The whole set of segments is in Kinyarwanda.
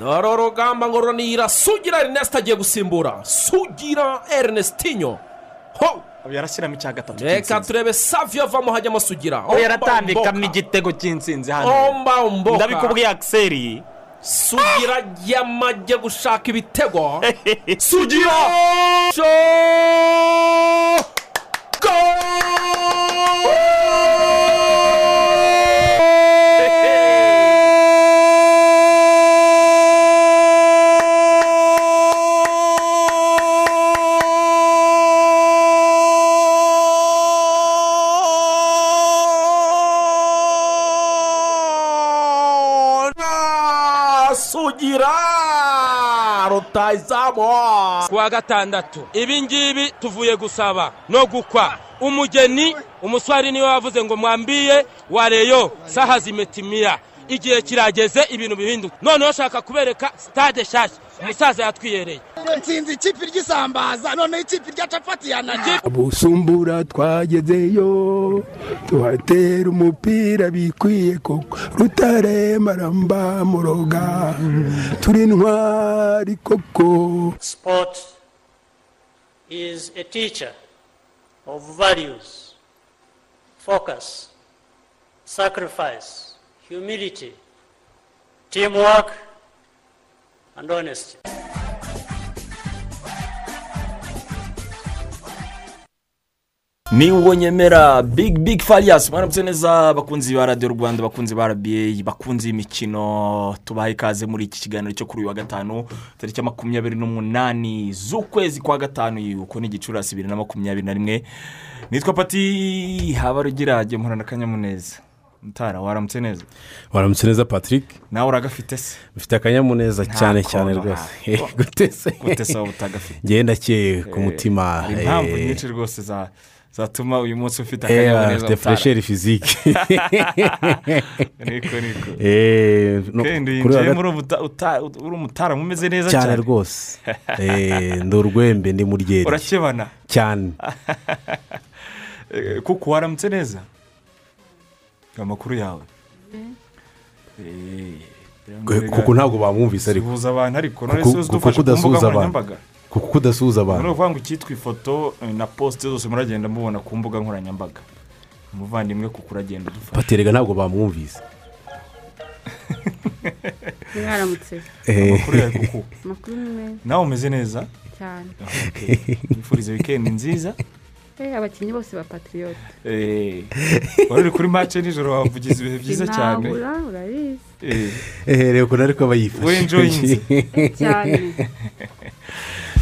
dore urugamba ngo ruranira sugira erineste agiye gusimbura sugira erinestinyo ho! Yarashyiramo icya gatatu reka cy'insinzi turebe saviyo avamo hajyamo sugira. Aho yaratambikamo igitego cy'insinzi hano. Omba ndabikubwiye akiseri sugira yamajye gushaka ibitego. Sugira! Rutayizamu kuwa gatandatu ibi ngibi tuvuye gusaba no gukwa. Umugeni umuswari ni we wavuze ngo mwambiye wareyo saha zimetimiya igihe kirageze ibintu bihinduka. Noneho ushaka kubereka sitade nshyashya. Umusaza yatwiyereye. Nsinzi ikipe ry'isambaza noneho ikipe rya capati yanajye busumbura twagezeyo tuhatera umupira bikwiye koko. Rutare maramba muroga turi ntwari koko. Sport is a teacher of values, focus, sacrifice, humility, teamwork, and honesty. ni uwo nyemera big big fariyasi mwaramutse neza bakunzi ba radiyo rwanda bakunzi ba rba bakunzi y'imikino tubaha ikaze muri iki kiganiro cyo kuri uyu wa gatanu tariki makumyabiri n'umunani z'ukwezi kwa gatanu. Uko ni gicurasi bibiri na makumyabiri na rimwe. Nitwa pati habarugira gemurana akanyamuneza mutara waramutse neza waramutse neza patrick? Nawe uragafite se? Ufite akanyamuneza cyane cyane rwose. nta kono. gute se? Gute se waba utagafite. Ngenda akeye ku mutima hari impamvu eh, nyinshi rwose za- zatuma uyu munsi ufite eh, akanyamuneza afite mutara. furesheri fizike niko niko. Eh, gat- uri umuta- uta- uri umutaramu umeze neza cyane rwose. Eh, ndi urwembe ndi muryeri. Urakebana. Cyane. Eh, kuko waramutse neza? Amakuru yawe Eh, kuko ntabwo bamwumvise ariko suhuza abantu ariko none Kuko- se kuko udufasha ku mbuga udasuhuza abantu. nkoranyambaga kuko kudasuhuza ni abantu ukuvuga ngo icyitwa ifoto na posite zose muragenda mubona ku mbuga nkoranyambaga umuvandimwe kuko uragenda udufasha paterega ntabwo bamwumvise mwaramutse Eh, amakuru yawe kuko ni nawe umeze neza cyane wifuriza wikendi nziza abakinnyi bose ba patiriyote Eh, wari uri kuri mace nijoro wavugiza ibihe byiza cyane. Eh, eh, reba ukuntu ariko aba yifashe Wenjoyinze. cyane.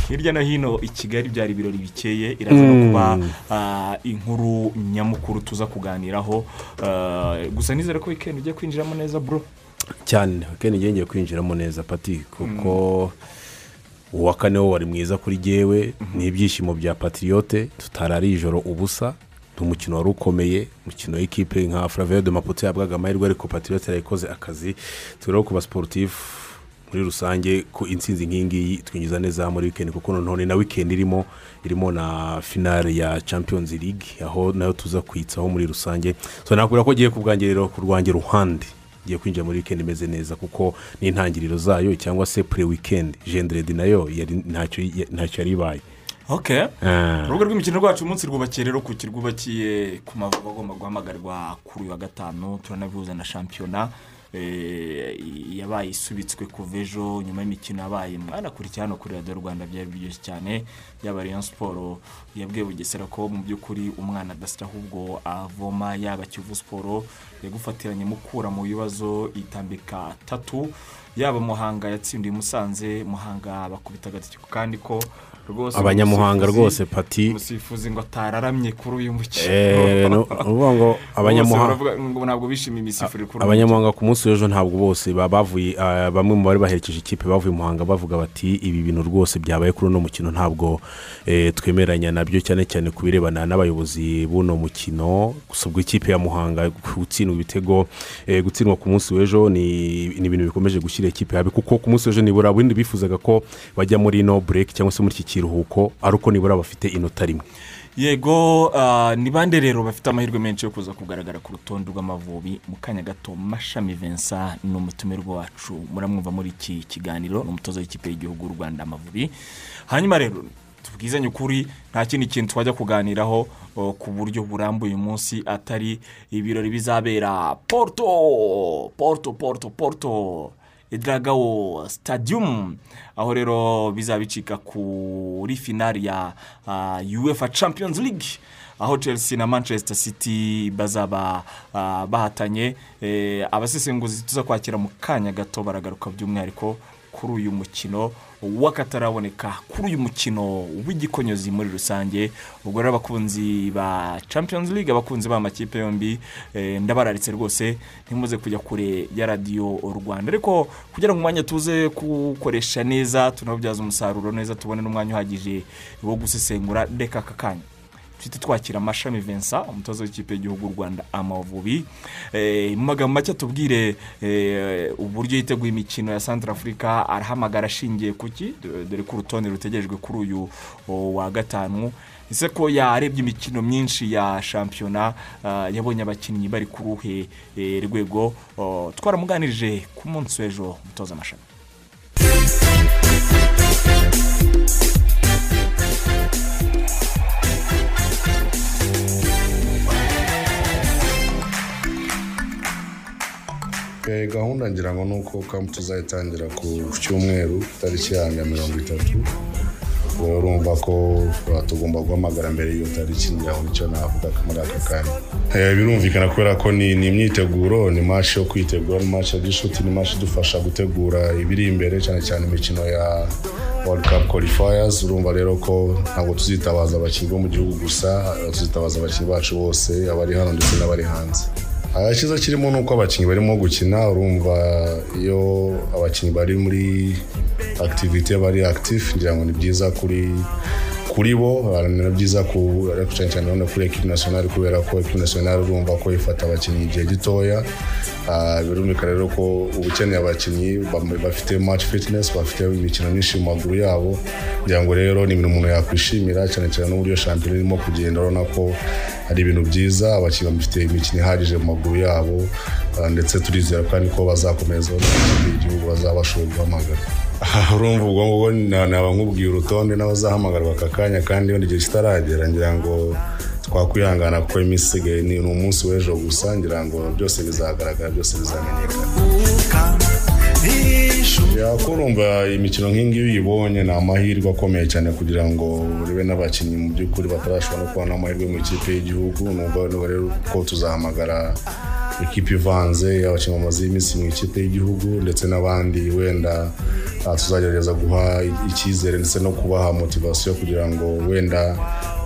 Hirya no hino i kigali byari ibirori bikeye. Iraza no kuba ah, inkuru nyamukuru tuza kuganiraho. Ah, gusa nizere ko wikendi ugiye kwinjiramo neza bro. Cyane weekend ngiye ngiye kwinjiramo neza pati kuko uwa kane wo wari mwiza kuri jyewe ni ibyishimo bya patiriyote tutarari ijoro ubusa ni umukino wari ukomeye umukino w'ikipe nka furaveyo de maputo yabwaga amahirwe ariko patiriyote yayikoze akazi. Tugeraho ku basiporutifu muri rusange ku insinzi nk'iyi ngiyi twinjiza neza muri wikendi kuko noneho ni na wikendi irimo irimo na finale ya champions league aho na yo tuza kwitsaho muri rusange. So nakubwira ko agiye ku bwanjye rero ku rwanjye ruhande. Igiye kwinjira muri wikendi imeze neza kuko n'intangiriro zayo cyangwa se pure wikendi jenderedi na yo ntacyo yari ibaye. Ah. urubuga rw'imikino rwacu umunsi rwubakiye rero ku kirwubakiye ku mavugo agomba guhamagarwa kuri uyu wa gatanu turanabihuza na shampiyona yabaye isubitswe kuva ejo nyuma y'imikino yabaye mwanakurikira hano kuri radiyo rwanda byari biryoshye cyane yaba rayon siporo yabwiye bugesera ko mu by'ukuri umwana adasya ahubwo avoma yaba kivu siporo yagufatiranye mukura mu bibazo itambika tatu. Yaba muhanga yatsindiye musanze muhanga bakubita agatiko kandi ko abanyamuhanga rwose pati. Umusifuzi ngo atararamye kuri uyu mukino. Eh, no- ngo ntabwo bishimiye imisifurire kuri abanyamuhanga ku munsi w'ejo ntabwo bose ba- bavuye ah, bamwe mu bari baherekeje ikipe bavuye muhanga bavuga bati ibi bintu rwose byabaye kuri uno mukino ntabwo eh, twemeranya na byo cyane cyane ku birebana n'abayobozi b'uno mukino. Gusa ubwo ikipe ya muhanga gutsindwa ibitego eh, gutsindwa ku munsi w'ejo ni ibintu bikomeje gushyira ikipe habi kuko ku munsi w'ejo nibura ubundi bifuzaga ko bajya muri ino bureke cyangwa se muri iki kiruhuko ari uko nibura bafite inota rimwe. Yego ah, ni bande rero bafite amahirwe menshi yo kuza kugaragara ku rutonde rw'amavubi? Mu kanya gato mashami vincent ni umutumirwa wacu. Muramwumva muri iki kiganiro ni umutoza w'ikipe y'igihugu y'u rwanda amavubi. Hanyuma rero tubwizanye ukuri nta kindi kintu twajya kuganiraho ku buryo burambuye uyu munsi atari ibirori bizabera. Porto! Porto porto porto! Idragawo stadium. Aho rero bizaba bicika kuri finari ya ah, uefa champions league. Aho chelsea na manchester city bazaba ah, bahatanye Eh, abasesenguzi tuza kwakira mu kanya gato baragaruka by'umwihariko kuri uyu mukino. W'akataraboneka kuri uyu mukino w'igikonyozi muri rusange. Ubwo rero abakunzi ba champions league abakunzi b'amakipe yombi eh, ndabararitse rwose ntimuze kujya kure ya radiyo rwanda. Ariko kugira ngo umwanya tuze kuwukoresha neza tunawubyaza umusaruro neza tubone n'umwanya uhagije wo gusesengura reka aka kanya. Tuhite twakira amashami vincent umutoza w'ikipe y'igihugu y'u rwanda amavubi. Eh, mu magambo make tubwire eh, uburyo yiteguye imikino ya santara afurika arahamagara ashingiye ku ki? Do- dore ko urutonde rutegerejwe kuri uyu wa gatanu. Ese ko yarebye imikino myinshi ya shampiyona ah, yabonye abakinnyi bari ku ruhe eh, rwego? Twaramuganirije ku munsi w'ejo umutoza amashami gahunda ngira ngo ni uko kampu tuzayitangira ku cyumweru tariki ya mirongo itatu. Urumva ko tugomba guhamagara mbere y'iyo tariki ngira ngo ni cyo navuga muri aka kanya Eh, birumvikana kubera ko ni imyiteguro ni mashi yo kwitegura ni mashi ya gishuti ni mashi idufasha gutegura ibiri imbere cyane cyane imikino ya World Cup qualifiers. Urumva rero ko ntabwo tuzitabaza abakinnyi bo mu gihugu gusa tuzitabaza abakinnyi bacu bose abari hano ndetse n'abari hanze. Icyiza kirimo ni uko abakinnyi barimo gukina urumva iyo abakinnyi bari muri akitivite bari akitifu ngira ngo ni byiza kuri kuri bo ni byiza cyane cyane urabona kuri ekipi nasiyonari kubera ko ekipi nasiyonari urumva ko ifata abakinnyi igihe gitoya. Ah, birumvikana rero ko uba ukeneye abakinnyi bafite match fitness bafite imikino myinshi mu maguru yabo. Kugira ngo rero ni ibintu umuntu yakwishimira cyane cyane n'uburyo shampiyona irimo kugenda urabona ko ari ibintu byiza abakinnyi bafite imikino ihagije mu maguru yabo. Ah, ndetse turizera kandi ko bazakomeza n'ikipe y'igihugu bazaba bashoboye guhamagara. Urumva ubwo ngubwo na- naba nkubwiye urutonde n'abazahamagarwa aka kanya kandi wenda igihe kitaragera ngira ngo twakwihangana kuko iminsi isigaye ni umunsi w'ejo gusa ngira ngo byose bizagaragara byose bizamenyekana. Urumva imikino nk'ingiyi iyo uyibonye ni amahirwe akomeye cyane kugira ngo urebe n'abakinnyi mu by'ukuri batarashobora no kubona amahirwe mu ikipe y'igihugu nubwo rero ko tuzahamagara ikipe ivanze abakinnyi bamaze iminsi mu ikipe y'igihugu ndetse n'abandi wenda ah, tuzagerageza guha icyizere ndetse no kubaha motivasiyo kugira ngo wenda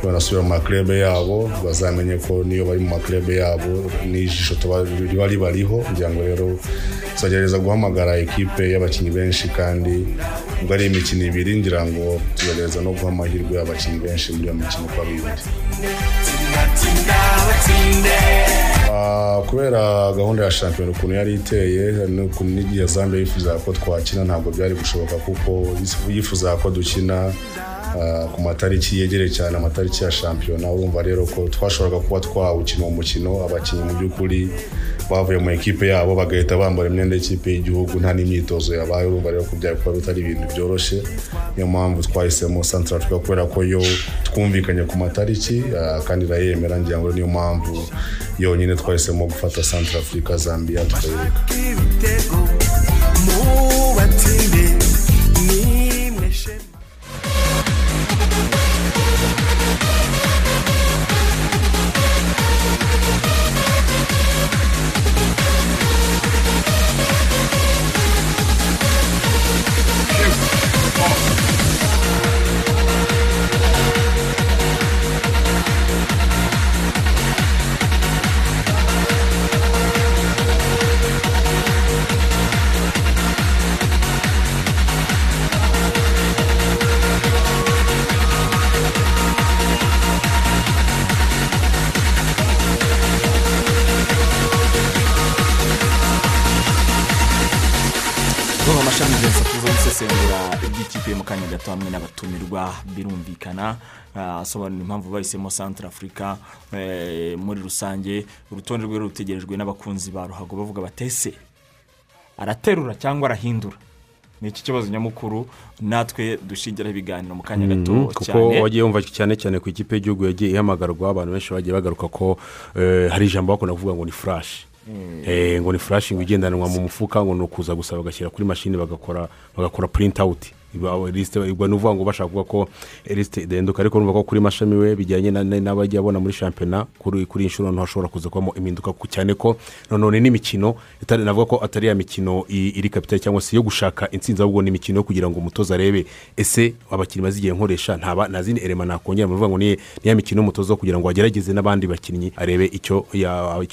banasubira mu maklebe yabo bazamenye ko niyo bari mu maklebe yabo n'ijisho riba ribariho kugira ngo rero tuzagerageza guhamagara ekipe y'abakinnyi benshi kandi ubwo ari imikino ibiri ngira ngo tugerageza no guha amahirwe abakinnyi benshi muri iyo mikino uko ari kubera gahunda ya shampiyona ukuntu yari iteye n'ukuntu n'igihe zambia yifuza ko twakina ntabwo byari gushoboka kuko yifuza ko dukina ah, ku matariki yegereye cyane amatariki ya shampiyona. Urumva rero ko twashoboraga kuba twawukina uwo mukino abakinnyi mu by'ukuri bavuye mu ekipe yabo bagahita bambara imyenda y'ikipe y'igihugu nta n'imyitozo yabaye urumva rero ko byari kuba bitari ibintu byoroshye. Niyo mpamvu twahisemo santara afurika kubera ko yo twumvikanye ku matariki ah, kandi irayemera ngira ngo niyo mpamvu yonyine twahisemo gufata santara afurika zambia tukayireka asobanura impamvu bahisemo santara afurika eh, muri rusange. Urutonde rwe rutegerejwe n'abakunzi ba ruhago bavuga batese araterura cyangwa arahindura? Ni iki kibazo nyamukuru? Natwe dushingiraho ibiganiro mu kanya gato Mhm, kuko cyane. wagiye wumva cyane cyane ku ikipe y'igihugu yagiye ihamagarwa abantu benshi bagiye bagaruka ko eh, hari ijambo bakunda kuvuga ngo ni furashi Eh, ngo ni furashi ngo igendanwa mu mufuka ngo ni ukuza gusa bagashyira kuri mashini bagakora bagakora purinti awuti ubwo ni ukuvuga ngo bashaka kuvuga ko lisite idahinduka ariko urumva ko kuri mashami we bijyanye na- na- n'abajya abona muri shampiyona kuri kuri iyi nshuro noneho hashobora kuza kubamo impinduka cyane ko nanone n'imikino navuga ko atari ya mikino iri kapitali cyangwa se yo gushaka intsinzi ahubwo ni imikino yo kugira ngo umutoza arebe ese abakinnyi maze igihe nkoresha ntaba nta zindi erema nakongera. Mu ngo ni ya mikino y'umutoza kugira ngo agerageze n'abandi bakinnyi arebe icyo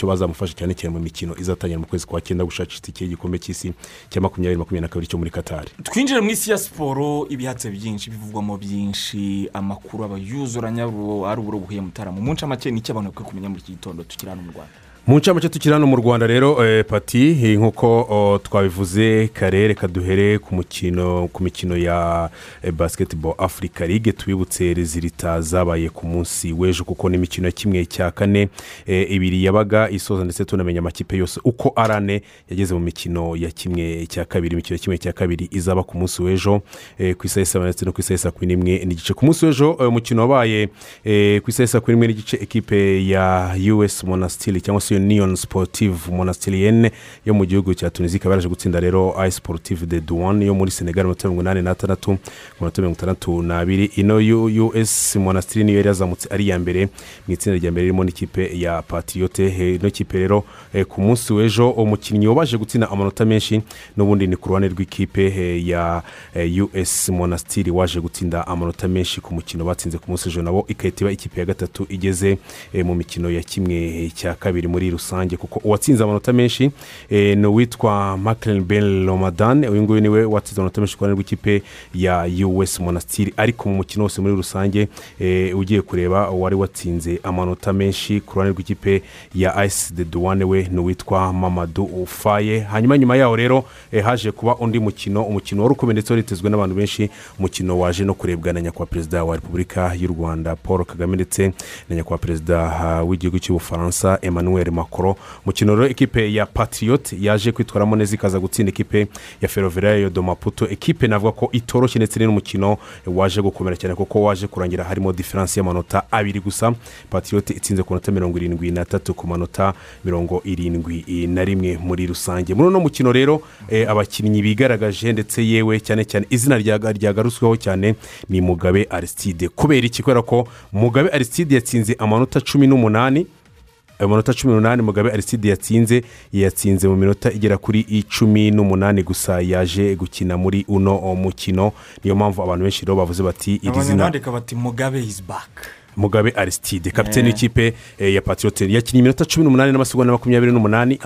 bazamufasha cyane cyane mu mikino izatangira mu kwezi kwa cyenda gushakisha itike y'igikombe cy'isi cya makumyabiri makumyabiri na kabiri cyo muri katari twinjire mu isi ya siporo ibihatse byinshi bivugwamo byinshi amakuru aba yuzuranya ari uburo buhuye mutarama. Mu ncamake ni icyo abantu bakwiye kumenya muri iki gitondo? Tukiri hano mu rwanda. Mu ncamake tukiri hano mu rwanda rero eh, pati eh, nk'uko twabivuze kare reka duhere ku mukino ku mikino ya eh, basketball africa league tubibutse rezilita zabaye ku munsi w'ejo kuko n'imikino ya kimwe cya kane ibiri yabaga isoza ndetse tunamenya amakipe yose uko ari ane yageze mu mikino ya kimwe cya kabiri imikino ya kimwe cya kabiri izaba ku munsi w'ejo ku isaha y'isaba ndetse no ku isaha y'isa kumi n'imwe n'igice. Ku munsi w'ejo umukino wabaye ku isaha y'isa kumi n'imwe n'igice ekipe ya us monastiri cyangwa se union sportive monastiriyene yo mu gihugu cya tunisi ikaba yaraje gutsinda rero ayi sportive de douane yo muri senegal mirongo mirongo inani n'atandatu minota mirongo itandatu n'abiri ino us monastiri niyo yari yazamutse ari iya mbere mu itsinda rya mbere ririmo n'ikipe ya patriyote Eh, ino kipe rero eh, ku munsi w'ejo umukinnyi wabaje gutsinda amanota menshi n'ubundi ni ku ruhande rw'ikipe ya eh, us monastiri waje gutsinda amanota menshi ku mukino batsinze ku munsi w'ejo. Nabo igahita iba ikipe ya gatatu igeze eh, mu mikino ya kimwe cya kabiri muri rusange kuko uwatsinze amanota menshi eh, ni uwitwa makirin ben romadan uyu nguyu ni we watsinze amanota menshi ku ruhande rw'ikipe ya us monastiri ariko mu mukino wose muri rusange eh, ugiye kureba uwari watsinze amanota menshi ku ruhande rw'ikipe ya ayisi de duwane we ni uwitwa mamadu ufaye hanyuma nyuma yaho rero eh, haje kuba undi mukino umukino wari ukomeye ndetse wari witezwe n'abantu benshi umukino waje no kurebwa na nyakubahwa perezida wa repubulika y'u rwanda paul kagame ndetse na nyakubahwa perezida ah, w'igihugu cy'ubufaransa emmanuel macron umukino rero ekipe ya patriot yaje kwitwaramo neza ikaza gutsinda ekipe ya ferroviario do maputo. Ekipe navuga ko itoroshye ndetse n'umukino waje gukomera cyane kuko waje kurangira harimo diferansi y'amanota abiri gusa. Patriot itsinze ku manota mirongo irindwi n'atatu ku manota mirongo irindwi na rimwe muri rusange. Muri uno mukino rero eh, abakinnyi bigaragaje ndetse yewe cyane cyane izina ryaga- ryagarutsweho cyane ni mugabe aristide. Kubera iki? Kubera ko mugabe aristide yatsinze amanota cumi n'umunani. Ayo manota cumi n'umunani mugabe aristide yatsinze yatsinze mu minota igera kuri icumi n'umunani gusa yaje gukina muri uno mukino. Niyo mpamvu abantu benshi rero bavuze bati iri zina mugabe is back. Mugabe aristide kapitene w'ikipe eh, ya patriyote yakinnye iminota cumi n'umunani n'amasegonda makumyabiri n'umunani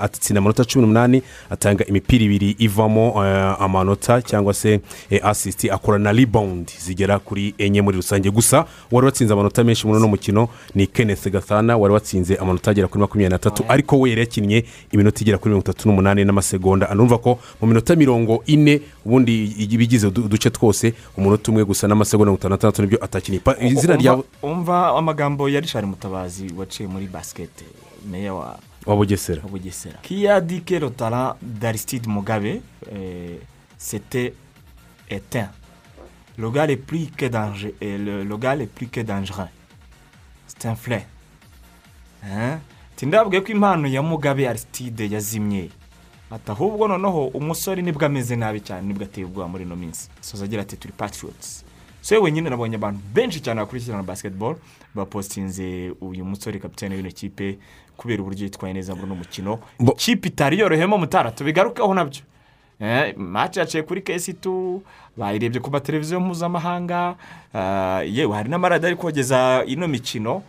atsinda amanota cumi n'umunani atanga imipira ibiri ivamo eh, amanota cyangwa se eh, asisiti akora na ribawundi zigera kuri enye muri rusange. Gusa wari watsinze amanota menshi muri uno mukino ni kenneth gathana wari watsinze amanota agera kuri makumyabiri n'atatu ariko we yari yakinnye iminota igera kuri mirongo itatu n'umunani n'amasegonda. Anumva ko mu minota mirongo ine ubundi ibigize udu- uduce twose umunota umwe gusa n'amasegonda mirongo itanu n'atandatu ni byo atakiniye. Pa- izina rya Umva- amagambo ya rishari mutabazi waciye muri basiketi meya wa wa bugesera. wa bugesera. Kiya dike rotara daristide mugabe sete etin plus que dangereux c'est un flé hein? Tindabwiye ko impano ya mugabe aristide yazimye. Ati ahubwo noneho umusore ni bwo ameze nabi cyane ni bwo ateye ubwoba muri ino minsi. Soza agira ati turi patriots. So wenyine nabonye abantu benshi cyane bakurikirana basketball bapositinze uyu musore kapitene w'ino kipe kubera uburyo yitwaye neza muri uno mukino. Ikipe itari yorohemo mutara tubigarukeho na byo. Eh, match yaciye kuri kesi tu bayirebye ku mateleviziyo mpuzamahanga ah, yewe hari n'amaradiyo ari kogeza ino mikino.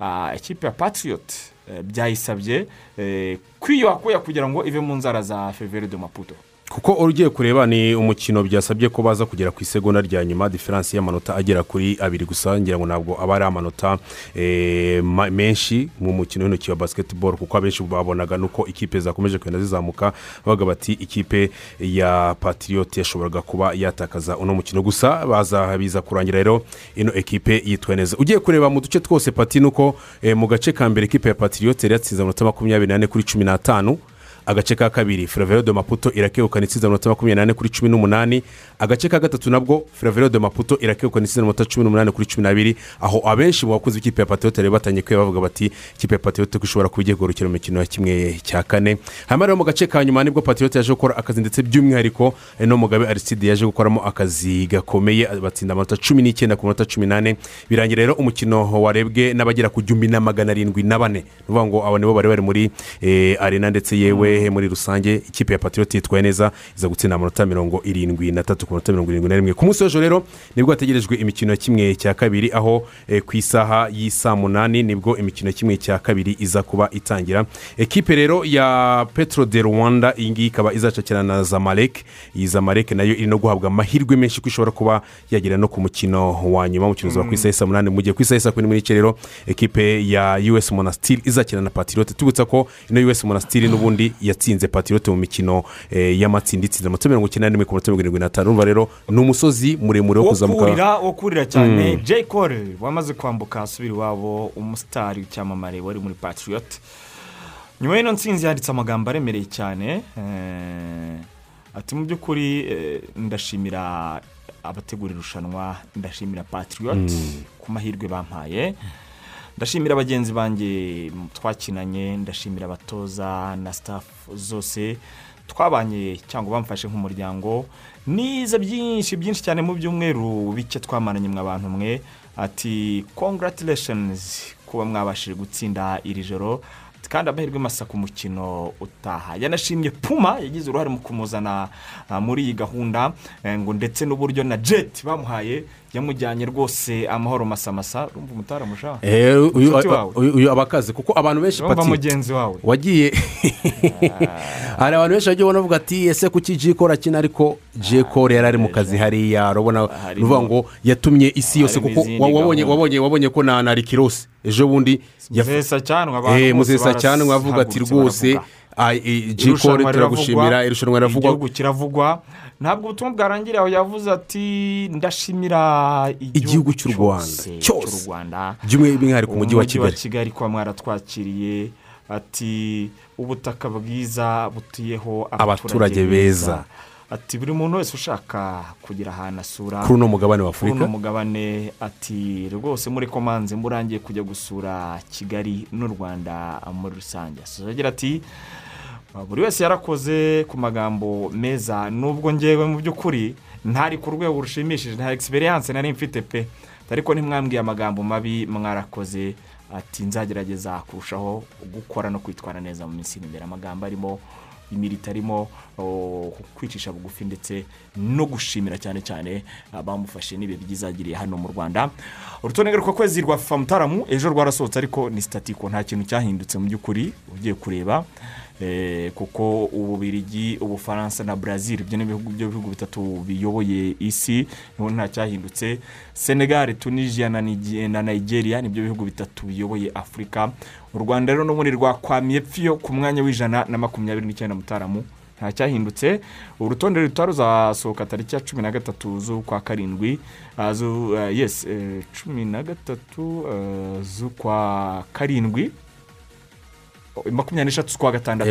Ah, ikipe ya patriot eh, byayisabye eh, kwiyuhakuya kugira ngo ive mu nzara za fevere de maputo. Kuko ugiye kureba ni umukino byasabye ko baza kugera ku isegonda rya nyuma diferansi y'amanota agera kuri abiri gusa ngira ngo ntabwo aba ari amanota eh, menshi mu mukino w'intoki wa basiketiboro kuko abenshi babonaga nuko ikipe zakomeje kugenda zizamuka bavuga bati ikipe ya patiriyote yashoboraga kuba yatakaza uno mukino. Gusa baza biza kurangira rero ino ekipe yitwaye neza. Ugiye kureba mu duce twose pati nuko eh, mu gace ka mbere ekipe ya patiriyote yatsinze amanota makumyabiri n'ane kuri cumi n'atanu agace ka kabiri. Firavero de maputo irakegukana itsinze amanota makumyabiri n'ane kuri cumi n'umunani. Agace ka gatatu nabwo firavero de maputo irakegukana itsinze amanota cumi n'umunani kuri cumi n'abiri. Aho abenshi mu bakunzi b'ikipe ya patiyote bari batangiye kuba bavuga bati ikipe ya patiyote ko ishobora kuba igiye guhurukira mu mikino ya kimwe cya kane. Hanyuma rero mu gace ka nyuma ni bwo patiyote yaje gukora akazi ndetse by'umwihariko eh, no mugabe ariside yaje gukoramo akazi gakomeye batsinda amanota cumi n'icyenda ku manota cumi n'ane. Birangira rero umukino warebwe n'abagera ku gihumbi na magana arindwi na bane. Ni ukuvuga ngo abo nibo bari bari muri eh, arena ndetse yewe muri rusange ikipe ya patiyote yitwaye neza iza gutsinda amanota mirongo irindwi na tatu ku manota mirongo irindwi na rimwe. Ku munsi w'ejo rero ni bwo hategerejwe imikino ya kimwe cya kabiri aho eh, ku isaha y'isaa munani ni bwo imikino ya kimwe cya kabiri iza kuba itangira. Ekipe rero ya petro de rwanda iyi ngiyi ikaba izacakirana na zamalek. Iyi zamalek na yo iri no guhabwa amahirwe menshi ko ishobora kuba yagera no ku mukino wa nyuma umukino uzaba ku isaha y'isaa munani mu gihe ku isaha kumi n'imwe n'igice rero ekipe ya us monastir izakina na patirote tubutsa ko ino us monastir n'ubundi yatsinze patirote mu mikino eh, y'amatsinda itsinze amanota mirongo icyenda n'imwe ku mirongo irindwi n'atanu urumva rero ni umusozi muremure wo wo kuzamuka. kurira wo kurira cyane. Mm. jay cole wamaze kwambuka asubira iwabo umusitari w'icyamamare wari muri patriot nyuma y'ino nsinzi yanditse amagambo aremereye cyane eh, ati mu by'ukuri eh, ndashimira abategura irushanwa ndashimira patriot Mm. ku mahirwe bampaye. Ndashimira bagenzi banjye twakinanye ndashimira abatoza na staff zose twabanye cyangwa bamfashe nk'umuryango. Nize byinshi byinshi cyane mu byumweru bike twamaranye mwe abantu mwe. Ati congratulations kuba mwabashije gutsinda iri joro. Kandi amahirwe masa ku mukino utaha. Yanashimye puma yagize uruhare mu kumuzana ah, muri iyi gahunda eh, ngo ndetse n'uburyo na jet bamuhaye. Yamujyanye rwose amahoro masamasa urumva umutaramusha Eh, uyu aba akazi kuko abantu benshi pati mugenzi wawe. wagiye. Hari abantu benshi bagiye bavuga ati ese kuki jikoro akina ariko jikoro yari ari mu kazi hariya? Urabona ni ukuvuga ngo yatumye isi yose kuko wabonye ko na na rikirose ejo bundi muzesa cyane Eh, bavuga ati rwose ah, jikoro Irushanwa turagushimira irushanwa riravugwa. Igihugu kiravugwa. Ntabwo ubutumwa bwarangiriye aho yavuze ati ndashimira Igihugu cy'u Rwanda, cyose cyose. cy'u rwanda. By'umwihariko umujyi wa kigali. Kigali kuba mwaratwakiriye ati ubutaka bwiza butuyeho Abaturage beza. Ati buri muntu wese ushaka kugira ahantu asura kuri uno mugabane wa kuri afurika? uno mugabane ati rwose muri komanze murangiye kujya gusura kigali n'u rwanda muri rusange. Agira ati buri wese yarakoze ku magambo meza nubwo ngewe mu by'ukuri ntari ku rwego rushimishije nta egisperiyanse nari mfite pe. Ariko ntimwambwiye amagambo mabi mwarakoze. Ati nzagerageza kurushaho gukora no kwitwara neza mu minsi iri imbere. Amagambo arimo imirita arimo kwicisha bugufi ndetse no gushimira cyane cyane abamufashe n'ibihe byizagiriye hano mu rwanda. Urutonde rwa kwezi rwa fifa mutaramu ejo rwarasohotse ariko ni sitatiko nta kintu cyahindutse mu by'ukuri ugiye kureba. Kuko ububirigi ubufaransa na brazil ibyo ni ibihugu byo bihugu bitatu biyoboye isi nta cyahindutse. Senegal tunisia na Nige- na nigeria ni byo bihugu bitatu biyoboye afurika u rwanda rero n'ubundi rwakwamiye pfiyo ku mwanya w'ijana na makumyabiri n'icyenda mutaramu. Nta cyahindutse. Urutonde ruta ruzasohoka tariki ya cumi na gatatu z'ukwa karindwi ah, ah, yes eh, cumi na gatatu ah, z'ukwa karindwi. Makumyabiri n'eshatu z'ukwa gatandatu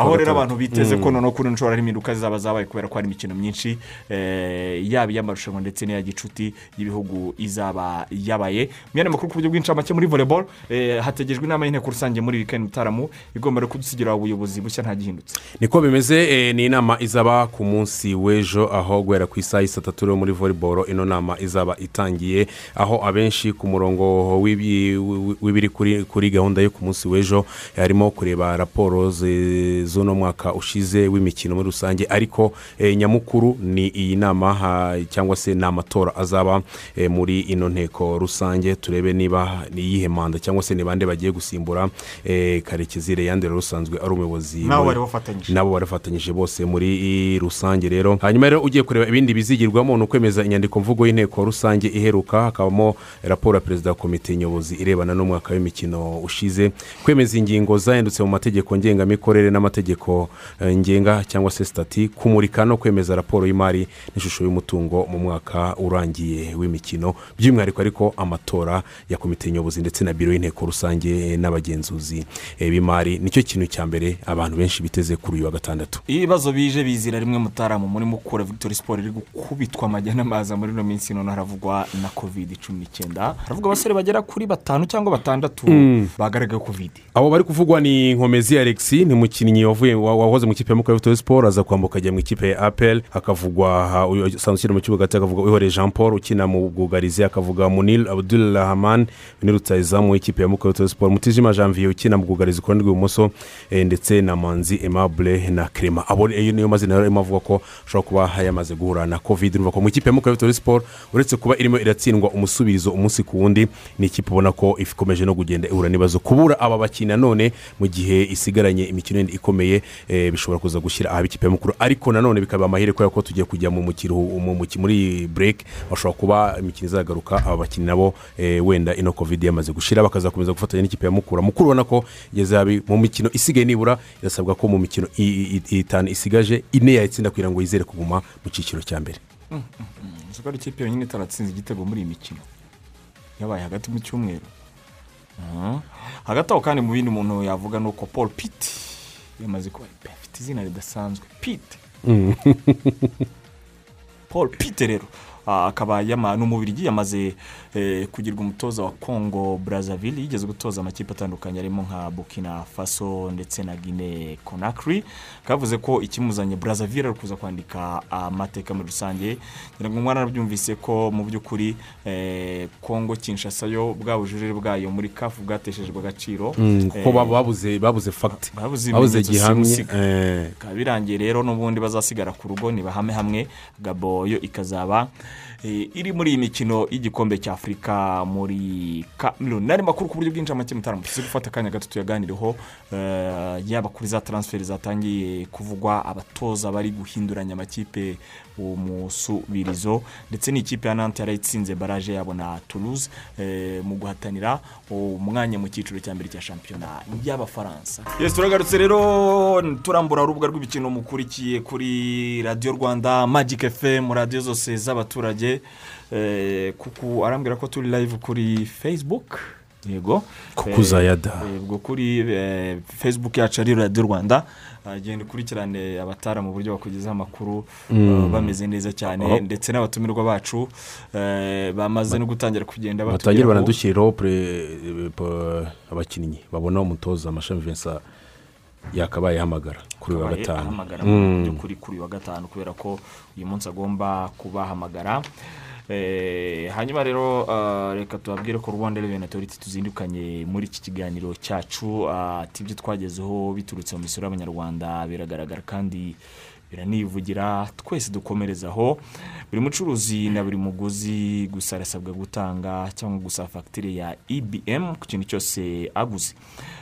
aho rero abantu biteze ko Mm. noneho kuri nshobora hari impinduka zizaba zabaye kubera ko hari imikino myinshi eh, yaba iy'amarushanwa ndetse n'iya gicuti y'ibihugu izaba yabaye. Yandi makuru ku buryo bw'incamake muri volleyball eh, hategejwe inama y'inteko rusange muri weekend mutaramu igomba rero kudusigira ubuyobozi bushya nta gihindutse. Niko bimeze eh, ni inama izaba ku munsi w'ejo aho guhera ku isaha y'i saa tatu muri volleyball ino nama izaba itangiye aho abenshi ku murongo w'ibi- w'ibiri kuri gahunda yo ku munsi w'ejo harimo kureba raporo z'uno mwaka ushize w'imikino muri rusange. Ariko eh, nyamukuru ni iyi nama cyangwa se ni amatora azaba eh, muri ino nteko rusange. Turebe niba ni iyihe manda cyangwa se ni bande bagiye gusimbura eh, karekezi reyande rero usanzwe ari umuyobozi Nabo muri- bari bafatanyije. nabo barafatanyije bose muri rusange rero. Hanyuma rero ugiye kureba ibindi bizigirwamo ni ukwemeza inyandiko mvugo y'inteko rusange iheruka. Hakabamo raporo ya perezida wa komite nyobozi irebana n'umwaka w'imikino ushize. Kwemeza ingingo zahindutse mu mategeko ngengamikorere n'amategeko eh, ngenga cyangwa se sitati kumurika no kwemeza raporo y'imari n'ishusho y'umutungo mu mwaka urangiye w'imikino. By'umwihariko ariko amatora ya komite nyobozi ndetse na biro y'inteko rusange n'abagenzuzi. Eh, b'imari ni cyo kintu cya mbere abantu benshi biteze kuri uyu wa gatandatu. Ibibazo bije bizira rimwe mutaramu muri mukura victoire sport iri gukubitwa amajya n'amaza muri ino minsi none haravugwa na covid cumi n'icyenda. Haravugwa abasore bagera kuri batanu cyangwa batandatu Mm. bagaragaye covid. Abo bari kuvugwa ni nkomezi alexi ni wa- wahoze mu ikipe ya victoire sport aza kwambuka ajya mu ikipe ya apel hakavugwa usanzwe ukina mu kibuga hagati hakavuga wihoreye jean paul ukina mu bwugarizi hakavuga munil abdul rahman ni rutayizamu w'ikipe ya victoire sport. Mutijima janvier ukina mu bwugarizi ku ruhande rw'ibumoso eh, ndetse na manzi aimable na crema abo iyo niyo mazina rero arimo avuga ko ashobora kuba yamaze guhura na covid urumva ko mu ikipe ya victoire sport uretse kuba irimo iratsindwa umusubirizo umunsi ku wundi ni ikipe ubona ko ikomeje no kugenda ihura n'ibibazo. Kubura aba bakinnyi nanone mu gihe isigaranye imikino ikomeye eh, bishobora kuza gushyira ahaba ikipe y'umukuru. Ariko nanone bikaba amahirwe kubera ko tugiye kujya mu mukiro mu muki- muri break bashobora kuba imikino izagaruka aba bakinnyi nabo eh, wenda ino covid yamaze gushira bakazakomeza gufatanya n'ikipe ya mukura. Mukuru ubona ko mu mikino isigaye nibura irasabwa ko mu mikino itanu isigaje ine yayitsinda kugira ngo yizere kuguma mu cyiciro cya mbere. Uzi ko ari ikipe yonyine itaratsinze igitego muri iyi mikino. Yabaye hagati mu cyumweru. Hagati aho kandi mu bindi umuntu yavuga ni uko paul pitt yamaze kuba afite izina ridasanzwe. Pitt. Paul pitt rero akaba ni umubirigi yamaze eh, kugirwa umutoza wa congo brazzaville yigeze gutoza amakipe atandukanye arimo nka burkina faso ndetse na guinea conakry. Kavuze ko ikimuzanye brazzaville ari kuza kwandika amateka muri rusange. Ngira ngo umwana arabyumvise ko mu by'ukuri eh, congo kinshasa yo bwa bujurire bwayo muri kafu bwateshejwe agaciro. Mm, kuko Eh, baba babuze babuze fagiti babuze gihamye eh, bikaba birangiye rero n'ubundi bazasigara ku rugo ntibahame hamwe. Gabo yo ikazaba eh, iri muri iyi mikino y'igikombe cya afurika muri kameruni n'andi makuru ku buryo bwinshi make mutarama tuzi gufata akanya gato tuyaganireho eh, yaba kuri za taransiferi zatangiye kuvugwa abatoza bari guhinduranya amakipe umusubirizo ndetse n'ikipe ya nante yarayitsinze baraje yabo na toulouse eh, mu guhatanira umwanya mu cyiciro cya mbere cya shampiyona y'abafaransa. Yes turagarutse rero turambura urubuga rw'imikino mukurikiye kuri radiyo rwanda magic fm radiyo zose z'abaturage. Eh, kuko arambwira ko turi live kuri facebook. Yego. Kuku Zayada. Eh, ubwo kuri facebook yacu ari radiyo rwanda. Agenda ukurikirane abatara mu buryo bakugezaho amakuru Mm. eh, bameze neza cyane. Ndetse n'abatumirwa bacu eh, bamaze no gutangira kugenda batangire batugeraho. banadushyirireho abakinnyi. Babona umutoza amashami vincent yakabaye ahamagara kuri uyu wa gatanu. ahamagara mu by'ukuri kuri uyu wa gatanu kubera ko uyu munsi agomba kubahamagara. Hanyuma rero ah, reka tubabwire ko rwanda reveni otoriti tuzindukanye muri iki kiganiro cyacu. Ah, ati ibyo twagezeho biturutse mu misoro y'abanyarwanda biragaragara kandi biranivugira twese dukomerezaho buri mucuruzi na buri muguzi gusa arasabwa gutanga cyangwa gusaba fagitire ya ibm ku kintu cyose aguze.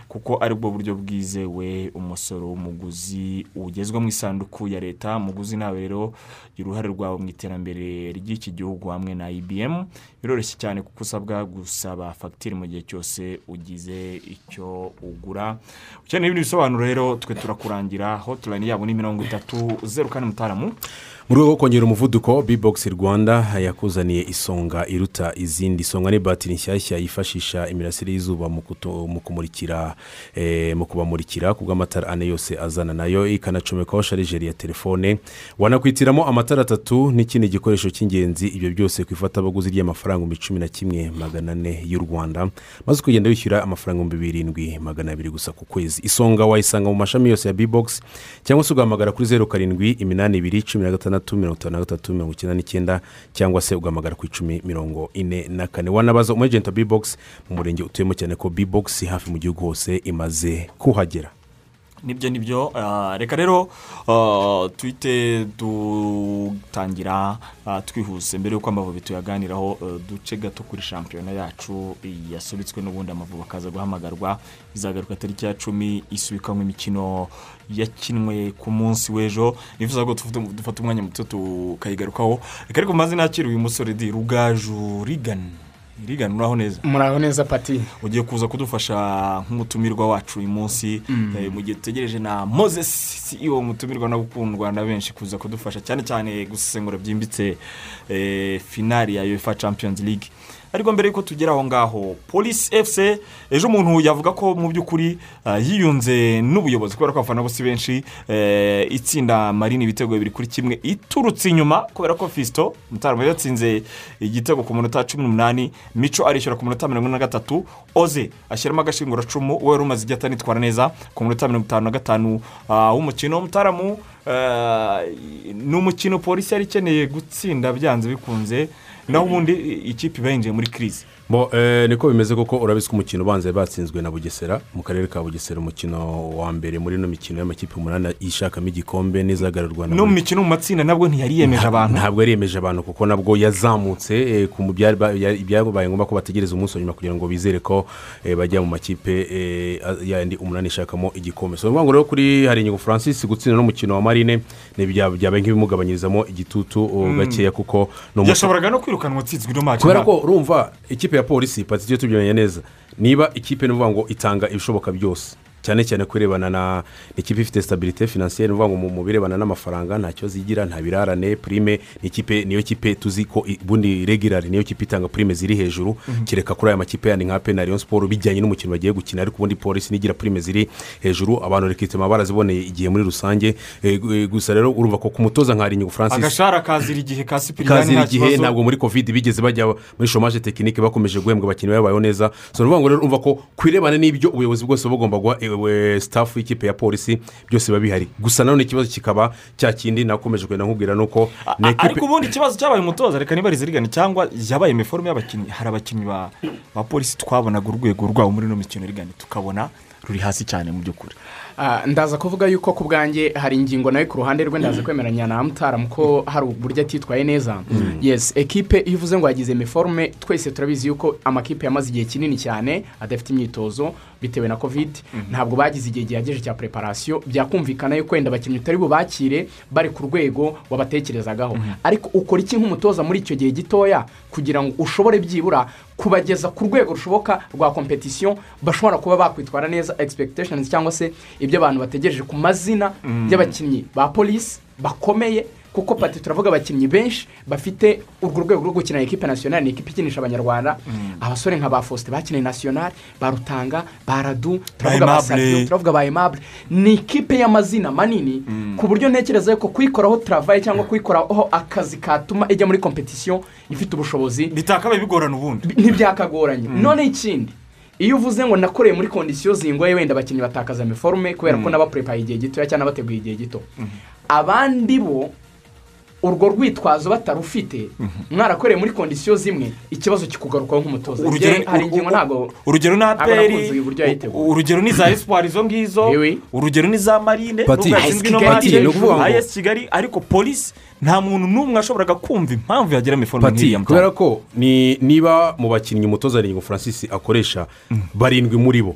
Kuko ari bwo buryo bwizewe umusoro w'umuguzi ugezwa mu isanduku ya leta. Umuguzi nawe rero uruhare rwawe mu iterambere ry'iki gihugu hamwe na ibm biroroshye cyane kuko usabwa gusaba fagitire mu gihe cyose ugize icyo ugura. Ukeneye ibindi bisobanuro rero twe turakurangira. Hotline yabo ni mirongo itatu zeru kane mutaramu. Mu rwego rwo kongera umuvuduko bbox rwanda yakuzaniye isonga iruta izindi. Isonga ni batiri nshyashya yifashisha imirasire y'izuba mu kumurikira eh, mu kubamurikira ku bw'amatara ane yose azana na yo. Ikanacomekaho sharijeri ya telefone. Wanakwitiramo amatara atatu n'ikindi gikoresho cy'ingenzi. Ibyo byose ku ifatabuguzi ry'amafaranga ibihumbi cumi na kimwe magana ane y'u rwanda. Maze ukagenda wishyura amafaranga ibihumbi birindwi magana abiri gusa ku kwezi. Isonga wayisanga mu mashami yose ya bbox cyangwa se ugahamagara kuri zeru karindwi iminani ibiri cumi na gatandatu itandatu mirongo itanu na gatatu mirongo icyenda n'icyenda cyangwa se ugahamagara ku icumi mirongo ine na kane. Wanabaza umu ejenti wa bibogisi mu murenge utuyemo cyane ko bibogisi hafi mu gihugu hose imaze kuhagera. Ni byo ni byo. Ah, reka rero ah, tuhite dutangira ah, twihuse. Mbere y'uko amavubi tuyaganiraho ah, duce gato kuri shampiyona yacu yasubitswe n'ubundi amavubi akaza guhamagarwa. Izagaruka tariki ya cumi isubikamo imikino yakinwe ku munsi w'ejo. Nifuza ko dufata umwanya muto tukayigarukaho. Reka ariko maze nakira uyu musore di rugaju rigani rigani uraho neza. Muraho neza pati. Ugiye kuza kudufasha nk'umutumirwa wacu uyu munsi eh, mu gihe dutegereje na moses iyo mutumirwa no gukundwa na benshi kuza kudufasha cyane cyane gusesengura byimbitse eh, finari ya uefa champions league. Ariko mbere y'uko tugera aho ngaho polisi efuse ejo umuntu yavuga ko mu by'ukuri ah, yiyunze n'ubuyobozi kubera ko abafana bose benshi eh, itsinda marine ibitego bibiri kuri kimwe iturutse inyuma kubera ko fisito mutarama yatsinze igitego ku munota cumi n'umunani mico arishyura ku munota mirongo ine na gatatu oze ashyiramo agashinguracumu we wari umaze igihe atanitwara neza ku munota mirongo itanu na gatanu ah, w'umukino. Mutaramu ni umukino polisi yari ikeneye gutsinda byanze bikunze naho ubundi ikipe iba yinjiye muri kirizi niko bimeze koko urabizi ko umukino ubanza batsinzwe na bugesera mu karere ka bugesera umukino wa mbere muri ino mikino y'amakipe umunani ishakamo igikombe n'izagarurwa no mu mikino mu matsinda nabwo ntiyari yemeje abantu. ntabwo yari yemeje abantu kuko nabwo yazamutse eh, byabaye ngombwa ko bategereza umunsi wa nyuma kugira ngo bizere ko eh, bajya mu makipe eh, yandi umunani ishakamo igikombe. So ni ukuvuga rero kuri hari inyungu francis gutsinda n'umukino wa marine byabaye nk'ibimugabanyirizamo igitutu oh, gakeya kuko yashoboraga no kwirukanwa atsinzwe ino maci kubera ko urumva ikipe ya polisi pati tujye tubyemenya neza niba ikipe ni ukuvuga ngo itanga ibishoboka byose. Cyane cyane kurebana na ikipe ifite sitabirite finansiyeri ni ukuvuga ngo mu- birebana n'amafaranga nta kibazo igira nta birarane purime ni ikipe niyo kipe tuzi ko ubundi regirari niyo kipe itanga purime ziri hejuru kereka kuri aya makipe yandi nka penariyo siporo bijyanye n'umukino bagiye gukina ariko ubundi polisi nigira purime ziri hejuru abantu rekitema baraziboneye igihe muri rusange Eh, eh, gusa rero urumva ko ku mutoza nka Harinyigo francis. Agashara kazira igihe ka sipiriyani nta kibazo. ntabwo muri kovide bigeze bajya muri shomaje tekinike bakomeje guhembwa abakinnyi babayeho neza. So ni ukuvuga ngo rero urumva ko ku irebana n'ibyo ubuyobozi bwose bugomba guha sitafu y'ikipe ya polisi byose biba bihari. Gusa nanone ikibazo kikaba cya kindi nakomeje kugenda nkubwira ni uko ariko ubundi ikibazo cyabaye umutoza reka niba rigana cyangwa yabaye imiforume y'abakinnyi hari abakinnyi ba polisi twabonaga urwego rwabo muri ino mikino rigana tukabona ruri hasi cyane mu by'ukuri. Ndaza kuvuga yuko ku bwanjye hari ingingo nawe ku ruhande rwe ndaza kwemeranya na mutaramu ko hari uburyo atitwaye neza. Yesi ekipe iyo uvuze ngo yagize imiforume twese turabizi yuko amakipe yamaze igihe kinini cyane adafite imyitozo bitewe na kovide ntabwo bagize igihe gihagije cya preparasiyo byakumvikana yuko wenda abakinnyi utari bubakire bari ku rwego wabatekerezagaho. Ariko ukora iki nk'umutoza muri icyo gihe gitoya? Kugira ngo ushobore byibura kubageza ku rwego rushoboka rwa kompetisiyo bashobora kuba bakwitwara neza expectations cyangwa se ibyo abantu bategereje ku mazina y'abakinnyi ba polisi bakomeye kuko pati turavuga abakinnyi benshi bafite urwo rwego rwo gukina ekipe nasiyonari ni ekipe ikinisha abanyarwanda. Abasore nka ba faustin bakiniye nasiyonari ba rutanga ba radu turavuga ba emabure ni ikipe y'amazina manini ku buryo ntekereza yuko kuyikoraho turavaye cyangwa kuyikoraho akazi katuma ijya muri kompetisiyo ifite ubushobozi bitakabaye bigorana ubundi. Ntibyakagoranye. None ikindi iyo uvuze ngo nakoreye muri kondisiyo zingoye wenda abakinnyi batakaza amiforume kubera ko nabapurepaye igihe gitoya cyangwa nabateguye igihe gito. Abandi bo urwo rwitwazo batarufite mwarakoreye muri kondisiyo zimwe ikibazo kikugarukaho nk'umutoza. Hari ingingo ntabwo urugero ni aperi urugero ni za esipari izo ngizo urugero ni za marine ayesi kigali. Ariko polisi nta muntu n'umwe washoboraga kumva impamvu yagira imiforume pati nk'iriya kubera ko ni niba mu bakinnyi umutoza Harinyigo francis akoresha barindwi muri bo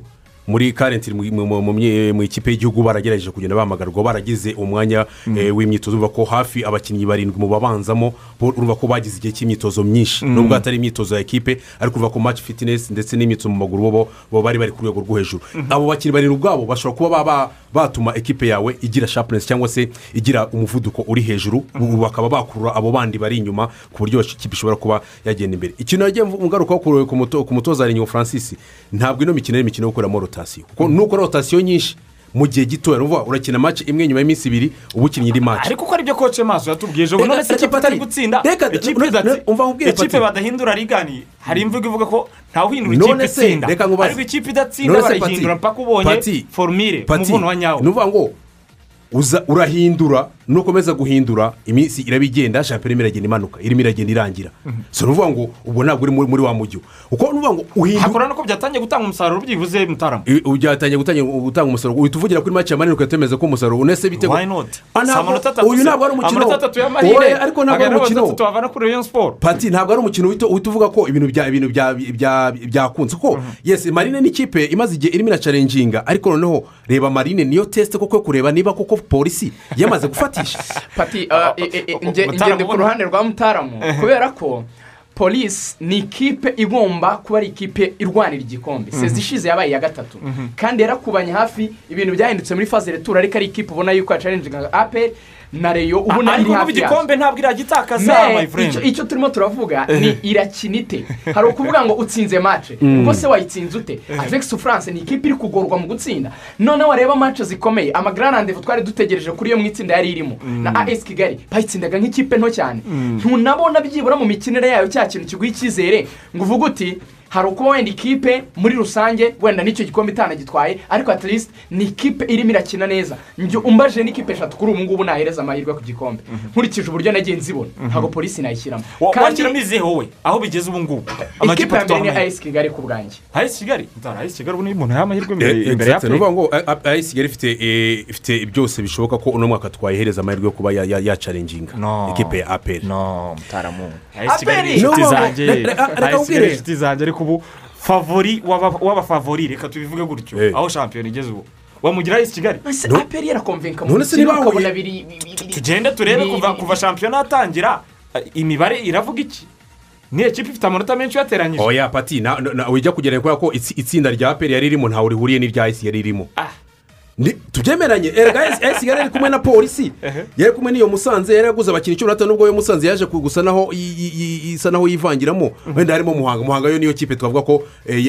muri karenti mu- ikipe y'igihugu baragerageje kugenda bahamagarwa baragize umwanya eh, w'imyitozo urumva ko hafi abakinnyi barindwi mu babanzamo urumva ko bagize igihe cy'imyitozo myinshi. Nubwo atari imyitozo ya ekipe ariko urumva ko match fitness ndetse n'imyitozo mu maguru bo bari bari ku rwego rwo hejuru. Abo bakinnyi barindwi ubwabo bashobora kuba baba batuma ekipe yawe igira sharpness cyangwa se igira umuvuduko uri hejuru ubu bakaba bakurura abo bandi bari inyuma ku buryo ikipe ishobora kuba yagenda imbere. Ikintu yagiye ngarukaho ku- ku muto- ku mutoza Harinyigo francis ntabwo ino mikino ari imikino yo gukoreramo rotasiyo kuko nukora rotasiyo nyinshi mu gihe gitoya. Ni ukuvuga urakina match imwe nyuma y'iminsi ibiri uba ukinnye indi match. Ariko uko ari byo koce maso yatubwiye ejo none se Reka, ikipe itari gutsinda ikipe badahindura rigani hari imvugo ivuga ko ntawuhindura ikipe itsinda. ariko ikipe idatsinda barayihindura mpaka ubonye forumire umuvuno wa nyawo. Ni ukuvuga ngo urahindura nukomeza guhindura iminsi iraba igenda shampiyona irimo iragenda imanuka. Irimo iragenda irangira. Si ukuvuga ngo ubwo ntabwo uri muri wa mujyi kuko ni ukuvuga ngo uhindura hakora nuko byatangiye gutanga umusaruro byibuze mutarama. Byatangiye gutanga umusaruro. Uhita uvugira kuri make ya manini ugahita wemeza ko umusaruro unese not? Ah, uyu ntabwo ari umukino. Ariko ntabwo ari umukino. Pati ntabwo ari umukino uhita uvuga ko ibintu bya ibintu bya bya byakunze. Kuko yesi marine ni ikipe imaze igihe irimo iracarenjinga ariko noneho reba marine niyo tesite koko kureba niba koko polisi yamaze gufatisha pati Mutaramu ngende ku ruhande rwa mutaramu. Kubera ko polisi ni ikipe igomba kuba ari ikipe irwanira igikombe. Sezi ishize yabaye iya gatatu. Kandi yarakubanye hafi ibintu byahindutse muri faze retura ariko ari ikipe ubona yuko yacarenjinga aperi na reyo ubu na yo iri hafi igikombe ntabwo iragitakaza friend. icyo- turimo turavuga ni irakina ite hari ukuvuga ngo utsinze mace ubwo se wayitsinze ute? Avegisi france ni ikipe iri kugorwa mu gutsinda. Noneho wareba mace zikomeye. Amagararandevu twari dutegereje kuri iyo mu itsinda yari irimo. Na as kigali bayitsindaga nk'ikipe nto cyane. Ntunabona byibura mu mikinire yayo cya kintu kiguha icyizere. Ngo uvuge uti hari ukuba wenda ikipe muri rusange wenda n'icyo gikombe itanagitwaye ariko at least ni ikipe irimo irakina neza. Njye umbaje n'ikipe eshatu kuri ubu ngubu nahereza amahirwe ku gikombe. Nkurikije uburyo nagiye nzibona. Ntabwo polisi nayishyiramo. Wa- kandi wakiramo izihe wowe? Aho bigeze ubu ngubu? Ikipe ya mbere ni as kigali ku bwanjye. Ayisi kigali? Ayisi kigali ubu niyo umuntu amahirwe imbere imbere ya ni ukuvuga ngo ayi kigali ifite eh, ifite byose bishoboka ko uno mwaka twayihereza amahirwe yo kuba ya- ya- yacarenjinga No. ikipe ya aperi no mutaramu. Kigali ni inshuti zanjye ariko ubu favori w'aba- w'abafavori reka tubivuge gutyo. Aho shampiyona igeze ubu. Wamugira ayisi kigali? Aperi yarakomvenka mu niba ukabona biri tugende turebe kuva shampiyona yatangira imibare iravuga iki? Ni ekipa ifite amanota menshi yateranyije oya pati na- na- wijya kugerera kubera ko itsi- itsinda rya aperi yari ririmo ntawe rihuriye n'irya ayisi yari ririmo Ah. Tubyemeranye erega ayisi yari ari kumwe na polisi. Yari kumwe n'iyo musanze yari yaguze abakinnyi cumi n'atanu nubwo iyo musanze yaje gusa naho isa naho yivangiramo. Wenda harimo muhanga. Muhanga yo niyo kipe twavuga ko eh,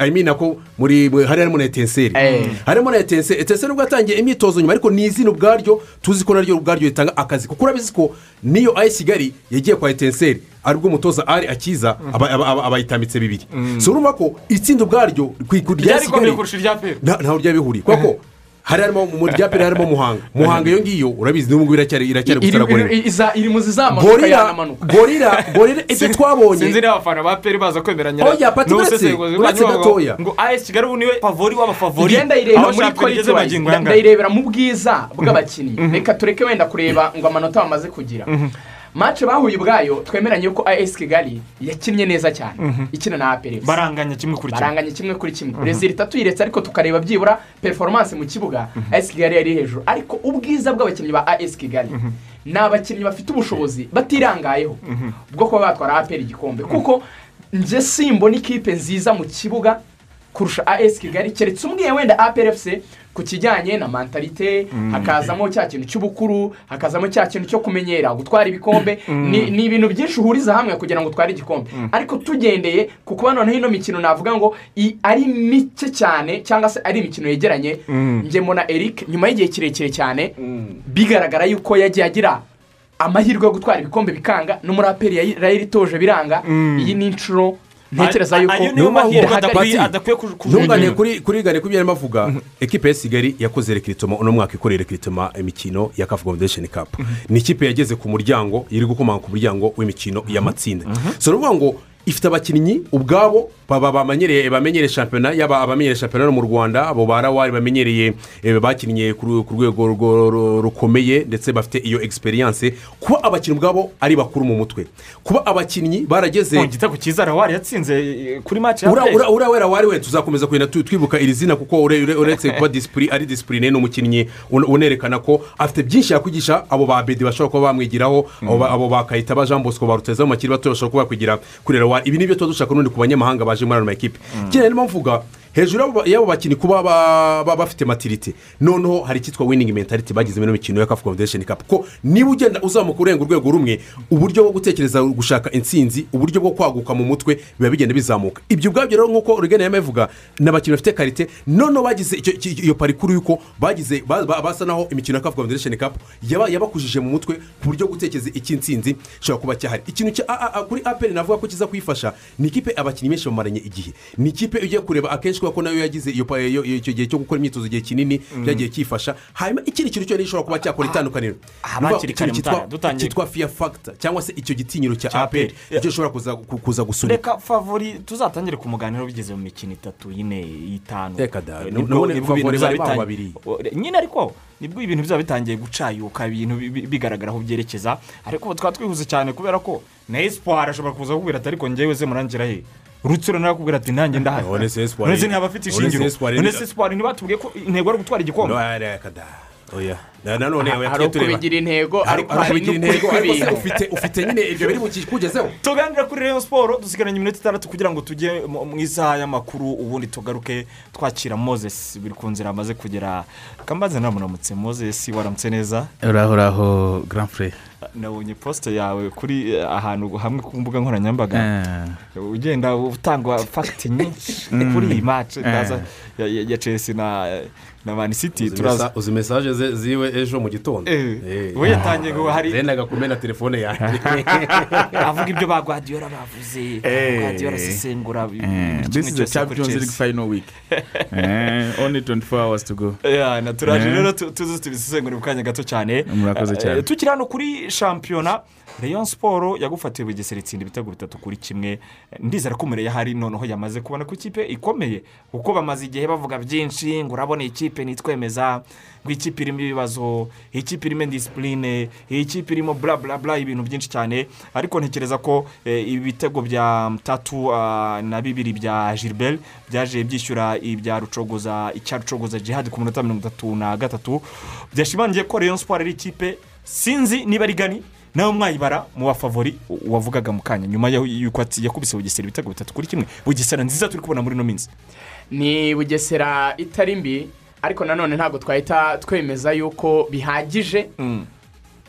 eh, mean ko muri hari harimo na etenseri. Eh. harimo na etenseri. Etenseri nubwo yatangiye imyitozo nyuma ariko ni izina ubwaryo tuzi ko naryo ubwaryo ritanga akazi. Kuko urabizi ko niyo ayisi kigali yagiye kwa etenseri ari bwo umutoza ari akiza aba- aba- aba- abayitambitse bibiri. So urumva ko itsinda ubwaryo ryari rikomeye kigali kurusha irya peri nta- ntaho ryari bihuriye kubera ko hari harimo mu rya peri harimo muhanga. Muhanga iyo ngiyo urabizi n'ubu ngubu iracyari iracyari gusara iri- iri- mu zizamuka gorira yanamanuka gorira gorira ibyo twabonye sinzi niba abafana ba peri baza kwemeranya Oya, Pati, n'ubusesenguzi uretse- gatoya. ngo ayesi kigali ubu ni we favori w'abafavori aho muri shampiyona igeze magingo wise. yangana ndayirebera mu bwiza bw'abakinnyi. Reka tureke wenda kureba ngo amanota bamaze kugira. Mace bahuye ubwayo twemeranye ko as kigali yakinnye neza cyane. Ikina na aperi baranganya kimwe kuri kimwe. Baranganye kimwe kuri kimwe. Rezilita tuyiretse ariko tukareba byibura performance mu kibuga. As kigali yari hejuru. Ariko ubwiza bw'abakinnyi ba as kigali ni abakinnyi bafite ubushobozi batirangayeho. Bwo kuba batwara aperi igikombe. Kuko njye simbona ikipe nziza mu kibuga kurusha as kigali. Keretse umbwiye wenda aperi efuse ku kijyanye na mentalite hakazamo cya kintu cy'ubukuru hakazamo cya kintu cyo kumenyera gutwara ibikombe. Ni ni ibintu byinshi uhuriza hamwe kugira ngo utware igikombe. Ariko tugendeye ku kuba noneho ino mikino navuga ngo i- ari mike cyane cyangwa se ari imikino yegeranye. Njye mbona eric nyuma y'igihe kirekire cyane bigaragara yuko yagiye agira amahirwe yo gutwara ibikombe bikanga n'umuraperi yayiritoje biranga. Iyi ni inshuro ntekereza yuko niyo kuj- ntungane kuri kuri gane ku byo yarimo avuga ekipe ya kigali yakoze rekiritoma uno mwaka ikorera rekiritoma imikino ya kafu komvesheni kapu ni ikipe yageze ku muryango iri gukomanga ku muryango w'imikino y'amatsinda so ni ukuvuga ngo ifite abakinnyi ubwabo baba bamenyereye bamenyereye shampiyona yaba abamenyereye shampiyona mu rwanda abo ba rawari bamenyereye eh, bakinnye ku rwego rukomeye ndetse bafite iyo egisperiyanse kuba abakinnyi ubwabo ari bakuru mu mutwe. Kuba abakinnyi barageze mu gitego cyiza rawari yatsinze eh, kuri maci ya ura peri ura ura wera wari we tuzakomeza kugenda twibuka iri zina kuko ure- ure- uretse kuba disipuri ari disipurine ni umukinnyi un- unerekana ko afite byinshi yakwigisha abo ba bedi bashobora kuba bamwigiraho abo ba- abo bakayita ba jean bosco baruteza mu bakiri bato bashobora kuba bakwigira kuri rero ibi ni byo tuba dushaka n'ubundi ku banyamahanga baje muri ano makipe. Ikindi niyo mvuga hejuru y'abo ba- y'abo bakinnyi kuba ba- ba- bafite matirite noneho hari icyitwa winingi mentality bagize muri ino mikino ya kafu komvesheni kapu ko niba ugenda uzamuka urenga urwego rumwe uburyo bwo gutekereza gushaka intsinzi uburyo bwo kwaguka mu mutwe biba bigenda bizamuka. Ibyo ubwabyo rero nk'uko urugendo yabivuga ni abakinnyi bafite karite noneho bagize iyo parikuru y'uko bagize ba- ba- basa naho imikino ya kafu komvesheni kapu yaba- yabakujije mu mutwe ku buryo gutekereza icy'insinzi gishobora kuba cyahari. Ikintu kuri aperi navuga ko kiza kuyifasha ni ikipe abakinnyi benshi bamaranye igihe. Ni ikipe ugiye kureba akenshi kubera ko na yo yagize icyo gihe cyo gukora imyitozo igihe kinini byagiye cyifasha hanyuma ikindi kintu cyo gishobora kuba cyakora itandukaniro. ukuvuga bakiri ikintu kare cyitwa- fiya fagita cyangwa se icyo gitinyiro cya aperi ni cyo gishobora kuza ku- kuza gusunika reka favori tuzatangire ku muganiro bigeze mu mikino itatu yine y'itanu Reka da, Eh, ibintu favori bari baba babiri. Nyine ariko ni bwo ibintu bizaba bitangiye gucayuka ibintu bi- bi- bigaragara aho byerekeza. Ariko twaba twihuse cyane kubera ko na espoir ashobora kuza kukubwira ati ariko ngewe ze murangira he rutsiro nawe akubwira ati nanjye ndahari None se Espoir- none se ntiyaba afite ishingiro. Espoir- none se espoir ntibatubwiye ko intego ari ugutwara igikombe. Oya Na- nanone oya, hari ukubigira intego ariko hari intego ariko ufite ufite nyine ibyo biri bukikugezeho tuganira kuri rayon siporo dusigaranye iminota itandatu kugira ngo tujye mu isaha y'amakuru ubundi tugaruke twakira moses biri ku nzira amaze kugera kambaze namuramutse. Moses waramutse neza? Uraho uraho grand frere nabonye posite yawe kuri eh, ahantu hamwe ku mbuga nkoranyambaga. Ugenda utanga fagiti nyinshi kuri iyi ya- ya ya chelsea na na mani Uzi turaza uzi mesaje ze- ziwe ejo mu gitondo? Eh, Eh. we yatangiye ngo hari- zendaga kumena telefone yanjye. Avuga ibyo ba guardiola bavuze. Eh. guardiola asesengura buri this kimwe is the cyose kuri champions league final week. Only 24 hours to go. Na turaje rero tu- tuzi tubisesengura mu kanya gato cyane. Murakoze cyane. Tukiri hano kuri shampiyona rayon siporo yagufatiye bugesera itsinda ibitego bitatu kuri kimwe. Ndizera ko umureye ahari noneho yamaze kubona ko ikipe ikomeye. Kuko bamaze igihe bavuga byinshi ngo urabona iyi kipe nitwemeza ngo iyi kipe irimo ibibazo iyi kipe irimo indisipurine iyi kipe irimo bla bla bla ibintu byinshi cyane. Ariko ntekereza ko eh, ibitego bya tatu ah, na bibiri bya gilbert byaje byishyura ibya rucogoza icya rucogoza jihad ku minota mirongo itatu na gatatu. Byashimangiye ko rayon siporo ari ikipe sinzi niba ari gani nawe mwayibara mu bafavori wavugaga mu kanya. Nyuma y'uko yakubise bugesera ibitego bitatu kuri kimwe. Bugesera nziza turi kubona muri ino minsi. Ni bugesera itari mbi ariko nanone ntabwo twahita twemeza yuko bihagije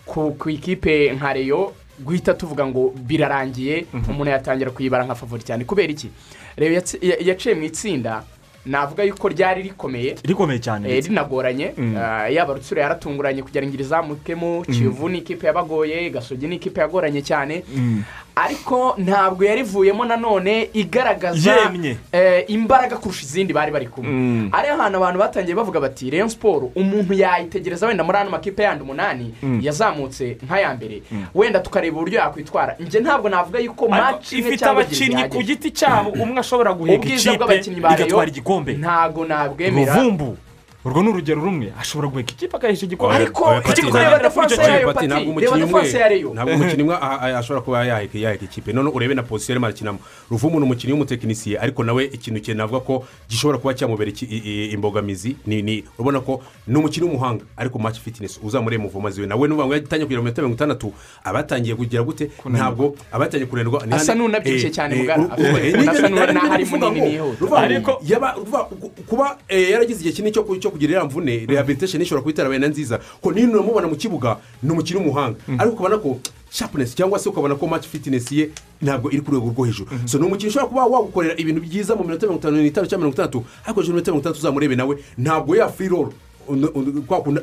ku ku ikipe nka reyo guhita tuvuga ngo birarangiye umuntu yatangira kuyibara nka favori cyane. Kubera iki? Reyo yaciye mu itsinda navuga yuko ryari rikomeye. Rikomeye cyane Eh, rinagoranye. Mm. Ah, yaba rutsiro yaratunguranye kugira ngo irizamukemo kiyovu ni ikipe yabagoye gasogi ni ikipe yagoranye cyane. Ariko ntabwo yarivuyemo nanone igaragaza eh, imbaraga kurusha izindi bari bari kumwe. Mm. ariyo hantu abantu batangiye bavuga bati rayon siporo umuntu yayitegereza wenda muri ano makipe yandi umunani Mm. yazamutse nk'aya mbere. Wenda tukareba uburyo yakwitwara. Njye ntabwo navuga yuko maci imwe cyangwa abakinnyi ku giti cyabo umwe ashobora guheka ikipe igatwara igikombe. ntabwo nabwemera. Urwo ni urugero rumwe ashobora guheka ikipe akayisha igikombe Ariko kureba ntabwo- defanse yayo Pati, reba umukinnyi defanse ya umwe reyo ntabwo umukinnyi umwe ah, ah, ashobora kuba yaheka yaheka ikipe none urebe na posiyo arimo arakinamo ruvumu ni umukinnyi w'umutekinisiye ariko nawe ikintu cye navuga ko gishobora kuba cyamubera imbogamizi ni ni urabona ko ni umukinnyi w'umuhanga ariko match fitness uzamure muvomazi we nawe nuvuga ngo yatangiye kugera mu minota mirongo itandatu abatangiye kugira gute ntabwo abatangiye ni Asa n'unabyibushye eh, cyane eh, eh, Asa n'ahari bivuga munini ku- kuba eh, yaragize igihe kinini cyo kugira iriya mvune rehabilitation ishobora kuba itarabaye na nziza. Ko niyo uramubona mu kibuga ni umukinnyi w'umuhanga. Ariko ukabona ko sharpness cyangwa se ukabona ko match fitness ye ntabwo iri ku rwego rwo hejuru. So ni umukinnyi ushobora kuba wagukorera ibintu byiza mu minota mirongo itanu n'itanu cyangwa mirongo itandatu hejuru y'iminota mirongo itandatu uzamurebe nawe ntabwo ya free roll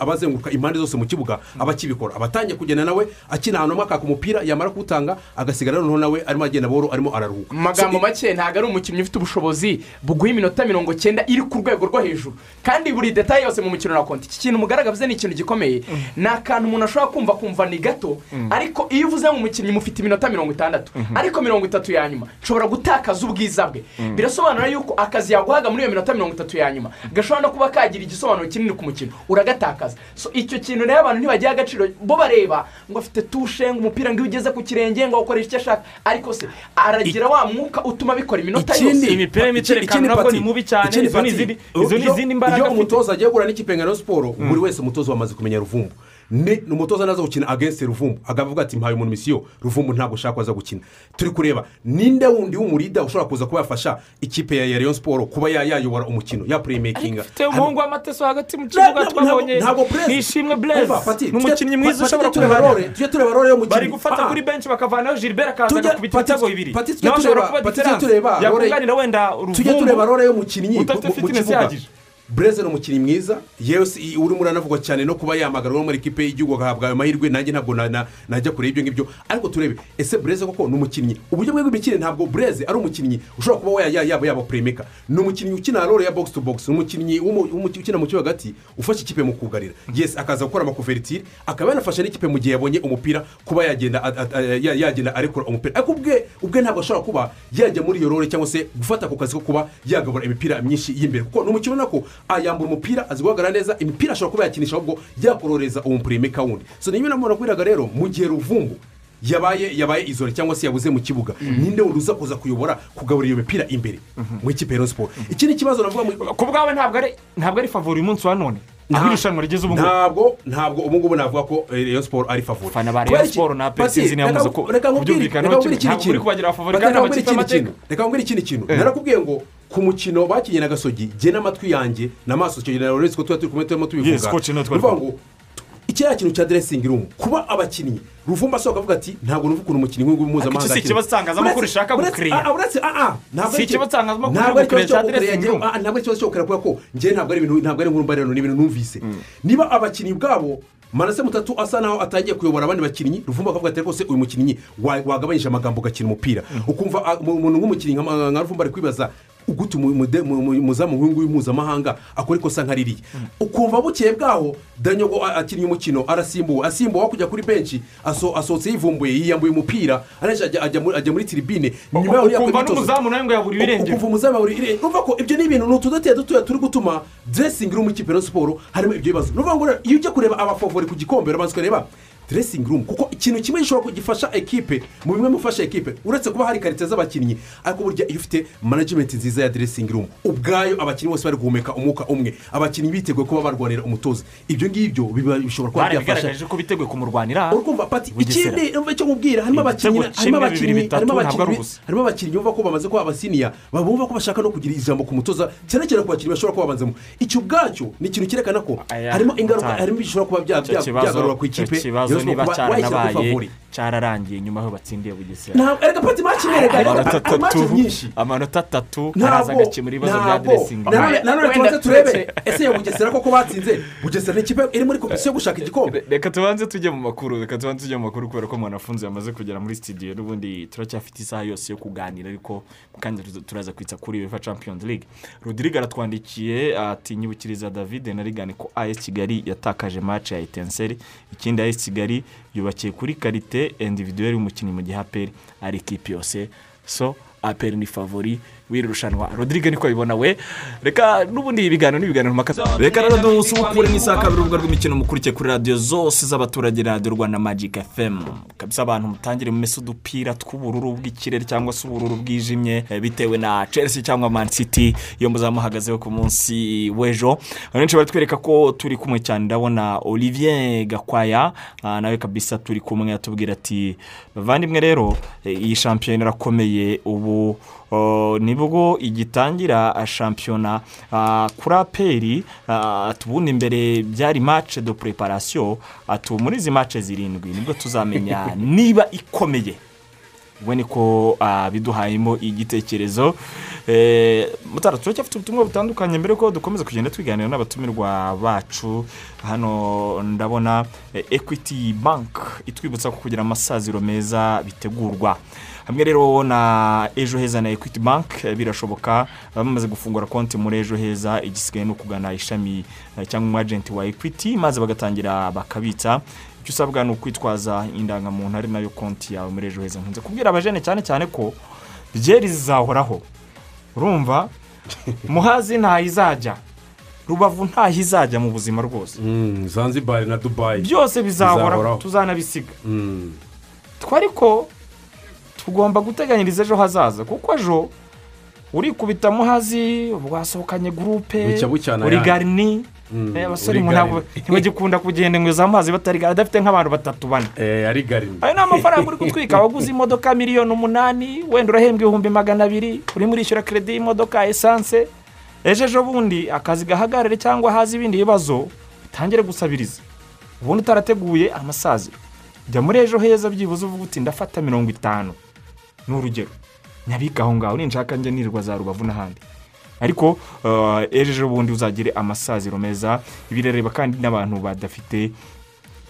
abazenguruka impande zose mu kibuga aba akibikora aba atangiye kugenda nawe akina ahantu hamwe akaka umupira yamara kuwutanga agasigara noneho nawe arimo agenda boro arimo araruhuka. Mu magambo So, make ntabwo ari umukinnyi ufite ubushobozi buguha iminota mirongo cyenda iri ku rwego rwo hejuru. Kandi buri detaye yose mu mukino na konti. Iki kintu mugaragaza ni ikintu gikomeye. Ni akantu umuntu ashobora kumva kumva ni gato. Ariko iyo uvuze mu mukinnyi mufite iminota mirongo itandatu. Ariko mirongo itatu ya nyuma. Nshobora gutakaza ubwiza bwe. Birasobanura yuko akazi yaguhaga muri iyo minota mirongo itatu ya nyuma. Gashobora no kuba kagira igisobanuro kinini ku mukino uragatakaza. So icyo kintu rero abantu ntibagiha agaciro bo bareba ngo afite tushe ngo umupira ngo iyo ugeze ku kirenge ngo awukoreshe icyo ashaka. Ariko se aragira wa mwuka utuma bikora iminota ikindi yose imipira y'imiterekano nabwo ni mubi cyane, izo ni izindi- iyo- mbaraga iyo afite. umutoza agiye guhura n'ikipe nka Rayon siporo buri wese umutoza wamaze kumenya ruvumbu. Ni ni umutoza naza gukina agensi ruvumbu. Akavuga ati mpaye umuntu misiyo ruvumbu ntabwo ushaka aza gukina. Turi kureba ninde wundi w'umurida ushobora kuza kuba yafasha ikipe ya Rayon siporo kuba ya- yayobora umukino ya pureymekinga ufite umuhungu w'amateso hagati mu kibuga twabonye Umva, blaise. Pati, ni umukinnyi mwiza ushobora role- tujye tureba role y'umukinnyi bari gufata Ah, kuri benshi bakavanaho gilbert akaza Pati- ibitego bibiri. Nawe ashobora tureba- kuba role- yakunganira wenda tujye tureba role y'umukinnyi mu- kibuga. Bureze ni umukinnyi mwiza. Yewe urimo uranavugwa cyane no kuba yamagarwa muri ekipe y'igihugu agahabwa ayo mahirwe nanjye ntabwo na- na- najya kure y'ibyo ngibyo. Ariko turebe ese bureze koko ni umukinnyi? Uburyo bwe bw'imikino ntabwo bureze ari umukinnyi ushobora kuba yaba yaba puremeka ni umukinnyi ukina role ya box to box. Ni umukinnyi ukina mu kibuga hagati ufasha ikipe mu kugarira. Yes akaza gukora amakuveritire akaba yanafasha n'ikipe mu gihe yabonye umupira kuba ya- yagenda arekura umupira. Ariko ubwe ubwe ntabwo ashobora kuba yajya muri iyo role cyangwa se gufata ako kazi ko kuba yagabura imipira myinshi y'imbere. Kuko ni umukino ubona ko yambura umupira azi guhagarara neza imipira ashobora kuba yakinisha ahubwo yakororeza uwo mupuremeka wundi so niyo namwe nakubwiraga rero mu gihe ruvumbu yabaye yabaye izore cyangwa se yabuze mu kibuga ninde wundi uza kuza kuyobora kugaburira iyo mipira imbere mu ikipe ya siporo iki ni ikibazo navuga ku bwawe ntabwo ari favori uyu munsi wa none? Aho irushanwa rigeze ubu ngubu? Ntabwo ntabwo. Ubu ngubu navuga ko eh, Rayon siporo ari favori. Fana ba iki? Sport na Persizi niyo yamuze ko- ikindi Ntabwo uri kubagira Reka kandi amakipe ikindi y'amateka. reka nkubwire ikindi kintu. Eh. narakubwiye ngo ku mukino bakinnye na gasogi jye n'amatwi yanjye n'amaso na Lorenzo ko tuba turi kumwe turimo tubivuga ni ukuvuga ngo ikiriya kintu cya dressing room kuba abakinnyi ruvumba asohoka avuga ati ntabwo numva ukuntu umukinnyi nk'uyu mpuzamahanga iki si akina." ikibazo Uretse- rishaka uretse- gucreate. ah, uretse ah, ah, ntabwo ari ikibazo cyo ah, ntabwo ari ikibazo cyo gucreate kubera ko njye ntabwo ari ibintu ntabwo ari inkuru mbariro ni ibintu numvise. Niba abakinnyi ubwabo manase mutatu asa naho atangiye kuyobora abandi bakinnyi ruvumba akavuga ati rwose uyu mukinnyi wa- wagabanyije amagambo ugakina umupira. Ukumva ah, mu- umuntu nk'umukinnyi nka ruvumba ari kwibaza uguta mu- mu- umuzamu nk'uyu nguyu mpuzamahanga akora ikosa nka ririya ukumva bukeye bwaho danyogo akinnye umukino arasimbuwe. Asimbuwe kujya kuri benshi aso- asohotse yivumbuye yiyambuye umupira ajya- muri- tiribine nyuma yaho ukumva n'umuzamu nawe ngo yabura ibirengero ukumva umuzamu yabura irengero urumva ko ibyo ni ibintu ni utudatiya dutoya turi gutuma dressing room ikipe ya siporo harimo ibyo bibazo. Ni ukuvuga ngo iyo ujya kureba abafavori ku gikombe urabanza ukareba dressing room kuko ikintu kimwe gishobora kugifasha ekipe mu bimwe mu bifasha ekipe uretse kuba hari karite z'abakinnyi ariko burya iyo ufite management nziza ya dressing room ubwayo abakinnyi bose bari guhumeka umwuka umwe. Abakinnyi biteguye kuba barwanira umutoza. Ibyo ngibyo bishobora kuba byafasha barabigaragaje ko biteguye kumurwanira urumva pati ikindi numva icyo nkubwira harimo abakinnyi harimo abakinnyi bumva ko bamaze kuba abasiniya bumva ko bashaka no kugira ijambo ku mutoza cyane cyane ku bakinnyi bashobora kuba babanzamo icyo ubwacyo ni ikintu cyerekana ko harimo ingaruka harimo ibishobora kuba byagarura ku ikipe niba cyaranabaye. Cyararangiye nyuma aho batsindiye bugesera. Ntabwo erega pati maci maci nyinshi. amanota atatu araza ntabwo agakemura ibibazo bya room. nanone tubanze turebe ese iyo bugesera koko batsinze? Bugesera ni ikipe iri muri kompisiyo yo gushaka igikombe. Reka tubanze tujye mu makuru reka tubanze tujye mu makuru kubera ko mwanafunzi yamaze kugera muri studio n'ubundi turacyafite isaha yose yo kuganira ariko kandi turaza kwitsa kuri uefa champions league. Rodrigue aratwandikiye ati nyibukiriza david na rigani ko as kigali yatakaje match ya etenseri ikindi as kigali yubakiye kuri karite individuel y'umukinnyi mu gihe aperi ari ikipe yose. So aperi ni favori w'iri rushanwa. Rodrigue niko abibona we. Reka n'ubundi ibiganiro n'ibiganiro mpaka reka rero dusubukure n'isaha kabiri urubuga rw'imikino mukurikiye kuri radiyo zose z'abaturage radiyo rwanda magic fm kabisa abantu mutangire mumese udupira tw'ubururu bw'ikirere cyangwa se ubururu bwijimye eh, bitewe na chelsea cyangwa man city. Iyo muzamuhagazeho ku munsi w'ejo. Benshi baratwereka ko turi kumwe cyane. Ndabona olivier gakwaya ah, nawe kabisa turi kumwe atubwira ati bavandimwe rero eh, iyi shampiyona irakomeye ubu ni bwo igitangira shampiyona kuri aperi ati ubundi imbere byari preparation ati ubu muri izi match zirindwi ni bwo tuzamenya niba ikomeye. Ubwo niko biduhayemo igitekerezo. Eh, mutara turacyafite ubutumwa butandukanye mbere ko dukomeza kugenda tuganira n'abatumirwa bacu. Hano ndabona eh, equity bank itwibutsa ko kugira amasaziro meza bitegurwa. Hamwe rero na ejo heza na equity bank eh, birashoboka bamaze gufungura konti muri ejo heza igisigaye ni ukugana ishami eh, cyangwa umu agenti wa equity maze bagatangira bakabitsa. Icyo usabwa ni ukwitwaza indangamuntu ari na yo konti yawe muri ejo heza. Nkunze kubwira abajene cyane cyane ko byeri zizahoraho. Urumva? Muhazi ntayizajya rubavu ntayizajya mu buzima rwose. Mm, zanzibari na dubayi byose bizahoraho Bizahoraho. tuzanabisiga. Mm. twe ariko tugomba guteganyiriza ejo hazaza kuko ejo urikubita muhazi wasohokanye gurupe uri garini abasore ntabwo ntibagikunda kugenda ngo za mazi batari garini adafite nk'abantu batatu bane. Eh, ari garini ayo ni amafaranga uri gutwika waguze imodoka miliyoni umunani wenda urahembwa ibihumbi magana abiri urimo urishyura keredi y'imodoka esanse ejo ejo bundi akazi gahagarare cyangwa haza ibindi bibazo utangire gusabiriza. Ubundi utarateguye amasaziro jya muri ejo heza byibuze uvuga uti ndafata mirongo itanu. Ni urugero nyabika aho ngaho ninshaka njya nirirwa za rubavu n'ahandi. Ariko uh, ejo bundi uzagire amasaziro meza birareba kandi n'abantu badafite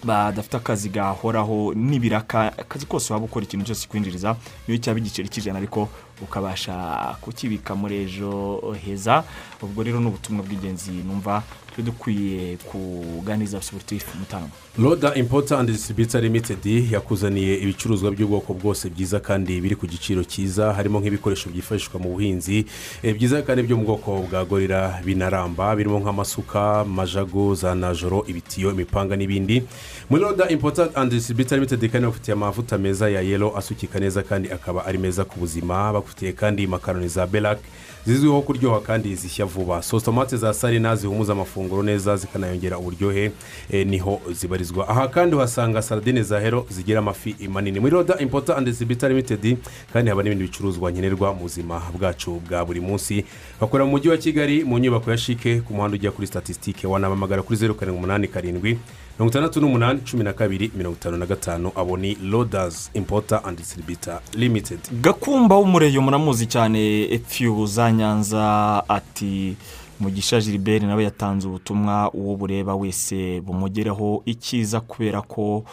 badafite akazi gahoraho n'ibiraka akazi kose waba ukora ikintu cyose kwinjiriza niyo cyaba igiceri cy'ijana ariko ukabasha kukibika muri ejo heza. Ubwo rero ni ubutumwa bw'ingenzi numva turi dukwiye kuganiriza siporutifu mutanga. Roda impota andi disibita limitedi yakuzaniye ibicuruzwa by'ubwoko bwose byiza kandi biri ku giciro cyiza. Harimo nk'ibikoresho byifashishwa mu buhinzi eh, byiza kandi byo mu bwoko bwa gorira binaramba birimo nk'amasuka majago za najoro ibitiyo imipanga n'ibindi. Muri roda impota andi disibita limitedi kandi bafitiye amavuta meza ya yelo asukika neza kandi akaba ari meza ku buzima. Bafitiye kandi makaroni za berake zizwiho kuryoha kandi zishya vuba. Sositomate za sarina zihumuza amafunguro neza zikanayongera uburyohe eh, ni ho zibarizwa. Aha kandi uhasanga saradine za hero zigira amafi manini. Muri roda impota andi zibita limitedi kandi haba n'ibindi bicuruzwa nkenerwa mu buzima bwacu bwa buri munsi. Bakorera mu mujyi wa kigali mu nyubako ya shike ku muhanda ujya kuri statisitike wanabamagara kuri zeru karindwi umunani karindwi mirongo itandatu n'umunani cumi na kabiri mirongo itanu na gatanu abo ni rodazi impota andi disibita limitedi gakumba w'umureyo muramuzi cyane epfiyu za nyanza ati mugisha gilbert nawe yatanze ubutumwa uwo bureba wese bumugereho icyiza kubera ko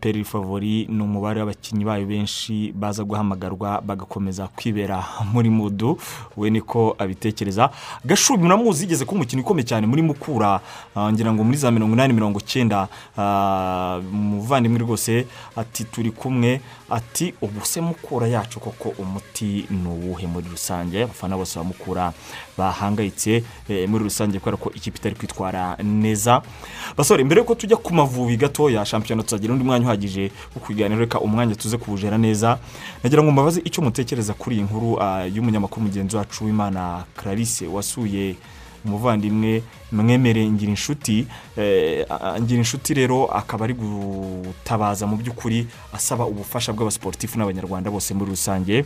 peri favori ni umubare w'abakinnyi bayo benshi baza guhamagarwa bagakomeza kwibera muri mudu. We niko abitekereza. Gashubi muramuzi yigeze kuba umukinnyi ukomeye cyane muri mukura. Ah, ngira ngo muri za mirongo inani mirongo icyenda ah, umuvandimwe rwose ati turi kumwe. Ati ubu se mukura yacu koko umuti ni uwuhe muri rusange? Abafana bose bamukura bahangayitse eh, muri rusange kubera ko ikipe itari kwitwara neza. Basore mbere yuko tujya ku mavubi gatoya shampiyona tuzagira undi mwanya uhagije wo kuganira reka umwanya tuze kuwujera neza. Nagira ngo mbabaze icyo mutekereza kuri iyi nkuru ah, y'umunyamakuru mugenzi wacu w'imana clarisse wasuye umuvandimwe mwemere ngira inshuti ngira inshuti rero akaba ari gutabaza mu by'ukuri asaba ubufasha bw'abasiporutifu n'abanyarwanda bose muri rusange.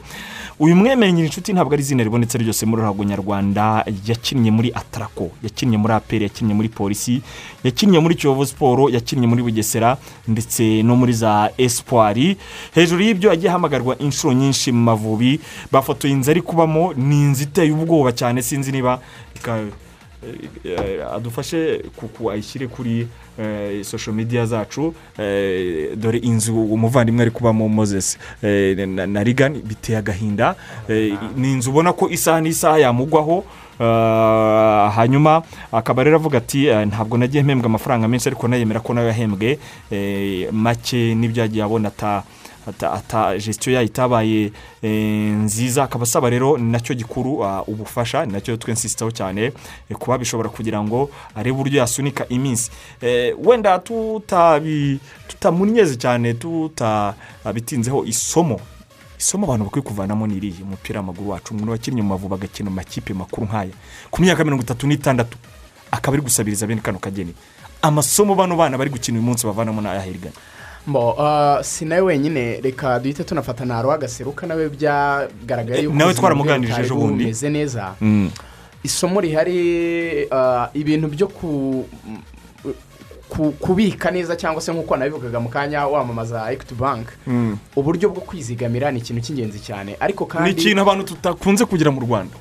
Uyu mwemere ngira inshuti ntabwo ari izina ribonetse ryose muri ruhago nyarwanda yakinnye muri atarako yakinnye muri aperi yakinnye muri polisi yakinnye muri kiyovu siporo yakinnye muri bugesera ndetse no muri za esipuwari hejuru y'ibyo yagiye ahamagarwa inshuro nyinshi mu mavubi bafotoye inzu ari kubamo ni inzu iteye ubwoba cyane sinzi niba adufashe kuku ayishyire kuri sosho mediya zacu. Dore inzu umuvandimwe ari kubamo mozesi na rigani biteye agahinda. Ni inzu ubona ko isaha n'isaha yamugwaho. Hanyuma akaba rero avuga ati ntabwo nagiye mpembwa amafaranga menshi ariko nayemera ko nawe yahembwe make n'ibyo yagiye abona ata gestion yayo itabaye nziza. Akaba asaba rero ni na cyo gikuru ubufasha ni na cyo twensisitaho cyane kuba bishobora kugira ngo arebe uburyo yasunika iminsi. Wenda tutamunyeze cyane tutabitinzeho isomo. Isomo abantu bakwiye kuvanamo ni iriya umupira w'amaguru wacu umuntu wakinnye mu mavubi agakina mu makipe makuru nk'aya. Ku myaka mirongo itatu n'itandatu akaba ari gusabiriza bene kano kageni. Amasomo bano bana bari gukina uyu munsi bavanamo n'ayahirigana mbo si nawe wenyine reka duhite tunafata na agaseruka nawe byagaragaye yuko nawe twaramuganirije ejo bundi bumeze neza. Isomo rihari ibintu byo kubika neza cyangwa se nk'uko nabivugaga mu kanya wamamaza ekwiti banki uburyo bwo kwizigamira ni ikintu cy'ingenzi cyane. Ariko kandi ni ikintu abantu tutakunze kugira mu rwanda.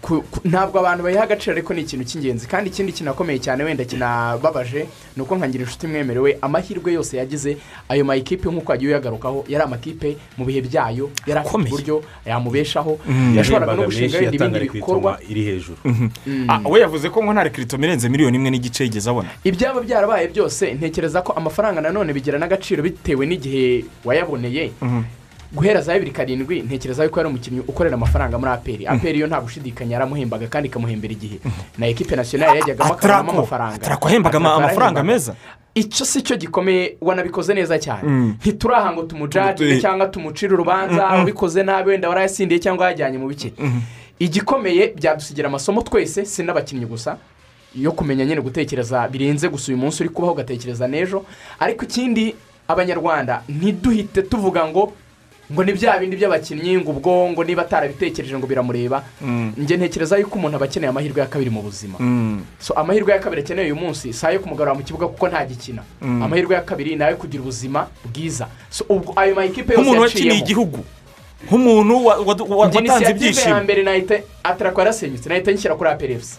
Ntabwo abantu bayiha agaciro ariko ni ikintu cy'ingenzi. Kandi ikindi kinakomeye cyane wenda kinababaje ni uko nkangira inshuti mwemerewe amahirwe yose yagize ayo mayikipe nk'uko yagiye uyagarukaho. Yari amakipe mu bihe byayo. Yari afite uburyo yamubeshaho. Yashoboraga no gushinga ibindi bikorwa. iri hejuru. We yavuze ko ngo nta rekiritomo irenze miliyoni imwe n'igice yigeze abona. Ibyaba byarabaye byose ntekereza ko amafaranga nanone bigira n'agaciro bitewe n'igihe wayaboneye. Guhera za bibiri karindwi ntekereza yuko yari umukinnyi ukorera amafaranga muri aperi. Aperi yo nta gushidikanya yaramuhembaga kandi ikamuhembera igihe. Na ekipe nasiyonari yajyagamo akabonamo amafaranga atarako ahembaga amafaranga meza. Icyo si cyo gikomeye wanabikoze neza cyane. Ntituraha ngo tumujajire cyangwa tumucire urubanza ubikoze nabi wenda warayasindiye cyangwa yajyanye mu bike igikomeye byadusigira amasomo twese si n'abakinnyi gusa. Yo kumenya nyine gutekereza birenze gusa uyu munsi uri kubaho ugatekereza n'ejo. Ariko ikindi abanyarwanda ntiduhite tuvuga ngo ngo ni bya bindi by'abakinnyi ngo ubwo ngo niba atarabitekereje ngo biramureba. Njye ntekereza yuko umuntu aba akeneye amahirwe ya kabiri mu buzima. So amahirwe ya kabiri akeneye uyu munsi si ayo kumugarura mu kibuga kuko ntagikina amahirwe ya kabiri ni ayo kugira ubuzima bwiza. So ubwo ayo mayikipe yose nk'umuntu wakiniye igihugu. Nk'umuntu wa- wa- wa- watanze inisiyative ya ibyishimo. mbere nahita atarakora yarasenyutse nahita nshyira kuri aperi efuse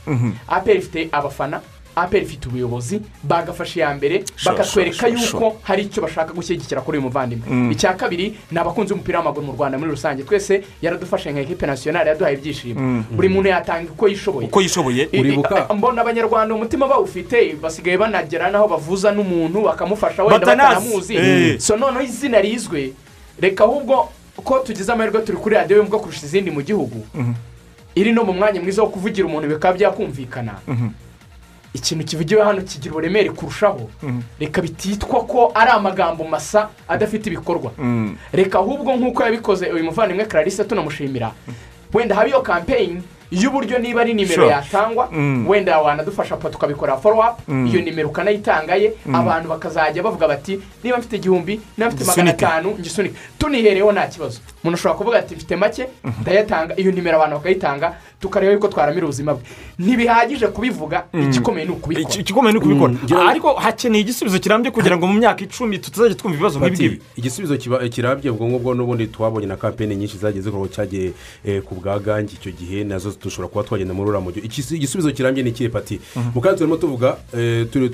aperi ifite abafana aperi ifite ubuyobozi bagafashe iya mbere bakatwereka yuko hari icyo bashaka gushyigikira kuri uyu muvandimwe. Mm. icya kabiri ni abakunzi b'umupira w'amaguru mu rwanda muri rusange. Twese yaradufashe nka ekipe nasiyonari yaduhaye ibyishimo. Mm. buri muntu yatanga uko yishoboye. Uko yishoboye. I- mbona abanyarwanda umutima bawufite basigaye banagera n'aho bavuza n'umuntu bakamufasha wenda batanamuzi Eh. so noneho izina rizwe reka ahubwo ko tugize amahirwe turi kuri radiyo yumva kurusha izindi mu gihugu. Iri no mu mwanya mwiza wo kuvugira umuntu bikaba byakumvikana. Ikintu kivugiwe hano kigira uburemere kurushaho. Reka bititwa ko ari amagambo masa adafite ibikorwa. Reka ahubwo nk'uko yabikoze uyu muvandimwe clarisse tunamushimira. Wenda haba iyo kampeyini y'uburyo niba ari nimero yatangwa Mm. wenda wanadufasha tukabikora foro apu Mm. iyo nimero ukanayitangaye Mm. abantu bakazajya bavuga bati niba mfite igihumbi niba mfite magana atanu ngisunike tunihereyeho nta kibazo umuntu ashobora kuvuga ati mfite make ndayatanga. Iyo nimero abantu bakayitanga tukareba yuko twaramira ubuzima bwe. Ntibihagije kubivuga igikomeye ni ukubikora. Igikomeye ni ukubikora. Mm, ariko hakeneye igisubizo kirambye kugira ngo mu myaka icumi tutazajya twumva ibibazo nk'ibi igisubizo kiba- kirambye ubwo ngubwo n'ubundi twabonye na kampeni nyinshi zagiye zikorwa cyagiye eh, ku bwa gangi icyo gihe na zo dushobora kuba twagenda muri uriya mujyi Igis- igisubizo kirambye ni ikihe pati? Mu kandi turimo tuvuga eh, turi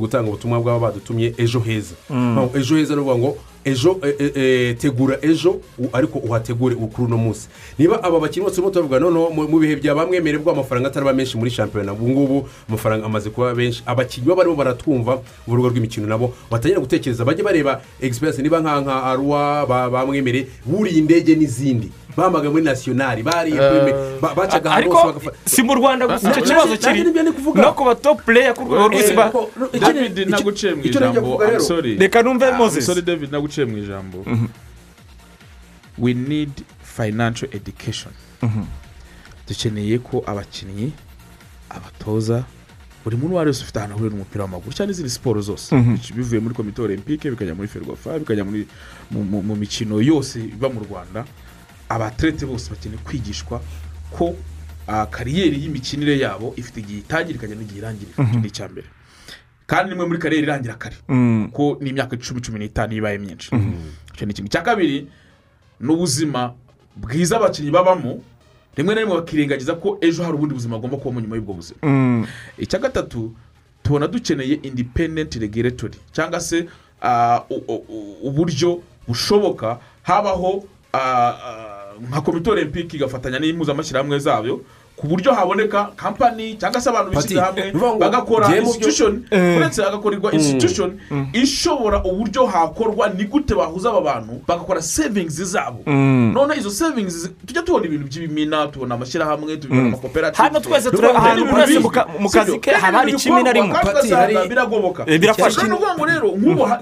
gutanga ubutumwa bw'aba badutumye ejo heza. Mm. Ejo heza ni ukuvuga ngo ejo eh, eh, eh, tegura ejo ariko uhategure kuri uno munsi. Niba aba bakinnyi bose turimo turavuga noneho mu- bihe bya bamwemerera bwo amafaranga ataraba menshi muri shampiyona. Ubu ngubu amafaranga amaze kuba benshi. Abakinnyi barimo baratwumva rugo rw'imikino nabo batangira gutekereza. Bajye bareba egisipirasi niba nka nka aruwa ba- bamwemereye buriye indege n'izindi. Bambaga muri nasiyonari bariye Eh, ba- bacaga ahantu hose bagafata si mu rwanda gusa icyo kibazo kiri? kuvuga. no ku batopu pureya ku rwego ba david naguciye mu ijambo. Reka numve Moses. david naguciye mu ijambo. We need financial education. Dukeneye ko abakinnyi abatoza buri muntu uwo ari wese ufite ahantu ahurira n'umupira w'amaguru cyangwa n'izindi siporo zose. Mhm. Bivuye muri komite olympique bikajya muri ferwafa bikajya mu mikino yose iba mu rwanda. Abaterete bose bakeneye kwigishwa ko ah, kariyeri y'imikinire yabo ifite igihe itangira ikajya n'igihe irangirira icyo ni icya mbere. Kandi nimwe muri kariyeri irangira kare. Mm. kuko ni imyaka icumi cumi n'itanu ibaye myinshi. Icyo ni kimwe. Icya kabiri ni ubuzima bwiza abakinnyi babamo rimwe na rimwe bakirengagiza ko ejo hari ubundi buzima bagomba kubamo nyuma y'ubwo buzima. Mm. icya gatatu tubona dukeneye independent regulatory cyangwa se ah, uburyo bushoboka habaho ah, ah, nka komite olympique igafatanya n'impuzamashyirahamwe zayo ku buryo haboneka kampani cyangwa se abantu bishyize hamwe bagakora institution Eh. uretse hagakorerwa institution ishobora uburyo hakorwa ni gute bahuza aba bantu bagakora savings zabo Mm. none izo savings tujya tubona ibintu by'ibimina tubona amashyirahamwe tubona amakoperative Hano twese turi ahantu ibintu buri wese bizwi. mu ka- mu kazi ke haba hari ibintu kimwe na bikorwa, rimwe. biragoboka Eh, birafasha. ni ukuvuga ngo rero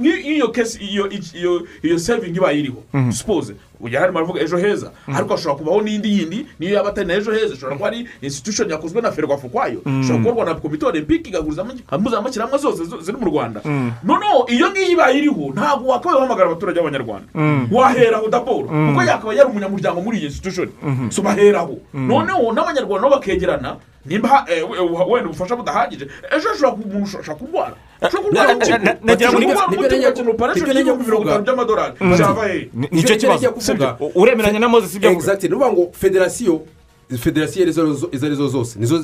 nk'iyo kesi iyo iyo iyo saving ibaye iriho suppose ujya harimo aravuga ejo heza. Ariko hashobora kubaho n'indi yindi niyo yaba atari na ejo heza. Ishobora kuba ari institution yakozwe na ferwafu kwayo ishobora gukorwa na komite olympique igaguza impuzamashyirahamwe zose zo- ziri mu rwanda. Noneho iyo ngiyo ibaye iriho ntabwo wakabaye uhamagara abaturage b'abanyarwanda. Waheraho daboro kuko yakaba yari umunyamuryango muri iyi institution. So baheraho noneho n'abanyarwanda nabo bakegerana nimba eh, we- we- wenda ubufasha budahagije ejo hashobora ku- umuntu ashobora kurwara ashobora kurwara nagira ngo ashobora nibyo- kurwara ni byo umutima najya- ugakina operation ni byo najya y'ibihumbi mirongo kuvuga. itanu by'amadolari byava he Ni- Icyo ni cyo kibazo. uremeranya na moses ibyo avuga ni ukuvuga ngo federasiyo federasiyo izo izo ari zo zose. Nizo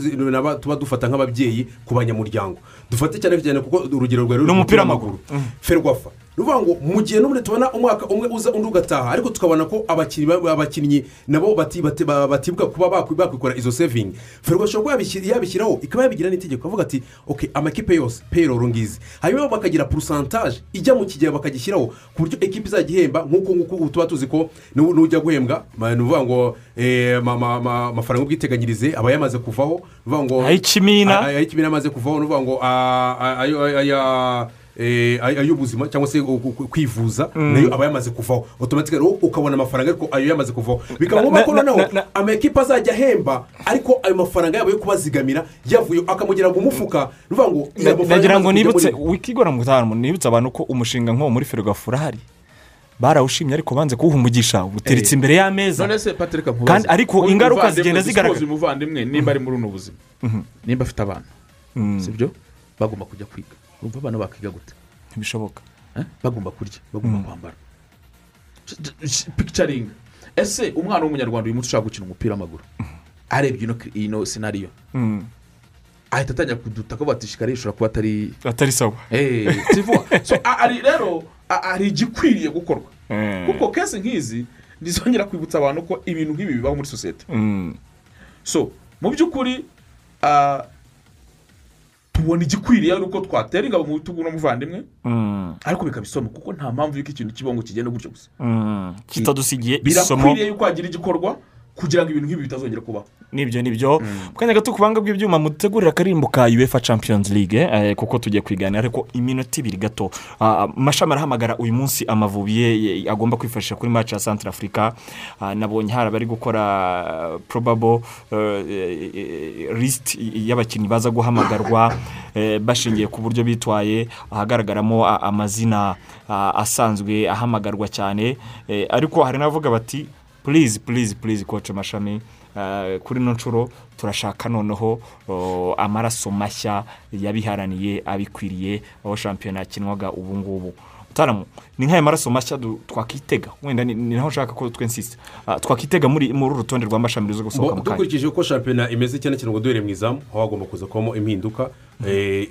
tuba dufata nk'ababyeyi ku banyamuryango. Dufate cyane cyane kuko urugero rwawe Ni umupira w'amaguru. ferwafa. Ni ukuvuga ngo mu gihe n'ubundi tubona umwaka umwe uza undi ugataha ariko tukabona ko abakinnyi ba- abakinnyi nabo bati- bati- ba- batibuka kuba bakwi- bakwikora izo sevingi ferwafa ishobora kuba yabishyira- yabishyiraho ikaba yabigira n'itegeko bavuga ati ok amakipe yose payroll ngizi hanyuma bakagira porosantaje ijya mu kigega bakagishyiraho ku buryo ekipa izajya ihemba nk'uko nguko tuba tuzi ko nu- nujya guhembwa ni ukuvuga ngo eh, ma- ma- ma- amafaranga y'ubwiteganyirize aba yamaze kuvaho Ay'ikimina. Ay- ay'ikimina amaze kuvaho ni ukuvuga ngo aya- ay- ay'ubuzima cyangwa se kwivuza na yo aba yamaze kuvaho. Otomatikari wowe ukabona amafaranga ariko ayo yamaze kuvaho. Bikaba ngombwa ko na- noneho amakipe azajya ahemba ariko ayo mafaranga yabo yo kubazigamira yavuye ukuvuga ngo Na- ayo mafaranga nagira ngo yamaze kujya nibutse wikigora mu gutanu nibutse abantu ko umushinga nk'uwo muri ferwafa urahari barawushimye ariko banze kuwuha umugisha uteretse imbere y'ameza. None se patrick nkubaze Kandi ariko ingaruka zigenda zigaragara. suppose uyu muvandimwe nimba ari muri buno buzima nimba afite abana Mm. sibyo? Bagomba kujya kwiga. Urumva abana bakiga gute? Ntibishoboka. Eh? bagomba kurya bagomba kwambara. Pikicaringi ese umwana w'umunyarwanda uyu munsi ushaka gukina umupira w'amaguru? Arebye ino sinariyo Mm. ahita atangira kuduta ko batishikariye ishobora kuba atari atari sawa. Eh, rero hari igikwiriye gukorwa. Eh. kuko kese nk'izi ntizongera kwibutsa abantu ko ibintu nk'ibi bibaho muri sosiyete. So mu by'ukuri ah, tubona igikwiriye ari uko twatera ingabo mu bitugu n'umuvandimwe Mm. ariko bikaba isomo kuko nta mpamvu y'uko ikintu kibaho ngo kigende gutyo gusa Mm. kitadusigiye isomo birakwiriye yuko hagira igikorwa kugira ngo ibintu nk'ibi bitazongera kubaho. Nibyo ni byo. Mu kanya gato ku buhanga bw'ibyuma mutegurira akarimbo ka uefa champions league eh, kuko tugiye kwiganira ariko iminota ibiri gato. Ah, mashami arahamagara uyu munsi amavubi ye agomba kwifashisha kuri match ya centre africa. Ah, nabonye hari abari gukora probable list y'abakinnyi baza guhamagarwa eh, bashingiye ku buryo bitwaye. Ahagaragaramo amazina ah, asanzwe ahamagarwa cyane. Eh, ariko hari n'abavuga bati purize purize purize koce mashami. Eh, kuri ino nshuro turashaka noneho amaraso mashya yabiharaniye abikwiriye aho shampiyona yakinwaga ubu ngubu. Mutaramu ni nk'aya maraso mashya twakitega? Wenda ni naho nshaka ko twensisa Ah, twakitega muri uru rutonde rw'amashami ruza gusohoka mu kanya. dukurikije uko shampiyona imeze cyane cyane ngo duhereye mu izamu aho hagomba kuza kubamo impinduka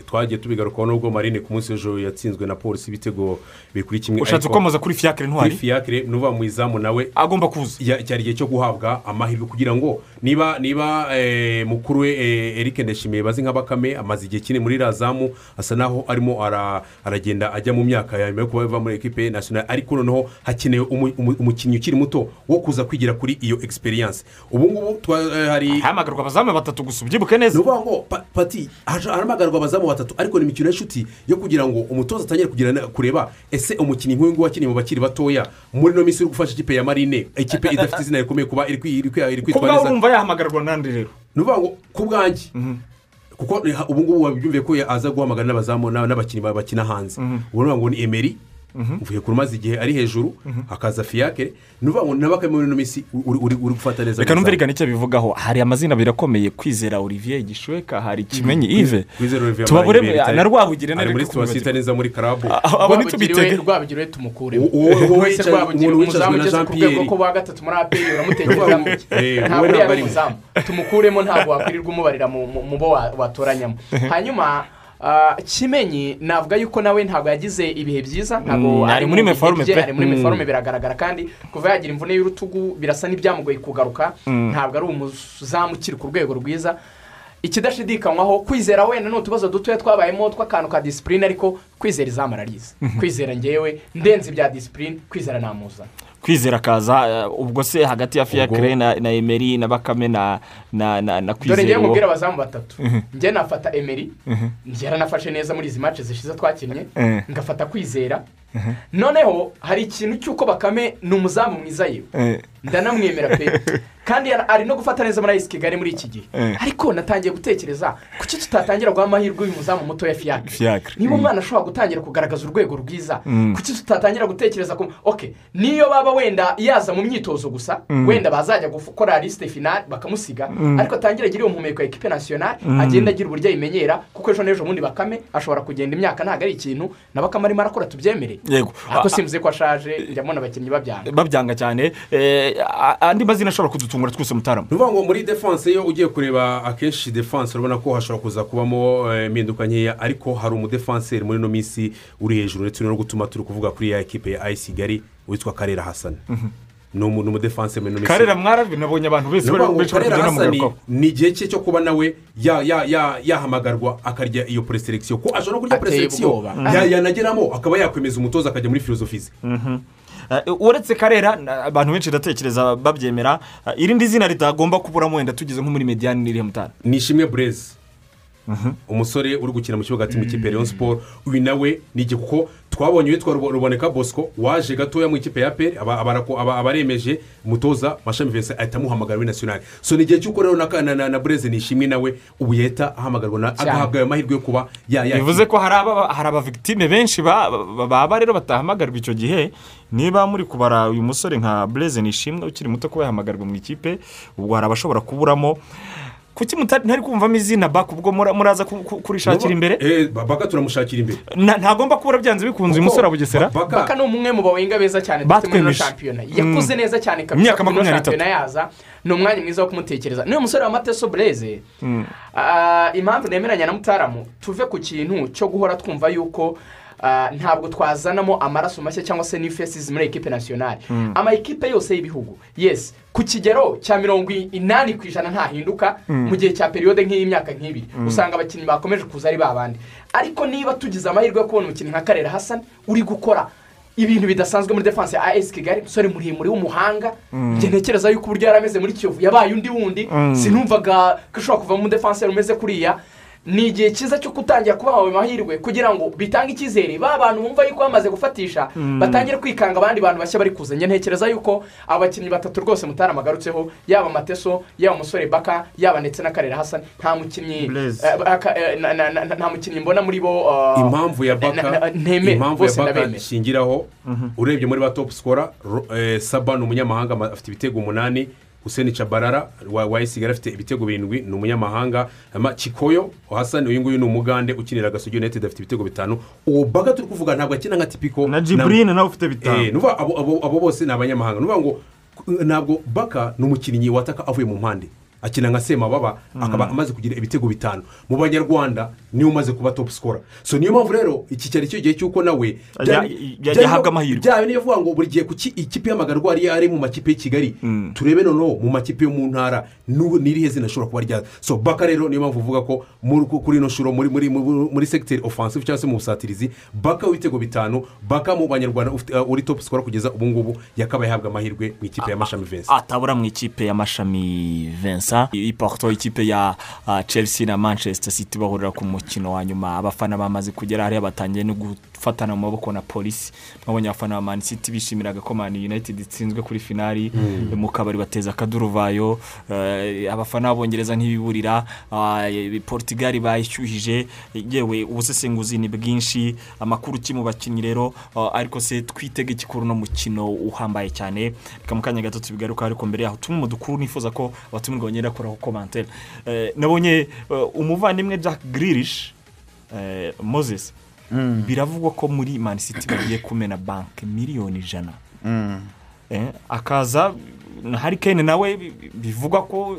twagiye tubigarukaho nubwo marine ku munsi w'ejo yatsinzwe na polisi ibitego biri kuri kimwe ushatse kwamaza kuri fiyakire ntwari kuri fiyakire nuva mu izamu nawe agomba kuza. ya- cyari igihe cyo guhabwa amahirwe kugira ngo niba niba eh, mukuru we eh, eric ndeshimiye bazi nka bakame amaze igihe kinini muri razamu asa naho arimo ara- aragenda ajya mu myaka ya nyuma yo kuba yava muri ekipe nasiyonari ariko noneho hakenewe umu- umu- umukinnyi ukiri muto wo kuza kwigira kuri iyo egisperiyanse ubu ngubu eh, hari hahamagarwa abazamu batatu gusa. Ubyibuke neza. Ni ukuvuga ngo pa- pati harahamagarwa abazamu batatu ariko ni imikino y'inshuti yo kugira ngo umutoza atangire kureba ese umukinnyi nk'uyu nguyu wakiniye mu bakiri batoya. Muri ino minsi uri gufasha ikipe ya marine ikipe idafite izina rikomeye kuba iri kwi- iri kwi- iri ko kwitwara bwawe neza. urumva yahamagarwa n'andi rero. Ni ukuvuga ngo ku bwanjye kuko ni- ubu ngubu wabyumviye ko aza guhamagara n'abazamu n'a- n'abakinnyi ba- bakina hanze. Ubu ni ngo ni emeri mvuye ku rumaze igihe ari hejuru hakaza fiyakire ni ukuvuga ngo na bakame muri ino minsi uri gufata neza reka numve rigana icyo bivugaho hari amazina abiri akomeye kwizera olivier gishweka hari kimenyi ive tubabure na rwabugire ari muri kumwibagirwa. situwasiyo itari neza muri karabu abo ntitubitege rwabugiriwe tumukuremo Uwo- wese wicazwe umuzamu na ugeze ku rwego ko wa gatatu muri aperi uramutekereza mu iki Eh, ntabwo uriya ari umuzamu. Tumukuremo ntabwo wakwirirwa umubarira mu bo wa- watoranyamo. Hanyuma ah, kimenyi navuga yuko nawe ntabwo yagize ibihe byiza ntabwo Mm, ari muri meforume pe. ari muri Mm. meforume biragaragara kandi kuva yagira imvune y'urutugu birasa n'ibyamugoye kugaruka. Ntabwo ari umuzamu ukiri ku rwego rwiza. Ikidashidikanywaho kwizera wenda ni utubazo dutoya twabayemo tw'akantu ka disipurine ariko kwizera izamu ararizi kwizera ngewe ndenze ibya disipurine kwizera namuzana kwizera akaza eh, ubwo se hagati ya fiyakire na na emeri na bakame na dore kwizera mubwira abazamu batatu. Njye nafata emeri njye yaranafashe neza muri izi mace zishize twakinnye ngafata kwizera. Noneho hari ikintu cy'uko bakame ni umuzamu mwiza yewe ndanamwemera pe. Kandi ari no gufata neza muri ayisi kigali muri iki gihe. Ariko natangiye gutekereza kuki tutatangira guha amahirwe uyu muzamu muto ya fiyakire niba Mm. umwana ashobora gutangira kugaragaza urwego rwiza Mm. kuki tutatangira gutekereza ko ok niyo baba wenda yaza mu myitozo gusa wenda bazajya gukora lisite finale bakamusiga ariko atangira agira iyo mpumeko ya ekipe nasiyonari agenda agira uburyo ayimenyera kuko ejo n'ejo bundi bakame ashobora kugenda imyaka ntabwo ari ikintu na bakame arimo arakora tubyemere. Yego. Ariko simvuze ko ashaje njya mbona abakinnyi babyanga. Babyanga cyane. Eh, andi mazina ashobora kudutungura twese mutarama ni ukuvuga ngo muri defanse iyo ugiye kureba akenshi defanse urabona ko hashobora kuza kubamo eh, impinduka nkeya ariko hari umudefanseri muri ino minsi uri hejuru ndetse no gutuma turi kuvuga kuri ya ekipe ya ayisi kigali witwa karera hasani ni umu- ni umudefanseri muri ino minsi karera mwarabi nabonye abantu ukuvuga bari kugenda hasani bamugarukaho ni igihe cye cyo kuba nawe ya- ya- ya- yahamagarwa akarya iyo pureselekisiyo ko ashobora kurya pureselekisiyo yanageramo akaba yakwemeza umutoza akajya muri filozofi ze Eh, uretse karera abantu benshi ndatekereza babyemera. Eh, irindi zina ritagomba kuburamo wenda tugeze nko muri mediyani n'irihe mutara. Ni ishimwe bureze umusore uri gukina mu kibuga mu ikipe ya leon siporo uyu nawe ni igihe kuko twabonye uwitwa Rubo- ruboneka bosco waje gatoya mu ikipe ya peri aba aba- aba- aba aremeje umutoza mashami vese ahita amuhamagara muri nasiyonari so ni igihe cy'uko rero na, bureze ni ishimwe nawe ubu yahita ahamagarwa agahabwa ayo mahirwe yo kuba ya ya bivuze ko hari aba- hari abavigitime benshi ba- ba- baba rero batahamagarwa icyo gihe. Niba muri kubara uyu musore nka bureze nishimwe ukiri muto kuba yahamagarwa mu ikipe ubwo hari abashobora kuburamo. Kuki mutari ntari kumvamo izina baka ubwo mura- muraza ku- ku- kurishakira imbere? Eh, ba- baka turamushakira imbere. Ntagomba kubura byanze bikunze uyu musore wa bugesera. Baka ni umwe mu bawenga beza cyane dufite muri ino Batwemeje. shampiyona yakuze neza cyane kabisa muri ino shampiyona yaza. Ni umwanya mwiza wo kumutekereza. Niyo musore wa mateso bureze Ah, impamvu nemeranya na mutaramu tuve ku kintu cyo guhora twumva yuko ntabwo twazanamo amaraso mashya cyangwa se new faces muri ekipe nasiyonari Mm. ama ekipe yose y'ibihugu. Yes ku kigero cya mirongo inani ku ijana ntahinduka Mm. mu gihe cya periyode nk'iy'imyaka nk'ibiri. Mm. usanga abakinnyi bakomeje kuza ari babandi ariko niba tugize amahirwe yo kubona umukinnyi nka karere hasani uri gukora ibintu bidasanzwe muri defanse ya as kigali umusore muremure w'umuhanga njye ntekereza yuko uburyo yari ameze muri kiyovu. Yabaye undi wundi. Sinumvaga ko ashobora kuvamo umudefanseri umeze kuriya. Ni igihe cyiza cyo gutangira kubaha ayo mahirwe kugira ngo bitange icyizere. Ba bantu bumva yuko bamaze gufatisha Mm. batangire kwikanga abandi bantu bashya bari kuza ntekereza yuko abo bakinnyi batatu rwose mutarama agarutseho yaba mateso yaba umusore baka yaba ndetse na karere hasani nta mukinnyi eh, eh, nta mukinnyi mbona muri bo uh, impamvu ya na- baka impamvu ya baka ndabemera ishingiraho urebye muri ba topu sikora eh, saba ni umunyamahanga ama- afite ibitego umunani huseni cabarara wa wa esigara afite ibitego birindwi ni umunyamahanga. Kikoyo hasani uyu nguyu ni umugande ukinira agasogi united afite ibitego bitanu. Uwo baka turi kuvuga ntabwo akina nka tipiko Na Jibrine nawe ufite bitanu. Eh, abo- bose ni abanyamahanga. Nuvuga ngo ntabwo baka ni umukinnyi wataka avuye mu mpande. Akina nka semababa akaba amaze kugira ibitego bitanu. Mu banyarwanda ni we umaze kuba topu sikora so niyo mpamvu rero iki cyari cyo gihe cy'uko nawe yajya ahabwa amahirwe. byawe niyo uvuga ngo buri gihe ku ki- ikipe y'amagarwa ariyo ari mu makipe y'i kigali turebe noneho mu makipe yo mu ntara n'irihe zina ashobora kuba ryaza so baka rero niyo mpamvu uvuga ko kuri ino shuro muri segiteri ofansive cyangwa se mu busatirizi baka w'ibitego bitanu baka mu banyarwanda uh, uri topu sikora kugeza ubu ngubu yakabaye ahabwa amahirwe mu ikipe ya mashami vensi atabura mu ikipe y'amashami vincent. I porto ikipe ya ah, chelsea na manchester city bahurira ku mukino wa nyuma. Abafana bamaze kugera hariya batangiye no gufatana mu maboko na polisi. Babonye abafana ba mani city bishimiraga ko mani united itsinzwe kuri finari Mm. mu kabari bateza akaduruvayo. Eh, abafana b'abongereza ntibiburira. Eh, portugal bayishyuhije. Yewe ubusesenguzi ni bwinshi. Amakuru ki mu bakinnyi rero? Ah, ariko se twitege ikikuru no mukino uhambaye cyane. Reka mu kanya gato tubigaruka ariko mbere yaho tumwe mu dukuru nifuza ko abatumirwa bagenda koraho komantere Eh, nabonye eh, umuvandimwe jack grirish eh, moses. Biravugwa ko muri mani city bagiye kumena banki miliyoni ijana. Mm. Eh, akaza hari kene nawe bi- bivugwa ko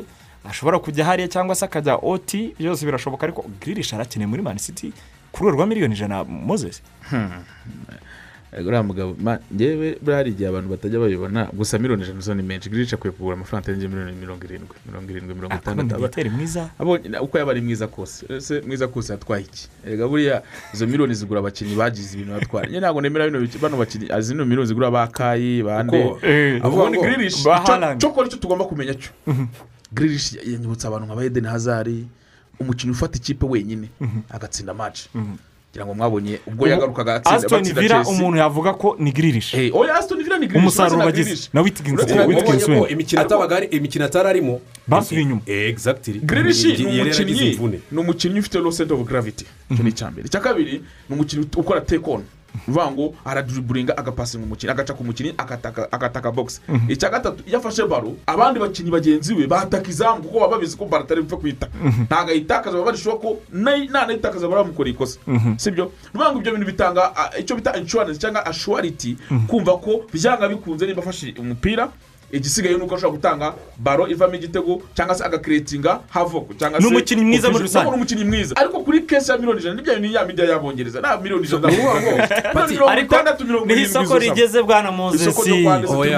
ashobora kujya hariya cyangwa se akajya oti byose birashoboka ariko grirish arakeneye muri mani city ku rwego rwa miliyoni ijana. Moses? Uriya mugabo ngewe buriya hari igihe abantu batajya babibona gusa miliyoni ijana zo ni menshi girica akwiye kugura amafaranga atarengeje miliyoni mirongo irindwi mirongo irindwi mirongo itandatu. Ni Viteri mwiza. Uko yaba ari mwiza kose mwiza kose atwaye iki? Erega buriya izo miliyoni zigura abakinnyi bagize ibintu batwara njye ntabwo nemera bano bakinnyi zino miliyoni zigura ba kayi bande eh, avuga ngo Haaland. cyo kora icyo tugomba kumenya cyo giririshi yanyibutsa abantu nka ba edeni hazari umukinnyi ufata ikipe wenyine agatsinda match. Kugira ngo mwabonye ubwo yagarukaga atsinda vila umuntu yavuga ko ni grirish oya asitoni vila ni Grealish, umusaruro uretse na Grealish. ko imikino atari arimo basubiye inyuma. Egizagitiri giririshi ni umukinnyi ni umukinnyi ufite low center of gravity. Icyo ni icya mbere. Icya kabiri ni umukinnyi ukora take on. Uvuga ngo araduriburinga agapasinga umukinnyi agaca ku mukinnyi akataka box. Mhm. icya gatatu iyo afashe baro abandi bakinnyi bagenzi be bataka izamu kuko baba babizi ko baro atari bupfe kuyita ntabwo ayitakaza baba barishoboye ko nayi- nanayitakaza baramukoreye ikosa Mhm. sibyo? Ni ukuvuga ngo ibyo bintu bitanga icyo bita inshuwarensi cyangwa ashuwariti kumva ko byanga bikunze niba afashe umupira igisigaye ni uko ashobora gutanga baro ivamo igitego cyangwa se agakiretinga havoko cyangwa Ni se umukinnyi mwiza muri rusange. Ni umukinnyi mwiza. Ariko kuri kesi ya miliyoni ijana ni byo ni ya midya y'abongereza nta miliyoni ijana Ni mirongo itandatu mirongo irindwi isoko zo rigeze bwana moses Isoko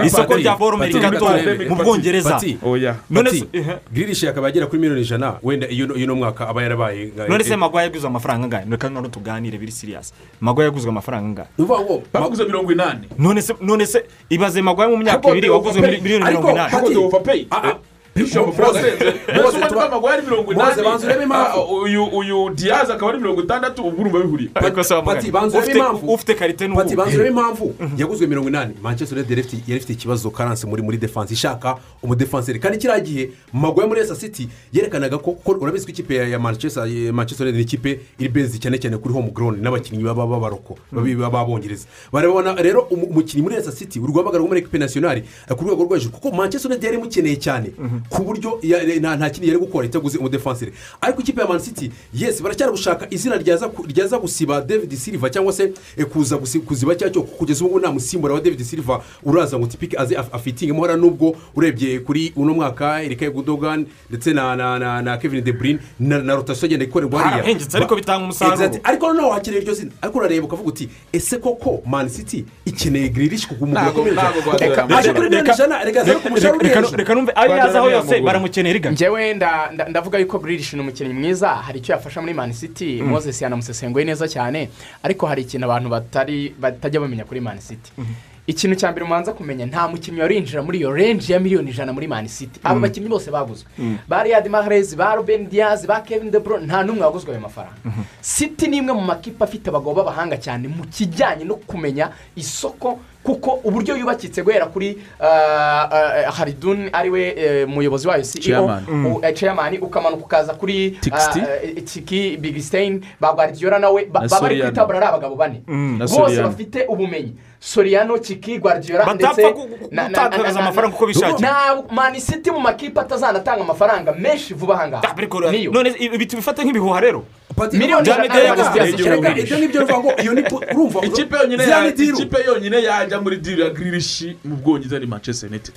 isoko Patri, rya forume Patri, mu bwongereza. Oya none Pati, se ehe. giririshe akaba agera kuri miliyoni ijana. Wenda iyo uno mwaka aba yarabaye none se magwaye yaguzwe amafaranga angahe reka none tuganire biri siriyasi magwaye yaguzwe amafaranga angahe ni baguze mirongo inani. None se ibaze magwaye mu myaka ibiri waguzwe mili- miliyoni mirongo inani mbese umwe tuba- n'amaguru ari mirongo inani banza urebe impamvu. Uyu uyu diyazi akaba ari mirongo itandatu ubwo urumva bihuriye ariko se Pati, banza urebe ufite impamvu. ufite karite n'ubu Pati, banza urebe impamvu yaguzwe mirongo inani. Manchester united yari ifite- ikibazo karanse muri muri defanse ishaka umudefanseri. Kandi kiriya gihe magoya muri esa city yerekanaga ko urabizi ko ikipe ya- manchester manchester united ni ikipe iri bezi cyane cyane kuri home ground. N'abakinnyi baba b'abaroko babi- b'abongereza. Barabona rero umu- umukinnyi muri esa city uri guhamagara muri ekipe nasiyonari ku rwego rwo hejuru. Kuko manchester united yari imukeneye cyane. Ku buryo nta kindi yari gukora itaguze umudefansire ariko ikipe ya Man City yesi baracyari gushaka izina ryaza gusiba david silva cyangwa se eh, kuza kuziba cya cyo kugeza ubu ngubu nta musimbura wa david silva uraza ngo tipike aze af- afitingemo hariya nubwo urebye kuri uno mwaka erika gudogan ndetse na na na na kevin de bruyne na na rotasiyo agenda ikorerwa hariya. Harahengetse, ariko bitanga umusaruro. Ariko noneho wakeneye iryo zina. Ariko urareba ukavuga uti ese koko Man City ikeneye giririshi kuko umugabo ijana reka numve ayo yaza aho yose njyewe nda- nda- ndavuga yuko buririshi ni umukinnyi mwiza hari icyo yafasha muri mani city Mm. moses yanamusesenguye neza cyane ariko hari ikintu abantu batari batajya bamenya kuri mani city. Ikintu cya mbere umanza kumenya nta mukinnyi warinjira muri iyo renji ya miliyoni ijana muri mani city. Abo Mm. bakinnyi bose baguzwe ba riyadi mahrez ba ruben diaz ba kevin de bruyne nta n'umwe waguzwe ayo mafaranga. City ni imwe mu makipe afite abagabo b'abahanga cyane mu kijyanye no kumenya isoko kuko uburyo yubakitse guhera kuri ah, ah, haridun ari we eh, muyobozi wayo ceo eh, chairman. ukamanuka ukaza kuri Tixty. ah, eh, tiki big stein ba guardiola nawe ba Na ba bari kwitabura ari abagabo bane. Mm, bose bafite ubumenyi. Soriano kiki guardiola Batapfa ndetse na- amafaranga uko bishakiye. nta mani city mu makipe atazanatanga amafaranga menshi vuba aha ngaha. Niyo. None ibi tubifate nk'ibihuha rero. Miliyoni ijana ziyashyira. mu ibyo ngibyo bivuga ngo iyo ni urumva ikipe yonyine ni yajya muri diru ya giririshi mu bwongereza ni manchester united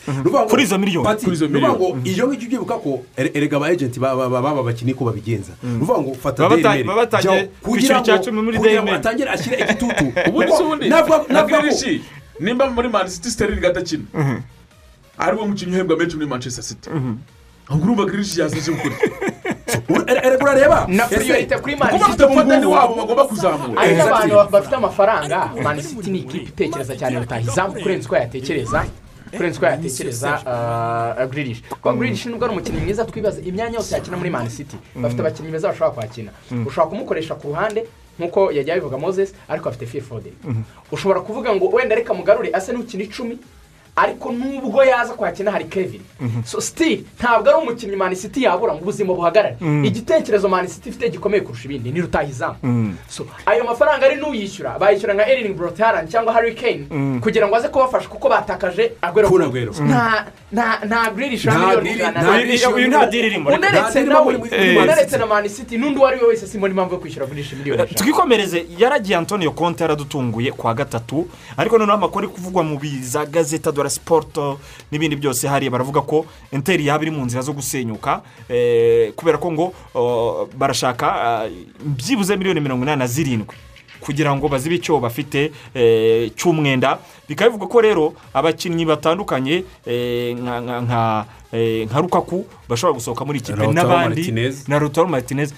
kuri izo miliyoni kuri izo miliyoni iyo ngibyo ubyibuka ko ere- erega aba ejenti baba bakinnyi ko babigenza ruvuga ngo fata kwishyura kugira ngo- atangire ashyire igitutu ubundi si ubundi na giririshi nimba muri man city sterling adakina ari we mukinnyi uhembwa menshi muri manchester city. Ahubwo urumva giririshi yazaje gukora erega urareba na ese- priorite kuri mani kuko bafite umufadani wabo bagomba kuzamura. Hari Exactly. n'abantu bafite amafaranga mani city ni ikipe itekereza cyane rutahizamu kurenza uko yatekereza. Kurenza uko yatekereza giririshi kuko giririshi nubwo ari umukinnyi mwiza twibaza imyanya yose yakina muri mani city. Bafite abakinnyi beza bashobora kwakina ushobora kumukoresha ku ruhande nk'uko yajya abivuga moses ariko afite fiye fode ushobora kuvuga ngo wenda reka mugarure ase n'ukina icumi. Ariko nubwo yaza kwakina hari kevin so sitiri ntabwo ari umukinnyi mani city yabura mu buzima buhagarare Mhm. igitekerezo mani city ifite gikomeye kurusha ibindi ni rutahizamu so ayo mafaranga ari n'uyishyura bayishyura nka erin brotaran cyangwa harry kane Mm. kugira ngo aze kubafasha kuko batakaje agwero Kun Aguero. nta nta nta grilish Nta miliyoni ijana nta na- irimo. uneretse nawe Man uneretse City. na mani city n'undi uwo ari we wese simbona impamvu yo kwishyura grilish miliyoni eshanu twikomereze yaragiye antonio konti yaradutunguye kwa gatatu ariko noneho amakuru ari kuvugwa mu biza gazeta dore siporo n'ibindi byose hariya. Baravuga ko interi yaba iri mu nzira zo gusenyuka eh, kubera ko ngo barashaka ah, byibuze miliyoni mirongo inani na zirindwi kugira ngo bazibe icyo bafite eh, cy'umwenda. Bikaba bivuga ko rero abakinnyi batandukanye eh, nka- eh, rukaku bashobora gusohoka muri ikipe n'abandi. Na rutaro martinez.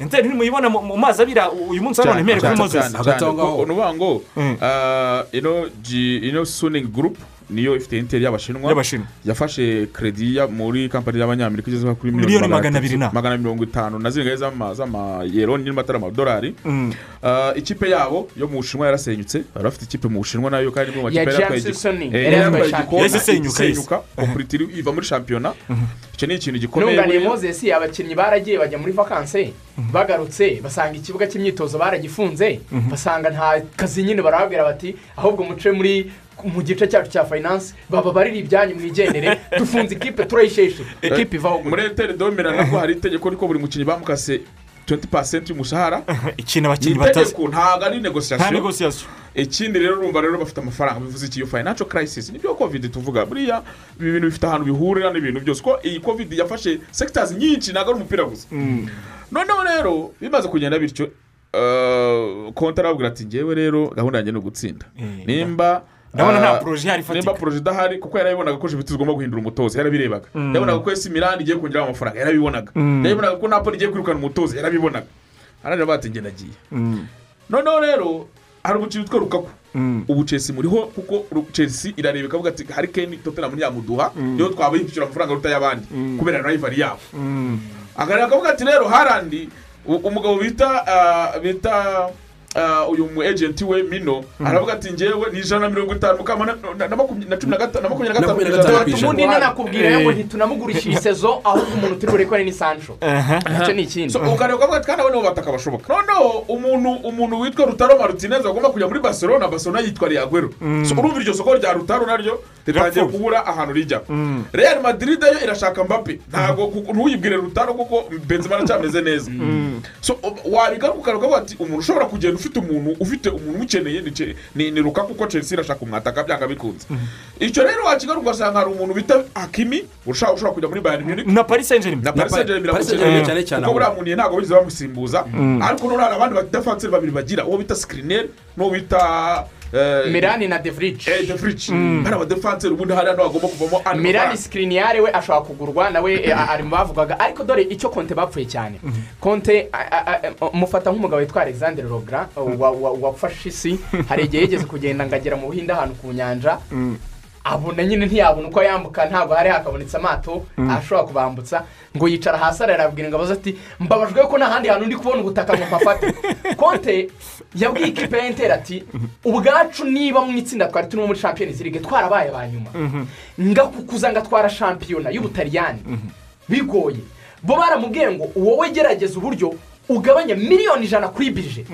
Interi ntimuyibona mu mu mazi abira uyu munsi hano ntimere kuri moses. Hagati aho ngaho. ni ukuvuga ngo Mm. ino G- ino suning group? Niyo ifite interi y'abashinwa. Yafashe kredi ya- muri kampani y'abanyamerika igeze kuri Miliyoni magana abiri na. magana mirongo itanu. Na zirindwi z'ama- z'amayero niba atari amadolari Mm. Ah, ikipe yabo yo mu bushinwa yarasenyutse. Bari bafite ikipe mu bushinwa na yo kandi mu makipe yari atwaye eh, yari yari igikombe, isenyuka kompuriti iva muri shampiyona icyo ni ikintu gikomeye. Ntunganiye moses abakinnyi baragiye bajya muri vakanse bagarutse basanga ikibuga cy'imyitozo baragifunze basanga nta kazi nyine barababwira bati ahubwo muce muri mu gice cyacu cya finance baba bariri ibyanyu mwigendere dufunze ikipe turayisheshe. Ikipe ivaho muri eteri domera nabwo hari itegeko riko buri mukinnyi bamukase 20% y'umushahara ikintu abakinnyi itegeko ntabwo ari negosiyasiyo ikindi rero urumva rero bafite amafaranga bivuze iki iyo financial crisis ni byo covid tuvuga. Buriya ibi bintu bifite ahantu bihurira n'ibintu byose. Ko iyi covid yafashe sectors nyinshi ntabwo ari umupira gusa. Noneho rero bimaze kugenda bityo eh, konti arababwira ati ngewe rero gahunda yanjye ni ugutsinda. Eh, nimba ndabona nta ah, poroje ihari ifatika. nimba poroje idahari kuko yarabibonaga ko jibiti zigomba guhindura umutoza yarabirebaga. Yabonaga ko esi milani igiye kongeraho amafaranga yarabibonaga. Yabonaga ko napoli igiye kwirukana umutoza yarabibonaga. Arareba bati njye nagiye. Noneho rero hari umukino witwa rukaku ubu chelsea muriho kuko chelsea irareba ikavuga ati hari keni tottenham ntiyamuduha niyo twaba yishyura amafaranga aruta y'abandi kubera rival yabo. Akavuga ati rero harandi umugabo bita ah, bita uyu mu ejenti we mino aravuga ati ngewe ni ijana na mirongo itanu mukama na cumi na gatanu na makumyabiri na gatanu. Ku ijana. ubundi nanakubwira ngo ntitunamugurisha iyi sezo ahubwo umuntu turi burekore ni sancho. Icyo ni ikindi. So, ukareba ukavuga ati kandi abo nibo bataka bashoboka? Noneho umuntu umuntu witwa rutaro martinez agomba kujya muri barcelona. Barcelona yitwariye agwero so urumva iryo soko rya rutaro naryo ritangiye kubura ahantu rijya. Real madrid yo irashaka mbappe. Ntabwo ntuyibwire rutaro kuko benzema aracyameze neza. So wabigaruka ukareba ukavuga ati umuntu ushobora kugenda ufite umuntu ufite umuntu umukeneye ni ruka kuko chelsea irashaka umwataka byanga bikunze icyo rero wakigaruka ugasanga hari umuntu bita hakimi ushobora kujya muri bayern munich. Na paris saint germain na paris saint germain Paris biramukeneye. Saint-Germain cyane cyane kuko buriya muntu ntabwo bigeze bamusimbuza. Ariko noneho hari abandi badefanseri babiri bagira uwo bita sikrineri n'uwo bita mirani na devrici eh, de Vrij. hari abadefanseri ubundi hariya ni ho hagomba kuvamo andi mirani sikiriniyare we ashobora kugurwa nawe eh, ari mu bavugaga. Ariko dore icyo konte bapfuye cyane. Konte a- mufata nk'umugabo witwa alexander rogra wa- wa- wafashe isi hari igihe yigeze kugenda ngo agera mu buhinde ahantu ku nyanja. Abona nyine ntiyabona uko yambuka ntabwo hari hakabonetse amato ashobora kubambutsa. Ngo yicara hasi ararabwira ingabo ze ati mbabajwe ko nta handi hantu ndi kubona ubutaka ngo mpafate. Konte yabwiye ikipe ya enteri ati ubwacu niba mu itsinda twari turimo muri champions league twarabaye ba nyuma. Ngakukuza ngatwara shampiyona y'ubutaliyani. Bigoye. Bo baramubwiye ngo wowe gerageza uburyo ugabanya miliyoni ijana kuri bije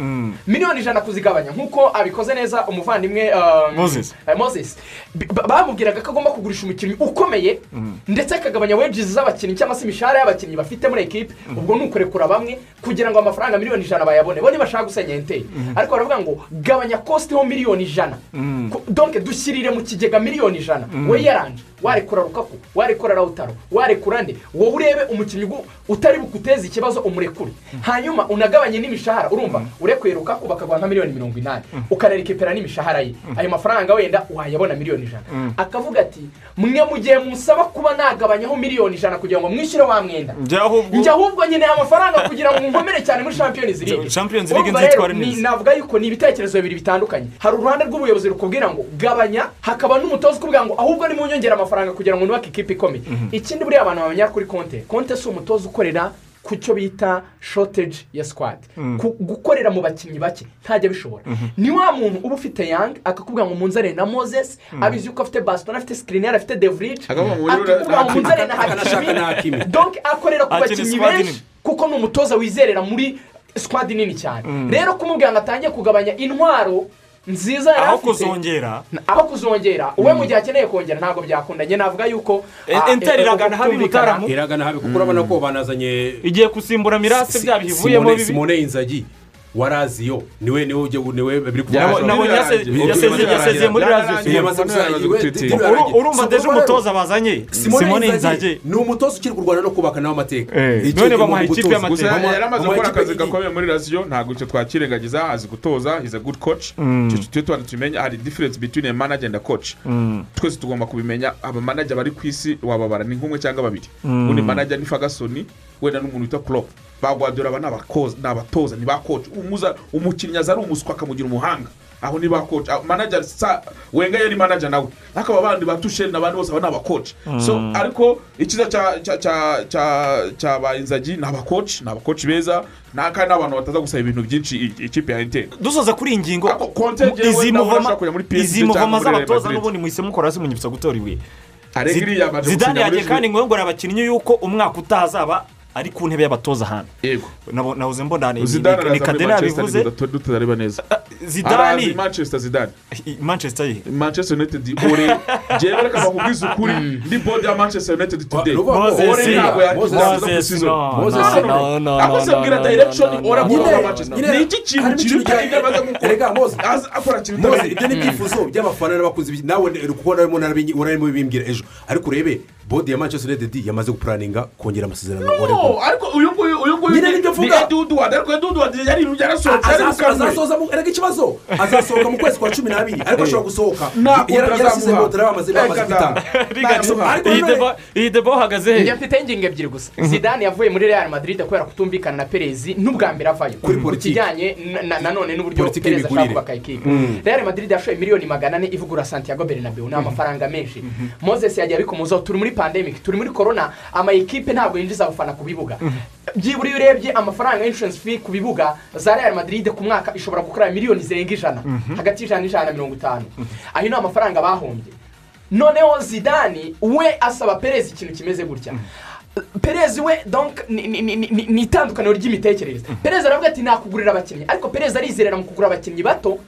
miliyoni ijana kuzigabanya. Nk'uko abikoze neza umuvandimwe um, Moses. eh, bamubwiraga ko agomba kugurisha umukinnyi ukomeye ndetse akagabanya wages z'abakinnyi cyangwa se imishahara y'abakinnyi bafite muri ekipe ubwo ni ukurekura bamwe kugira ngo amafaranga miliyoni ijana bayabone. Bo ntibashaka gusenya enteri ariko baravuga ngo gabanya kositi ho miliyoni ijana. Donke dushyirire mu kigega miliyoni ijana. We yaranje. Warekura rukaku warekura rawutaro warekura nde wowe urebe umukinnyi utari buguteze ikibazo umurekure hanyuma unagabanye n'imishahara urumva? Urekuye rukaku bakaguha nka miliyoni mirongo inani. Ukanerekepera n'imishahara ye. Ayo mafaranga wenda wayabona miliyoni ijana. Akavuga ati mwe mu gihe musaba kuba nagabanyaho miliyoni ijana kugira ngo mwishyure wa mwenda. Njye ahubwo nkeneye amafaranga kugira ngo nkomere cyane muri Champions League. Urumva rero, nzitware ni- neza. navuga yuko ni ibitekerezo bibiri bitandukanye. Hari uruhande rw'ubuyobozi rukubwira ngo gabanya hakaba n'umutoza ukubwira ngo ahubwo nimunyongera amafaranga kugira ngo nubake ikipe ikomeye ikindi buriya abantu bamenya kuri konte konte si umutoza ukorera ku cyo bita shoteji ya sikwadi gukorera mu bakinnyi bake ntajya bishobora ni wa muntu uba ufite yangi akakubwira ngo munzane na moses abizi yuko afite basitoni afite sikiriniyari afite muri akakubwira ngo munzane na hakimi donke akorera ku bakinnyi benshi kuko ni umutoza wizerera muri sikwadi nini cyane. Rero kumubwira ngo atangiye kugabanya intwaro nziza yari aho afite. kuzongera. Aho kuzongera. Uwe mu gihe akeneye kongera ntabwo byakunda. Njye navuga yuko E- ah, Inter eh, iragana habi kutumvikana. Mutarama. iragana habi kuko urabona ko banazanye igiye gusimbura mirase bya bivuyemo Simone- bibi. Simone inzagi wa raziyo ni we ni we ujya ni we biri yasezeye muri raziyo urumva rero- umutoza bazanye? Simone inzage ni umutoza ukiri kurwana no kubaka nawe amateka Eh, none mu ikipe y'amateka. Bamuha- yari amaze bamuha gukora akazi gakomeye muri rasiyo ntabwo icyo twakirengagiza. Azi gutoza. A good coach. Icyo tujye tubanza tumenye hari difference between a manager and a coach. Twese tugomba kubimenya. Abamanager bari ku isi wababara. Ni nk'umwe cyangwa babiri. Ubundi manager ni fagasoni wenda n'umuntu witwa klopp. Ba guardiola aba ni abatoza ni ba umuza umukinnyi aza ari umuswa akamugira umuhanga. Aho ni ba coach. Ah, manager sa wenga yari manager nawe. Ariko aba bandi ba tusheri n'abandi bose aba ni abakoci so ariko icyiza cya cya cya cya cya ba inzagi ni abakoci ni abakoci beza. Kandi n'abantu bataza gusaba ibintu byinshi ikipe ya interi dusoza kuri iyi ngingo izi muvoma z'abatoza n'ubundi muhise mukora hasi munyibutsa gutora ibuye. Zidane yagiye kandi ngo abakinnyi yuko umwaka utazaba ari ku ntebe y'abatoza ahantu yego. Nahoze mbona ni- kadena manchester yabivuze. United tutareba neza. Arazi zidane. Manchester zidane. I- manchester ye. Manchester united ore njyewe reka bakubwize ukuri. Ndi bodi ya manchester united today. Ore ntabwo yakizaza ku Moses, season no, Moses, no, no, no, no, ako no, se mbwira no, direction no, no, ora no, kuba Nyine- manchester ni iki kintu kiruta cya- ibyo amaze gukora akora Mose, ibindi. ibyo ni ibyifuzo by'abafana n'abakunzi nawe uri kubona urimo bimbwira ejo. Ariko urebe bodi ya manchester united yamaze gupuraninga kongera amasezerano. No, ariko uyu nguyu Nyine ni- ni byo ni mvuga. eduward ariko eduward yari yarasohotse yari Azaso- mukanwe azasoza mu erega ikibazo azasohoka mu kwezi kwa cumi n'abiri ariko ashobora gusohoka yarasize moto bamaze bamaze. Ariko iyi deba uhagaze he mfite ingingo ebyiri gusa zidane yavuye muri real madrid kubera kutumvikana na perezi n'ubwa mbere avayo Kuri ku politiki. kijyanye na- na- nanone n'uburyo Politiki perezi ashaka kubaka ikipe real madrid yashoye miliyoni magana ane ivugura santiago bernabeu ni amafaranga menshi moses yagiye abikomozaho turi muri pandemic turi muri corona ama ekipe ntabwo yinjiza abafana ku bibuga byibura iyo urebye amafaranga ya insurance fee ku bibuga za real madrid ku mwaka ishobora gukora miliyoni zirenga ijana. Hagati y'ijana n'ijana na mirongo itanu. Ayo ni amafaranga bahombye. Noneho zidani we asaba perez ikintu kimeze gutya. Perez we ni- ni- ni ni- ni itandukaniro ry'imitekerereze perez aravuga ati nakugurira abakinnyi. Ariko perez arizerera mu kugura abakinnyi bato.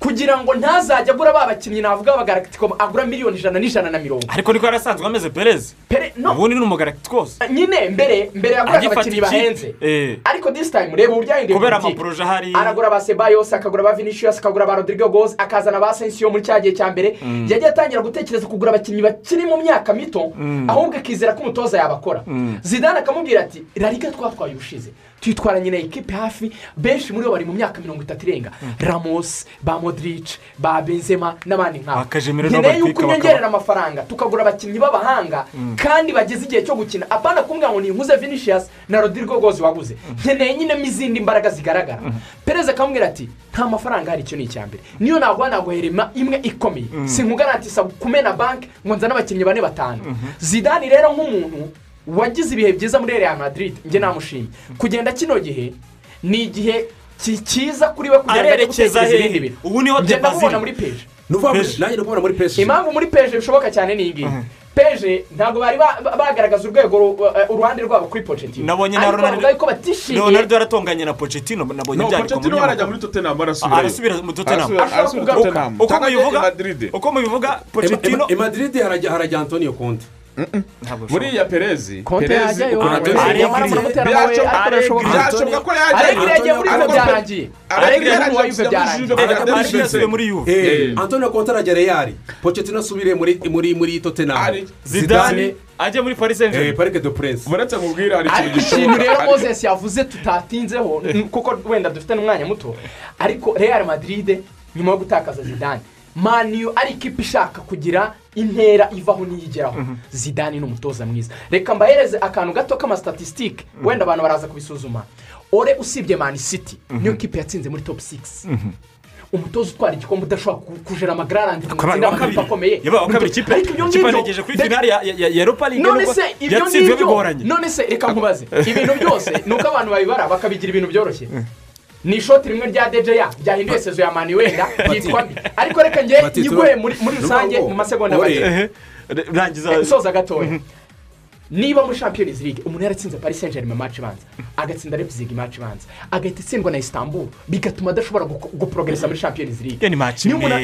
Kugira ngo ntazajya agura ba bakinnyi navuga bagarakitiko agura miliyoni ijana n'ijana na mirongo. Ariko niko yari asanzwe ameze perez. Pere- no. ubundi ni umugaragitikose nyine mbere mbere yaguraga abakinnyi bahenze. Eh. ariko this time reba uburyo yahinduye kubera amaporoje ahari. Aragura ba sebayos akagura ba vinicius akagura ba rodrigo goz akazana ba sensiyo muri cya gihe cya mbere. Mm. yagiye atangira gutekereza kugura abakinnyi bakiri mu myaka mito Mm. ahubwo akizera ko umutoza yabakora. Zidane akamubwira ati rariga twatwaye ubushize. Tuyitwaranye na ekipe hafi benshi muri bo bari mu myaka mirongo itatu irenga. Ramos ba modric ba benzema n'abandi nk'abo. Nkeneye yuko unyongerera amafaranga. Tukagura abakinnyi b'abahanga Mm. kandi bageze igihe cyo gukina. Apana kumbwira ngo ninkuze vinicius na rodrigo gozi waguze. Nkeneye nyine izindi mbaraga zigaragara. Perezida akamubwira ati nta mafaranga hari icyo ni icya mbere. Niyo naguha naguherema imwe ikomeye. Mm. sinkugarantisa kumena banki ngo nzane abakinnyi bane batanu. Zidani rero nk'umuntu wagize ibihe byiza muri real madrid? Njye namushimye. Kugenda kino gihe ni igihe cyiza kuri we kugira ngo ajye gutekereza ibindi bintu. Ubu ni ho ziri. muri peje nanjye ndakubona muri peje impamvu muri peje bishoboka cyane ni iyi. Ngiyi peje ntabwo bari ba- ba- bagaragaza urwego ru- uh, uruhande rwabo kuri pochetino nabonye na ariko bavuga yuko batishimiye ronaldo yaratonganye na pochettino nabonye No, byandikwa Pochettino arajya muri Tottenham, arasubirayo. arasubira mu arasubira Ashobora kugaruka. uko mubivuga pochettino i madrid harajya harajya antonio conte. Buriya perezi Perezi- Byashoboka- ko yajyayo. Yagiye muri Ariko- byarangiye. Alegri yaragiye muri muri byarangiye. Arajya muri Juve. Eh, antonio conte arajya real pochettino asubire muri muri muri tottenham. Zidane ajya muri eh, germain parike de prince. Uretse nkubwire hari ariko ikintu ikintu rero gishoboka moses yavuze tutatinzeho n- kuko wenda dufite n'umwanya muto. Ariko real madrid nyuma yo gutakaza zidane maniyu ari ikipe ishaka kugira intera ivaho n'iyigeraho. Zidane ni umutoza mwiza. Reka mbahereze akantu gato k'amasitatisitike wenda abantu baraza kubisuzuma. Ore usibye mani city. Niyo kipe yatsinze muri top 6 umutoza utwara igikombe udashobora ku- kujera amagararandi utsinde wa amakipe akomeye ariko ibyo ngibyo none se ibyo ngibyo none se reka nkubaze. Ibintu byose ni uko abantu babibara bakabigira ibintu byoroshye. Ni ishoti rimwe rya dejeya ryahinduye sezo ya mani wenda yitwa ariko reka nyiguhe tura- muri muri rusange mu masegonda make rangiza. Soza gatoya. Niba muri champions league umuntu yaratsinze paris saint germain match ibanza agatsinda leipzig match ibanza agahita itsindwa na istanbul bigatuma adashobora gu- guprogresa muri champions league. Niyo umuntu-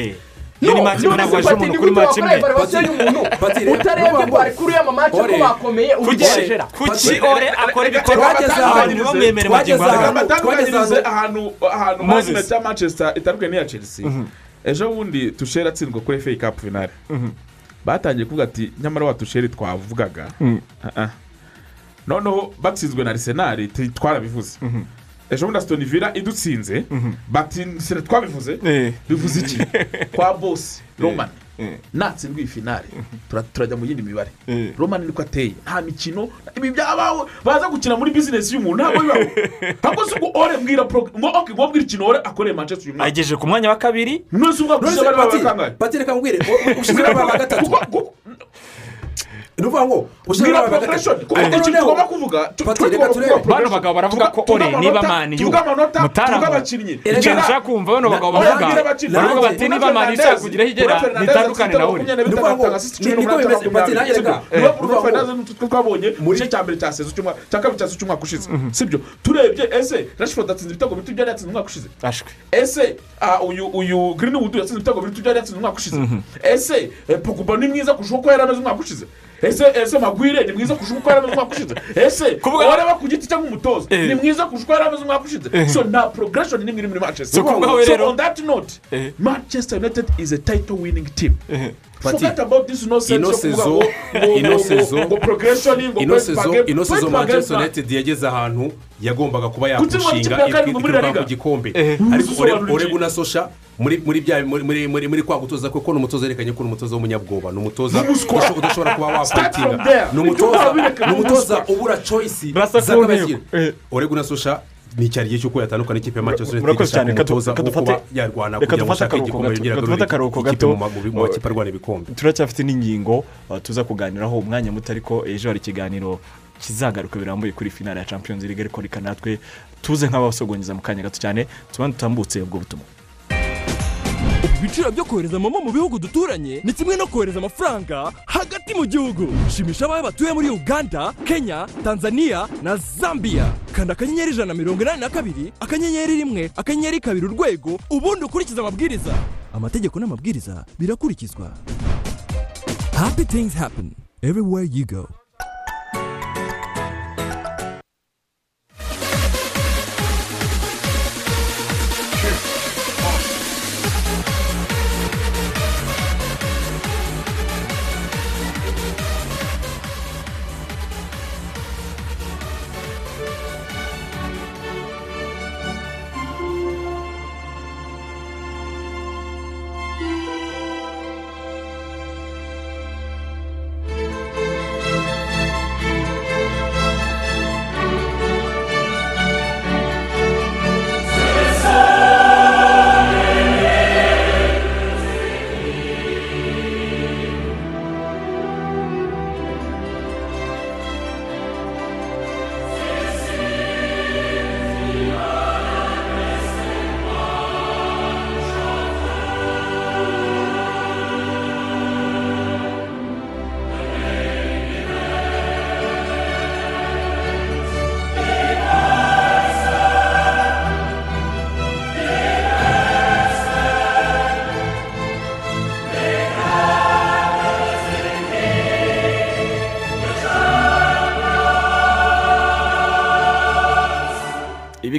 imwe none ntabwo se waje umuntu kuri wakora imwe utarebye Rubago. parikuru y'amamaci Ore. ko bakomeye ugerejera kuki ore akora ibikorwa ahantu- twageze magingo ahantu- ahantu ahantu Moses. mazina cya manchester itandukanye n'iya chelsea. Ejo bundi tusheri atsindwa kuri FA Cup finale batangiye kuvuga ati nyamara wa tusheri twavugaga. Ah. noneho batsinzwe na arsenal ti- twarabivuze. Ejo bundi asitoni vila idutsinze bati "Sire twabivuze bivuze iki? Kwa bosi romani natsindwa iyi finale. Tura- turajya mu yindi mibare. Romani niko ateye. Nta mikino ibi byabaho. Baza gukina muri bizinesi y'umuntu ntabwo bibaho. Ntabwo si ubwo ore mbwira pro ngo oke ngo mbwira ikintu ore akoreye manchester united. Agejeje ku mwanya wa kabiri. None se ubwo gusa bari babakangaye. Pati reka nkubwire. U- ushize baba gatatu. Ni ukuvuga ngo Ariko ikintu noneho- tugomba kuvuga twe bano bagabo baravuga ko ore niba mani. yu tuvuga amanota tuvuga mutarama. abakinnyi. Ikintu ushaka kumva bano bagabo bavuga. baravuga bati niba mani ishaka kugira aho igera ntitandukane na ore Ni ukuvuga ngo ni- niko bimeze Pati nanjye reka ni ukuvuga ngo nitwe twabonye mu gice cya mbere cya sezo cy'umwaka cya kabiri cya sezo cy'umwaka ushize sibyo? Turebye ese rashford atsinze ibitego bito byari yatsinze umwaka ushize? Ese uyu uyu greenwood yatsinze ibitego bito byari yatsinze umwaka ushize? Ese eh, pogba ni mwiza kurusha uko yari ameze umwaka ushize? Ese ese magwire ni mwiza kurusha uko yari ameze umwaka ushize. Ese wareba ku giti cyangwa umutoza? Eh. ni mwiza kurusha uko yari ameze umwaka ushize. So nta progression n'imwe iri muri manchester. So on that note Eh. manchester united is a title winning team. Forget about this nonsense yo kuvuga ngo- ngo- progression ngo ino point sezo per game. ino sezo Point per game manchester united yageze ahantu yagombaga kuba yakushinga ku gikombe ariko iki? na sosha muri muri bya muri muri muri muri kwa gutoza kwe ko ni umutoza yerekanye ko ni umutoza w'umunyabwoba ni umutoza udashobora kuba there. ni umutoza ubura choice Rasa z'akabashyira Kroneko. Eh. na sosha ni icyari gihe cy'uko yatandukana n'ikipe ya manchester united igashaka umutoza wo kuba yarwana kugira ngo ashake igikombe yongere agarure ikipe mu ma- mu- mu makipe arwana ibikombe turacyafite n'ingingo uh, tuza kuganiraho. Umwanya muto ariko ejo hari ikiganiro kizagaruka birambuye kuri finale ya champions league ariko reka natwe tuze nk'abasogongeza mu kanya gato cyane tubanze dutambutse ubwo butumwa. Ibiciro byo kohereza momo mu bihugu duturanye ni kimwe no kohereza amafaranga hagati mu gihugu. Shimisha abawe batuye muri uganda kenya tanzania na zambia. Kanda akanyenyeri ijana na mirongo inani na kabiri akanyenyeri rimwe akanyenyeri kabiri urwego ubundi ukurikize amabwiriza. Amategeko n'amabwiriza birakurikizwa. Happy things happen. Everywhere you go.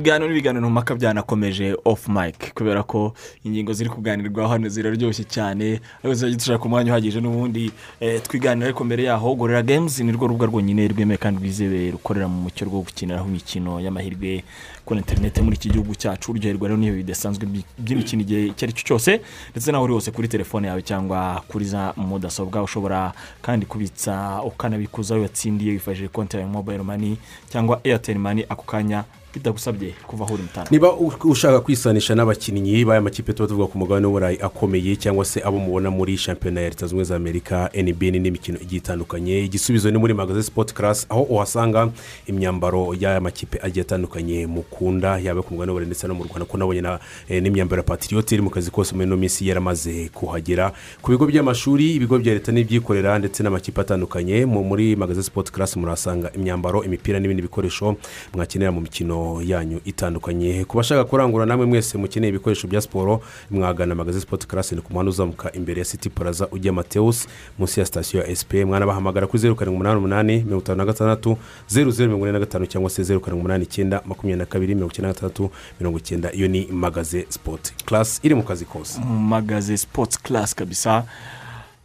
Ibiganiro n'ibiganiro mpaka byanakomeje ofu mike kubera ko ingingo ziri kuganirwaho hano ziraryoshye cyane ariko tuzajya dushaka umwanya uhagije n'ubundi eh, twiganira ariko mbere yaho gorera games ni rwo rubuga rwonyine rwemewe kandi rwizewe rukorera mu mucyo rwo gukiniraho imikino y'amahirwe kuri interineti muri iki gihugu cyacu. Uryoherwa rero n'ibihe bidasanzwe by- by'imikino igihe icyo ari cyo cyose ndetse naho uri hose kuri telefone yawe cyangwa kuri za mudasobwa ushobora kandi kubitsa ukanabikuza watsindiye wifashishije konti yawe mobayiro mani cyangwa eyateri mani ako kanya. Bitagusabye kuva aho uri mutana niba ushaka kwisanisha n'abakinnyi b'aya makipe tuba tuvuga ku mugabane w'uburayi akomeye cyangwa se abo mubona muri shampiyona ya leta zunze ubumwe za amerika nbn n'imikino igiye itandukanye. Igisubizo ni muri magaze sipoti karasi aho uhasanga imyambaro y'aya makipe agiye atandukanye mukunda yaba ku mugabane w'uburayi ndetse no mu rwanda. Ko nabonye na- eh, n'imyambaro ya patiriyoti iri mu kazi kose muri ino minsi yaramaze kuhagera. Ku bigo by'amashuri ibigo bya leta n'ibyikorera ndetse n'amakipe atandukanye mu- muri magaze sipoti karasi murahasanga imyambaro imipira n'ibindi bikoresho mwakenera mu mikino yanyu itandukanye. Ku bashaka kurangura namwe mwese mukeneye ibikoresho bya siporo mwagana magaze sipoti karasi ni ku muhanda uzamuka imbere ya siti puraza ujya matewusi munsi ya sitasiyo ya esipe mwanabahamagara kuri zeru karindwi umunani umunani mirongo itanu na gatandatu zeru zeru mirongo ine na gatanu cyangwa se zeru karindwi umunani icyenda makumyabiri na kabiri mirongo icyenda na gatandatu mirongo icyenda. Iyo ni magaze sipoti karasi iri mu kazi kose. Magaze sipoti karasi kabisa.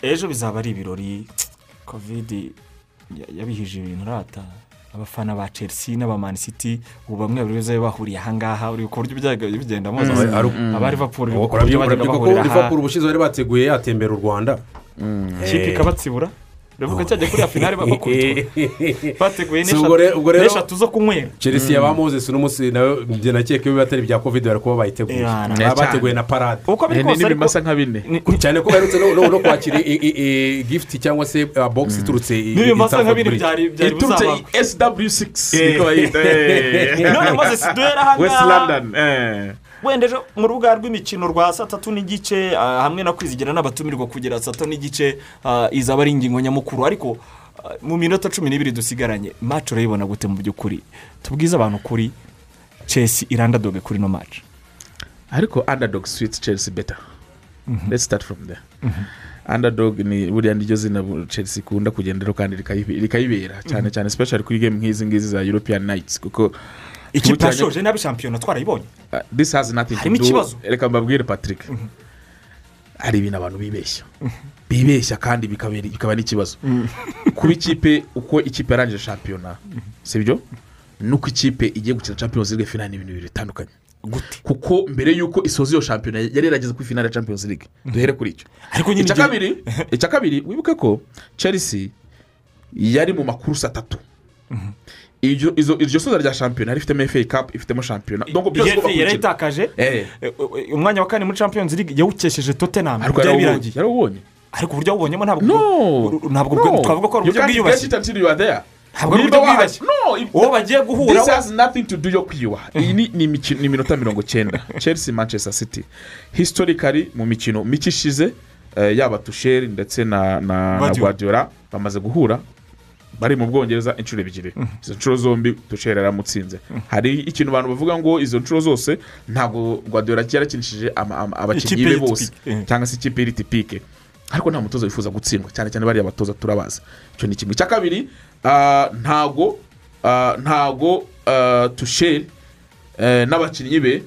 Ejo bizaba ari ibirori. Kovidi ya- yabihije ibintu rata. Abafana ba chelsea n'aba city ubu bamwe buri wese bahuriye ahangaha uri ku buryo bigenda muzi Mm. Ari- aba Liverpool ku buryo bajyaga bahurira aha. Liverpool ubushize bari bateguye yatembera u rwanda. Ikipe ikabatsibura. Uravuga cyajya kuri ya finale bakubitwa bateguye n'eshatu zo kunywera chelsea ya ba moses uno munsi nawe njye nakeka iyo atari ibya covid bari kuba bayiteguye baba bateguye na parade uko biri kose ariko n'ibimasa nka bine cyane ko baherutse no- kwakira i- i- i- gift cyangwa se box iturutse n'ibimasa nka Stamford byari byari iturutse buzaba sw6 niko bayita none maze si duhera london eh. Wenda ejo mu rubuga rw'imikino rwa saa tatu n'igice ah, hamwe no kwizigira n'abatumirwa kugera saa tatu n'igice ah, izaba ari ingingo nyamukuru. Ariko ah, mu minota cumi n'ibiri dusigaranye maci urayibona gute mu by'ukuri? Tubwize abantu kuri chelsea irandadoge kuri ino maci ariko underdog sweets chelsea better. Let's start from there. Underdog ni buriya niryo zina chelsea ikunda kugenderaho kandi rikayibe- rikayibera cyane cyane especially kuri game nk'izi ngizi za european nights kuko ikipe yashoje nabi shampiyona twarayibonye to Harimo ikibazo. reka mbabwire patrick. Hari ibintu abantu bibeshya. Bibeshya kandi bikaba n'ikibazo. Kuba ikipe uko ikipe yarangije shampiyona sibyo nuko ikipe igiye gukina champions league finale ni ibintu bibiri bitandukanye. Kuko mbere y'uko isoza iyo shampiyona yari yarageze kuri finale ya champions league. Duhere kuri icyo. Icya kabiri wibuke ko chelsea yari mu makurusi atatu. Iryo soza rya shampiyona yari ifitemo fa cup ifitemo shampiyona. Yari itakaje? Eh. eh, eh, umwanya wa kane muri league yawukesheje byari yarawubonye ariko uburyo wawubonyemo ntabwo twavuga ko ari uburyo bwiyubashye. Ntabwo ari uburyo. No, uwo bagiye guhura this we- has nothing to do yo kwiyubaha iyi ni ni imikino- ni iminota mirongo cyenda chelsea manchester city. Historically mu mikino mike ishize yaba tusheri ndetse na guardiola bamaze guhura. Bari mu bwongereza inshuro ebyiri. Izo nshuro zombi tusheri yaramutsinze hari ikintu abantu bavuga ngo izo nshuro zose ntabwo guardiola yarakinishije abakinnyi be bose cyangwa se ikipe y'iri tipike ariko nta mutoza wifuza gutsindwa cyane cyane bariya batoza turabazi icyo ni kimwe. Icya kabiri ah, ntago ah, ntago ah, tusheri eh, n'abakinnyi be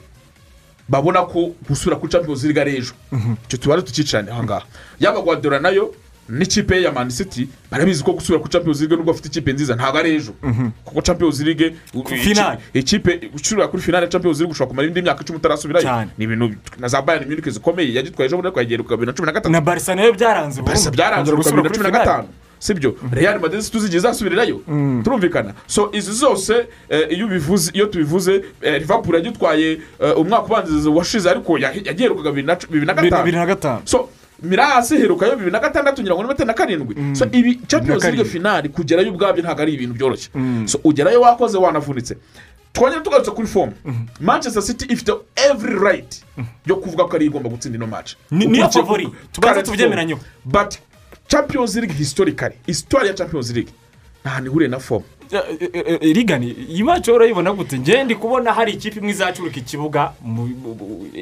babona ko gusura kuri champions league ari ejo. Icyo tubare tukicarane aha ngaha. Yaba guardiola na yo n'ikipe ya man city barabizi ko gusura kuri champions league nubwo bafite ikipe nziza. Ntabwo ari ejo. Kuko champions league ikipe gusura kuri finale ya champions league ushobora kumara indi myaka icumi utarasubirayo. Ni ibintu na za bayern munich zikomeye. Yagitwaye ejo bundi ariko yagiheruka bibiri na cumi na gatatu. Na barisa na yo byaranze barisa byaranze gusubira bibiri na cumi na gatanu. sibyo? Real madrid tuzigiye izasubirirayo turumvikana. So izi zose eh, iyo ubivuze iyo tubivuze eh, liverpool yagitwaye eh, umwaka ubanziriza washize ariko yahi- yagiherukaga bibiri gatanu. na gatanu. So mirasi iherukayo bibiri na gatandatu ngira ngo ni bibiri na karindwi. So ibi champions league finali kugerayo ubwabyo ntabwo ari ibintu byoroshye. So ugerayo wakoze wanavunitse. Twongere tugarutse kuri fomu manchester city ifite every right yo kuvuga ko ari igomba gutsinda ino match. Ni- niyo favori. current tubyemeranyeho. but champions league historically histoire ya champions league nta hantu ihuriye na fomu rigani iyi maci urayibona gute? Njye ndi kubona hari ikipe imwe izacuruka ikibuga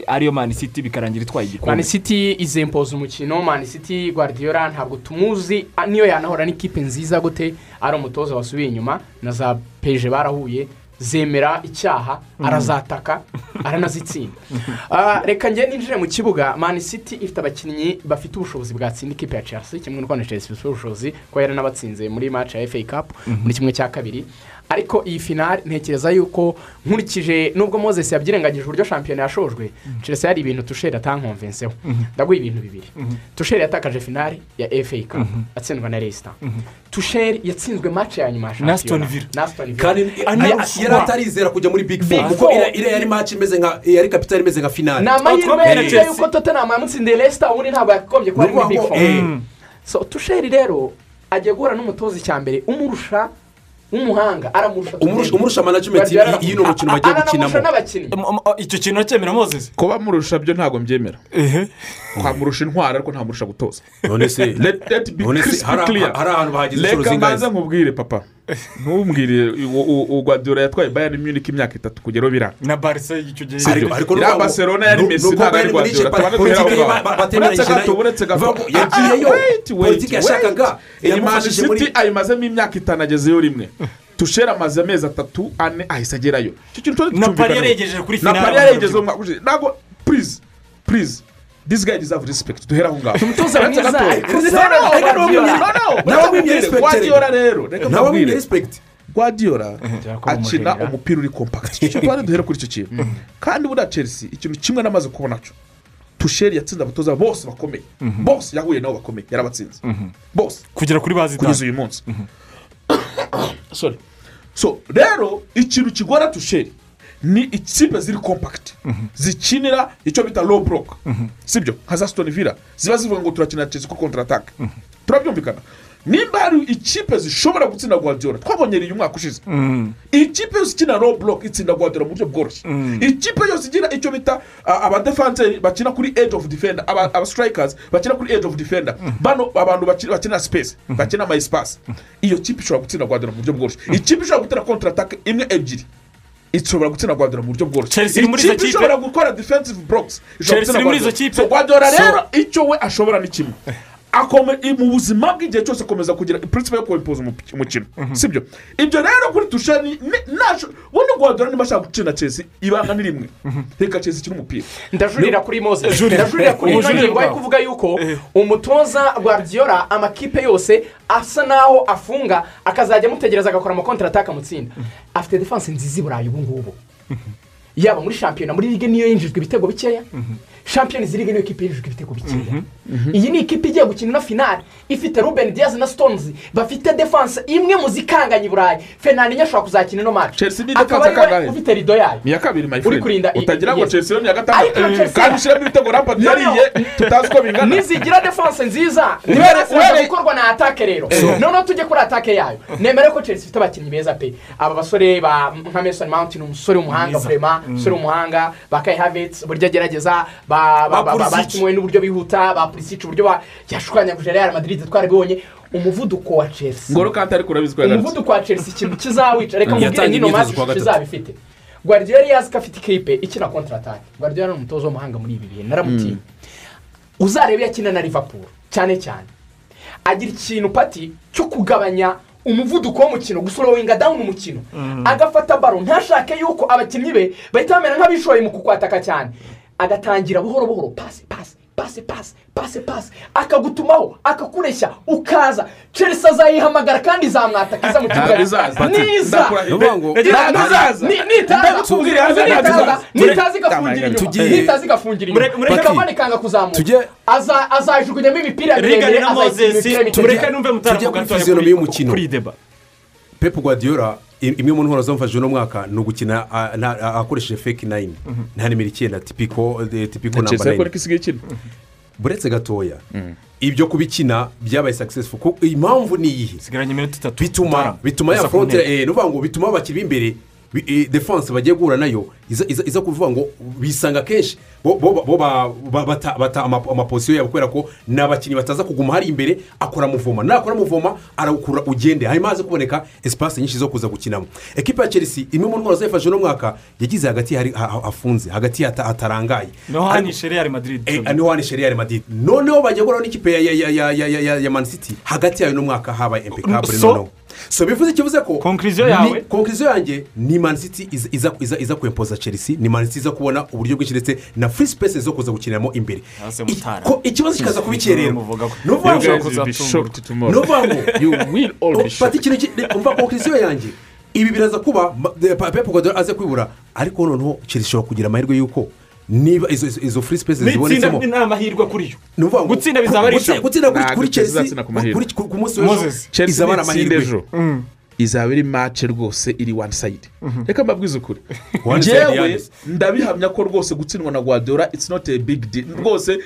ariyo mani city bikarangira itwaye mani igikombe city izempoza umukino. Mani city guardiola ntabwo tumuzi niyo yanahora n'ikipe nziza gute ari umutoza wasubiye inyuma na za peje barahuye zemera icyaha arazataka aranazitsinda Ah, reka njye ninjire mu kibuga. Mani city ifite abakinnyi bafite ubushobozi bwatsinda ikipe ya chelsea kimwe n'uko na chelsea ifite ubushobozi kuba yaranabatsinze muri match ya fa cup muri kimwe cya kabiri. Ariko iyi finari ntekereza yuko nkurikije nubwo moses yabyirengagije uburyo shampiyona yashojwe chelsea hari ibintu tusheri atankonvenseho ndaguha ibintu bibiri. Tusheri yatakaje finari ya fa cup atsindwa na resita tusheri yatsinzwe match ya nyuma ya Na shampiyona kandi yari atarizera kujya muri big four. Big kuko iriya yari match imeze nka yari kapitali imeze nka finale. Ni amahirwe Chelsea. yuko tottenham yamutsindiye resita ubundi ntabwo yakagombye kuba ari muri big four. Eh. so tusheri rero agiye guhura n'umutoza icya mbere umurusha w'umuhanga aramurusha Umurusha- umurusha management Guardiola y- y'ino mukino bagiye gukinamo. icyo kintu uracyemera moses? Kuba murusha byo ntabwo mbyemera. Ehe. Twamurusha intwara ariko ntamurusha gutoza. None se hari ahantu bahageze inshuro reka zingahe mbanze nkubwire papa. Ntumbwire ugwadura yatwaye bayern munich imyaka itatu kugeraho biranga na barisa icyo gihe. Ariko nuko- Barcelona yari nuko ntabwo ari batemeranyije Uretse gato, uretse gato. Yagiyeyo. politiki yashakaga city ayimazemo imyaka itanu agezeyo rimwe. Tushera amaze amezi atatu ane ahise agerayo. Na. Paris yaregejeje kuri na finale. pari ushize. Ntabwo please please. This guy deserve respect. Duhere aho ngaho umutoza mwiza. Nawe wamwimye Uretse respect, Guardiola rero. reka mbabwire ko akina umupira uri kompakiti icyo tuba duhere kuri icyo kintu kandi buriya chelsea ikintu kimwe namaze kubona cyo tusheri yatsinze abatoza bose bakomeye bose yahuye nabo bakomeye yarabatsinze bose kugera kuri bazi kugeza uyu munsi sorry. So rero ikintu kigora tusheri. Ni ikipe ziri kompakiti zikinira icyo bita low block. Sibyo? Nka za stone villa. Ziba zivuga ngo turakina chelsea kuri kontra atake turabyumvikana. Nimba hari ikipe zishobora gutsinda guardiola twabonye uyu mwaka ushize. Ikipe yose ikina low block itsinda guardiola mu buryo bworoshye. Ikipe yose igira icyo bita abadefanseri bakina kuri edge of defender aba aba strikers bakina kuri edge of defender. Bano abantu bakina space bakina espace iyo kipe ishobora gutsinda guardiola mu buryo bworoshye. Ikipe ishobora gutera kontra atake imwe ebyiri. Ishobora gutsinda guardiola mu buryo bworoshye ikipe kipe. ishobora gukora defensive blocks ishobora gutsinda guardiola So- rero icyo we ashobora ni kimwe. mu buzima bw'igihe cyose akomeza kugira principe yo kwimpoza umup- umukino sibyo? Ibyo rero kuri tushani ubundi guardiola niba ashaka gukina chelsea ibanga ni rimwe. Reka chelsea ikina umupira. Ndajurira kuri mose Jurira. ndajurira kuri ino ngingo bwawe. kuvuga yuko umutoza guardiola amakipe yose asa naho afunga akazajya amutegereza agakora amakontara ataka amutsinda afite defanse nziza i burayi ubu ngubu. Yaba muri shampiyona muri ligue niyo yinjijwe ibitego bikeya? Champions league niyo kipe yujuje ibitego bikeya. Iyi ni ikipe igiye gukina ino finale. Ifite ruben diaz na stones. Bafite defense imwe mu zikanganye i burayi. Fernandinho ashobora kuzakina ino ni akaba ari we kangahe? ufite rido yayo. Iya kabiri uri kurinda utagira ngo chelsea yo ni iya Chelsea- kandi ushyiramo ibitego no. yariye tutazi uko bingana. Nizigira defense nziza. Uhere- gukorwa na atake rero. So. noneho tujye kuri atake yayo. Nemere ko chelsea ifite abakinnyi beza pe. Aba basore ba nka mason mount ni umusore w'umuhanga vrema umusore w'umuhanga ba kai havets uburyo agerageza ba ba- ba- ba- Pulisic. bakimuwe n'uburyo bihuta ba pulisic uburyo yashwanyaguje real madrid twarabibonye. Umuvuduko wa chelsea. Ngoro kandi ariko yagarutse umuvuduko wa chelsea ikintu kizawica reka mubwire kuwa gatatu. izaba ifite guardiola yazi ko afite ikipe ikina kontra atake guardiola ni umutoza w'umuhanga muri ibi bihe. Naramutinya uzarebe iyo akina na liverpool cyane cyane. Agira ikintu pati cyo kugabanya umuvuduko w'umukino gusorowinga dawuni umukino. Agafata baro ntashake yuko abakinnyi be bahita bamera nk'abishoye mu kukwataka cyane. Agatangira buhoro buhoro. Pasi pasi pasi pasi pasi pasi. Akagutumaho akakureshya ukaza. Chelsea azayihamagara kandi izamwataka iza mu kibuga niza. nitaza. Nitaza igafungira inyuma nitaza. Igafungira inyuma ikavana ikanga kuzamuka. azajugunyamo imipira miremire moses. imipira tureke mikeya numve mutara Tujye mu kuri gatoya kuri deba. Pep guardiola imwe mu ntwaro zamufashije uno mwaka ni ugukina akoresheje fake nine. Nta nimero icyenda tipiko tipiko namba ikina buretse gatoya ibyo kubikina byabaye successful. Ku- impamvu ni iyihe? Bituma bituma ya frontiere ntego. eh, ngo bituma abakiri b'imbere eh, defense bagiye guhura na yo iza kuvuga ngo bisanga kenshi. Bo bo bo ba- ba- bata bata ama- amapozisiyo yabo kubera ko ni abakinnyi bataza kuguma hari imbere akora muvoma. Nakora muvoma arawukura ugende. Hanyuma haze kuboneka esipasi nyinshi zo kuza gukinamo. Ekipa ya chelsea imwe mu ntwaro zayifashe uno mwaka yagize hagati hafunze hagati hata- hatarangaye. Niho Ariko- hanishe real madrid Eh, ni ho hanishe real madrid. Noneho bajya guhura n'ikipe ya- ya- ya- ya- ya- ya- ya- ya man city. Hagati yayo n'umwaka habaye So- noneho. So bivuze kivuze ko Conclusion ni- yawe? conclusion yanjye ni man city iza- iza iza kwempoza chelsea ni man city iza kubona uburyo bwinshi ndetse na free space zo kuza gukiniramo imbere. Ko ikibazo kikaza kuba ko- ni ukuvuga ngo fata ikintu ki- umva conclusion yanjye. Ibi biraza kuba ma- de- Pa- pep guardiola aze kwibura ariko noneho chelsea ishobora kugira amahirwe y'uko niba izo izo- izo free space n'itsinda zibonetsemo ni amahirwe kuri yo. Ni ukuvuga ngo Gutsinda bizaba ari ishema. gutsinda kuri- izatsinda ku munsi w'ejo izaba ari amahirwe. ejo. Izaba iri mace rwose iri one side. Reka mbabwize ukuri. One side njyewe Yanis. ndabihamya ko rwose gutsindwa na guardiola it's not a big deal. Rwose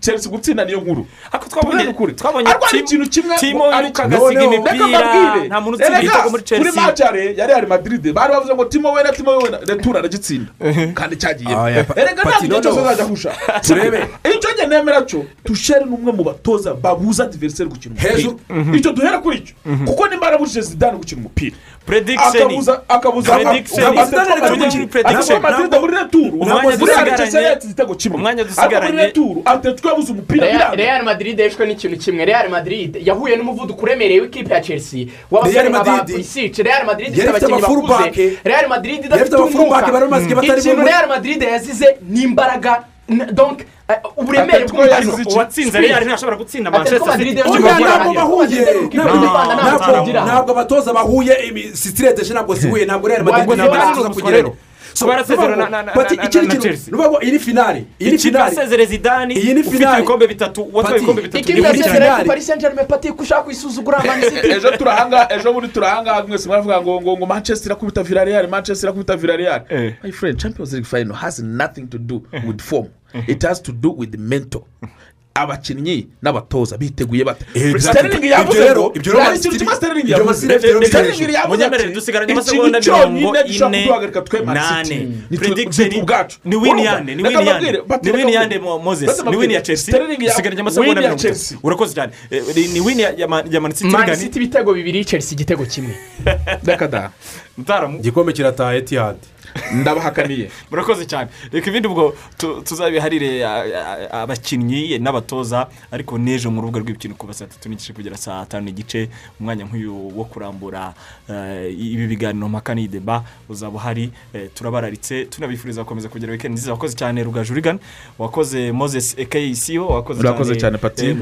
chelsea gutsinda niyo nkuru. Ariko twabonye ukuri. ariko Tim- ikintu kimwe timo ari- yiruka agasiga reka imipira. nta muntu utsinda igitego muri kuri chelsea. mace yare ya real madrid. Bari bavuze ngo timo wena timo wena. Retura aragitsinda kandi cyagiye. Ya, pa- erega nta gihe cyose azajya ahusha Turebe. icyo njye nemera cyo tushere ni umwe mu batoza babuza diveriseri gukina umupira. Icyo duhera kuri icyo. Kuko nimba yarabujije zidane gukina umupira prediction akabuza Madrid muri returu Umwanya buriya dusigaranye- Chelsea yatsinze igitego kimwe umwanya dusigaranye- atletico yabuze umupira Real- madrid yishwe n'ikintu kimwe real madrid. Yahuye n'umuvuduko uremereye w'ikipe ya chelsea. W'abasore Real nka ba Madrid. Pulisic real madrid ifite abakinnyi bakuze. Real madrid idafite batari ikintu real madrid yazize ni imbaraga donc eh, uburemere bw'umukino uwatsinze real ntashobora gutsinda manchester city ntabwo bahuye Ntabwo- abatoza bahuye sitireteje ntabwo zihuye ntabwo rero madrid ntabwo umuswa kugerayo na- ikindi kintu ukuvuga ngo iyi ni finale iyi ni finale. ibikombe bitatu watwaye ibikombe bitatu ni finale. ku paris saint germain pati ko ushaka kuyisuzugura ejo turahanga ejo bundi turahanga mwese muravuga ngo ngo ngo manchester irakubita villarreal manchester irakubita villarreal. Eh. my friend champions league final has nothing to do with form. It has to do with mental. Abakinnyi n'abatoza biteguye bate? Eh, sterling ibyo yavuze ngo ibyo rero hari ikintu kimwe Man yavuze. Byo- yavuze ati dusigaranye ikintu amasegonda cyonyine ine. kuduhagarika twe nane ni twe- ubwacu ni win Urumva? yande ni Reka win yande ni win reka yande mbabwire. Mo- moses. Reka ni win ya chelsea. Win amasegonda mirongo itatu urakoze cyane. Eh, ni- ni win ya ya Man- ya man city man ingana city ibitego bibiri chelsea igitego kimwe. Reka da. Mutaramu. Igikombe kirataha etihad. Ndabahakaniye. Murakoze cyane. Reka ibindi ubwo tu- tuzabiharire abakinnyi n'abatoza ariko n'ejo mu rubuga rw'imikino kuva saa tatu n'igice kugera saa tanu n'igice umwanya nk'uyu wo kurambura eh, ibi biganiro mpaka n'iyi deba uzaba uhari eh, turabararitse tunabifuriza gukomeza kugira wikendi nziza. Wakoze cyane rugaju rigana wakoze moses ekeyisiyo wakoze Urakoze cyane, Pati.